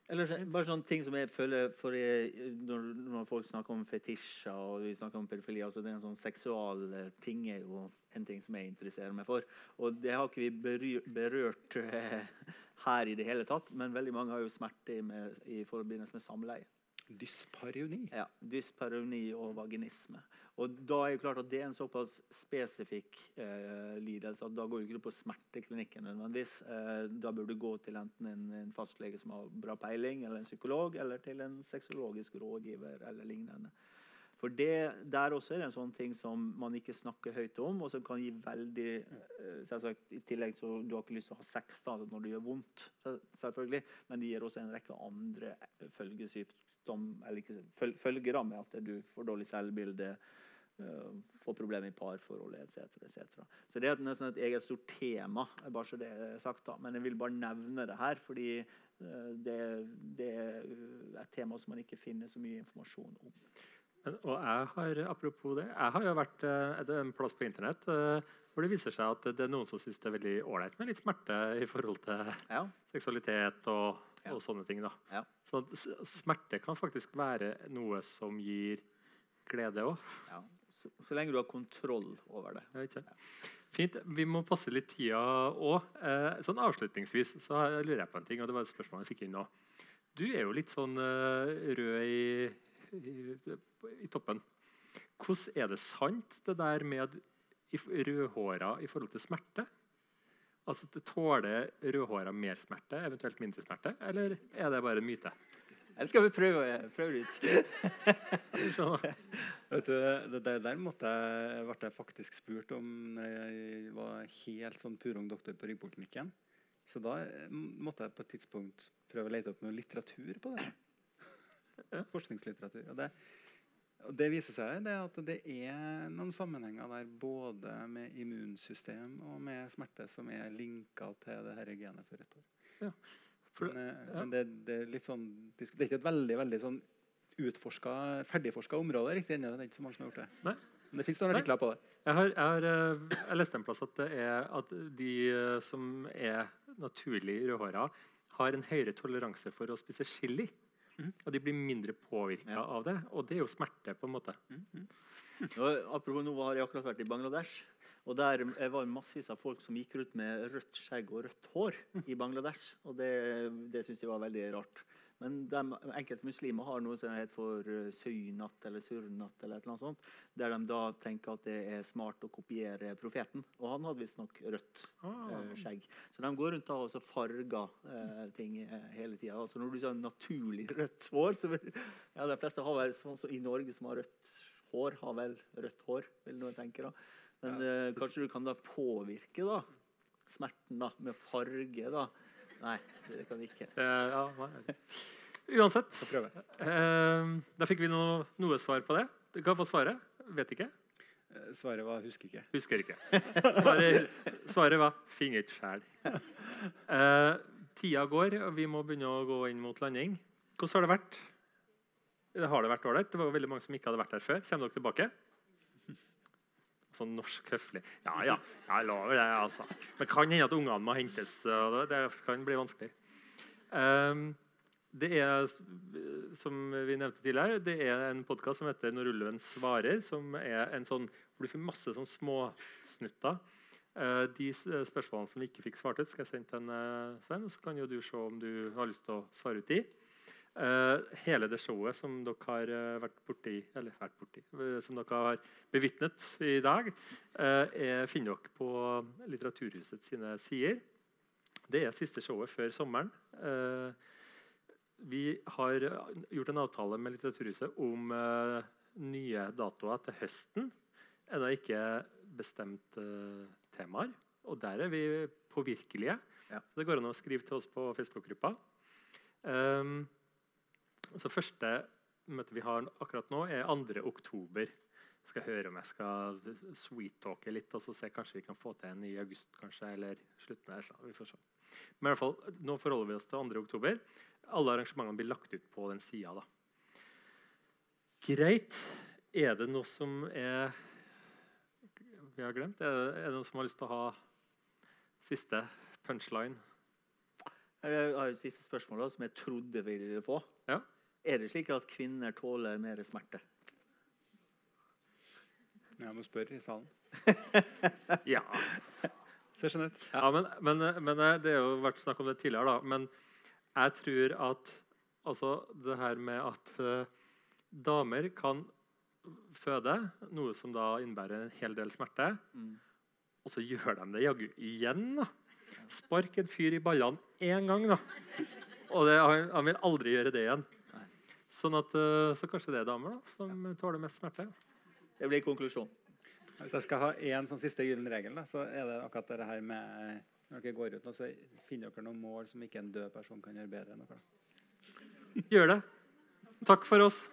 Speaker 2: Eller så- bare sånne ting som jeg føler for jeg, når, når folk snakker om fetisjer og vi snakker om pedofili altså det er en sånn Seksual ting er jo en ting som jeg interesserer meg for. Og det har ikke vi berørt, eh, her i det hele tatt, men veldig mange har jo smerte med, i forbindelse med samleie.
Speaker 3: Dysparoni.
Speaker 2: Ja, Dysparoni og vaginisme. Og da er jo klart at Det er en såpass spesifikk eh, lidelse at da går jo ikke du på smerteklinikken. nødvendigvis. Eh, da bør du gå til enten en, en fastlege som har bra peiling, eller en psykolog, eller til en sexologisk rådgiver eller lignende. For det, Der også er det en sånn ting som man ikke snakker høyt om, og som kan gi veldig eh, selvsagt, I tillegg så Du har ikke lyst til å ha sex da når det gjør vondt, selvfølgelig, men det gir også en rekke andre følgesykdom, eller ikke føl- følger da med at du får dårlig selvbilde, eh, får problemer i parforholdet etc. etc. Så det er nesten et eget stort tema, bare så det er sagt. da. Men jeg vil bare nevne det her, fordi eh, det, det er et tema som man ikke finner så mye informasjon om.
Speaker 1: Men, og jeg har, apropos det, jeg har jo vært det er en plass på internett eh, hvor det viser seg at det er noen som syns det er veldig ålreit med litt smerte i forhold til
Speaker 2: Ja,
Speaker 1: seksualitet og,
Speaker 2: Ja.
Speaker 1: og sånne ting. da.
Speaker 2: Ja.
Speaker 1: Så smerte kan faktisk være noe som gir glede òg.
Speaker 2: ja. Så, så lenge du har kontroll over det.
Speaker 1: Fint. Vi må passe litt tida òg. Eh, sånn avslutningsvis så lurer jeg på en ting, og det var et spørsmål jeg fikk inn nå. Du er jo litt sånn eh, rød i, i, i toppen. Hvordan er det sant, det der med rødhåra i forhold til smerte? Altså, Tåler rødhåra mer smerte, eventuelt mindre smerte, eller er det bare en myte?
Speaker 2: Eller skal vi prøve, prøve det ut?
Speaker 3: Vet du, det, det der måtte jeg, ble jeg faktisk spurt om når jeg var helt sånn purung doktor på ryggpoliklinikken. Så da eh, måtte jeg på et tidspunkt prøve å lete opp noe litteratur på det. Forskningslitteratur. Og det, og det viser seg det at det er noen sammenhenger der både med immunsystem og med smerte som er linka til det her genet for et år. hår.
Speaker 1: For,
Speaker 3: Men, eh,
Speaker 1: ja.
Speaker 3: men det, det er litt sånn Det er ikke et veldig veldig sånn utforska, ferdigforska område riktig ennå. Det er ikke så mange som har gjort det.
Speaker 1: Nei.
Speaker 3: Men det fins noen artikler på det.
Speaker 1: Jeg har, jeg har eh, jeg leste en plass at det er at de eh, som er naturlig rødhåra, har en høyere toleranse for å spise chili.
Speaker 3: Mhm.
Speaker 1: Og de blir mindre påvirka
Speaker 2: Ja.
Speaker 1: av det. Og det er jo smerte, på en måte.
Speaker 2: Nå, apropos, nå har jeg akkurat vært i Bangladesh. Og der eh, var massevis av folk som gikk rundt med rødt skjegg og rødt hår i Bangladesh. Og det, det syntes jeg var veldig rart. Men de, enkelte muslimer har noe som heter for søynatt søynat eller surnat, eller et eller annet sånt, der de da tenker at det er smart å kopiere profeten. Og han hadde visstnok rødt
Speaker 1: Ah.
Speaker 2: eh, skjegg. Så de går rundt da og farger eh, ting eh, hele tida. Altså når du sier naturlig rødt hår så vil, ja, De fleste har vel sånn som i Norge som har rødt hår, har vel rødt hår, vil noen tenke. da. Men eh, kanskje du kan da påvirke da smerten da med farge, da. Nei, det kan vi ikke.
Speaker 1: Uh, ja, nei. Uansett. Uh, da fikk vi noe, noe svar på det. Du kan få svaret. Vet ikke.
Speaker 3: Svaret var 'husker ikke'.
Speaker 1: Husker ikke. Svaret, svaret var 'finner it sjæl'. Eh, tida går, og vi må begynne å gå inn mot landing. Hvordan har det vært? Det har det vært ålreit? Det var veldig mange som ikke hadde vært her før. Kommer dere tilbake? Sånn norsk høflig. Ja, ja. Jeg lover det, altså. Men kan hende at ungene må hentes. Det, det kan bli vanskelig. Um, det er, som vi nevnte tidligere, det er en podkast som heter 'Når ulven svarer', som er en sånn hvor du får masse sånn småsnutter. Uh, de spørsmålene som vi ikke fikk svart ut, skal jeg sende til en, eh, Sven. Så kan jo du se om du har lyst til å svare ut de. Eh, hele det showet som dere har eh, vært borti, eller vært borti, eh, som dere har bevitnet i dag, finner dere på Litteraturhuset sine sider. Det er siste showet før sommeren. Vi har gjort en avtale med Litteraturhuset om nye datoer til høsten. Ennå ikke bestemt temaer. Og der er vi påvirkelige.
Speaker 2: Ja.
Speaker 1: Så det går an å skrive til oss på Facebook-gruppa. Um, så første møte vi har akkurat nå, er 2. oktober. Jeg Skal høre om jeg skal sweet-talke litt og så se kanskje vi kan få til en i august. kanskje, eller slutten av vi får se. Men i hvert fall, nå forholder vi oss til 2. oktober. Alle arrangementene blir lagt ut på den sida. Greit. Er det noe som er vi har glemt? Er det, er det noen som har lyst til å ha siste punchline?
Speaker 2: Jeg har jo siste spørsmål da, som jeg trodde vi ville få.
Speaker 1: Ja.
Speaker 2: Er det slik at kvinner tåler mer smerte?
Speaker 3: Jeg må spørre i salen.
Speaker 1: Ja.
Speaker 3: Ser sånn ut.
Speaker 1: Ja, men, men, men eh, Det har jo vært snakk om det tidligere, da. Men jeg tror at altså, det her med at uh, damer kan føde, noe som da innebærer en hel del smerte,
Speaker 2: Mm.
Speaker 1: og så gjør de det jaggu igjen. da. Spark en fyr i ballene én gang, da. Og det, han, han vil aldri gjøre det igjen. Sånn at, eh, så kanskje det er damer da, som tåler mest smerte.
Speaker 2: Det blir konklusjon.
Speaker 3: Hvis jeg skal ha én sånn siste gyllen regel, da, så er det akkurat det her med Når dere går ut nå, så finner dere noen mål som ikke en død person kan gjøre bedre enn dere.
Speaker 1: Gjør det. Takk for oss.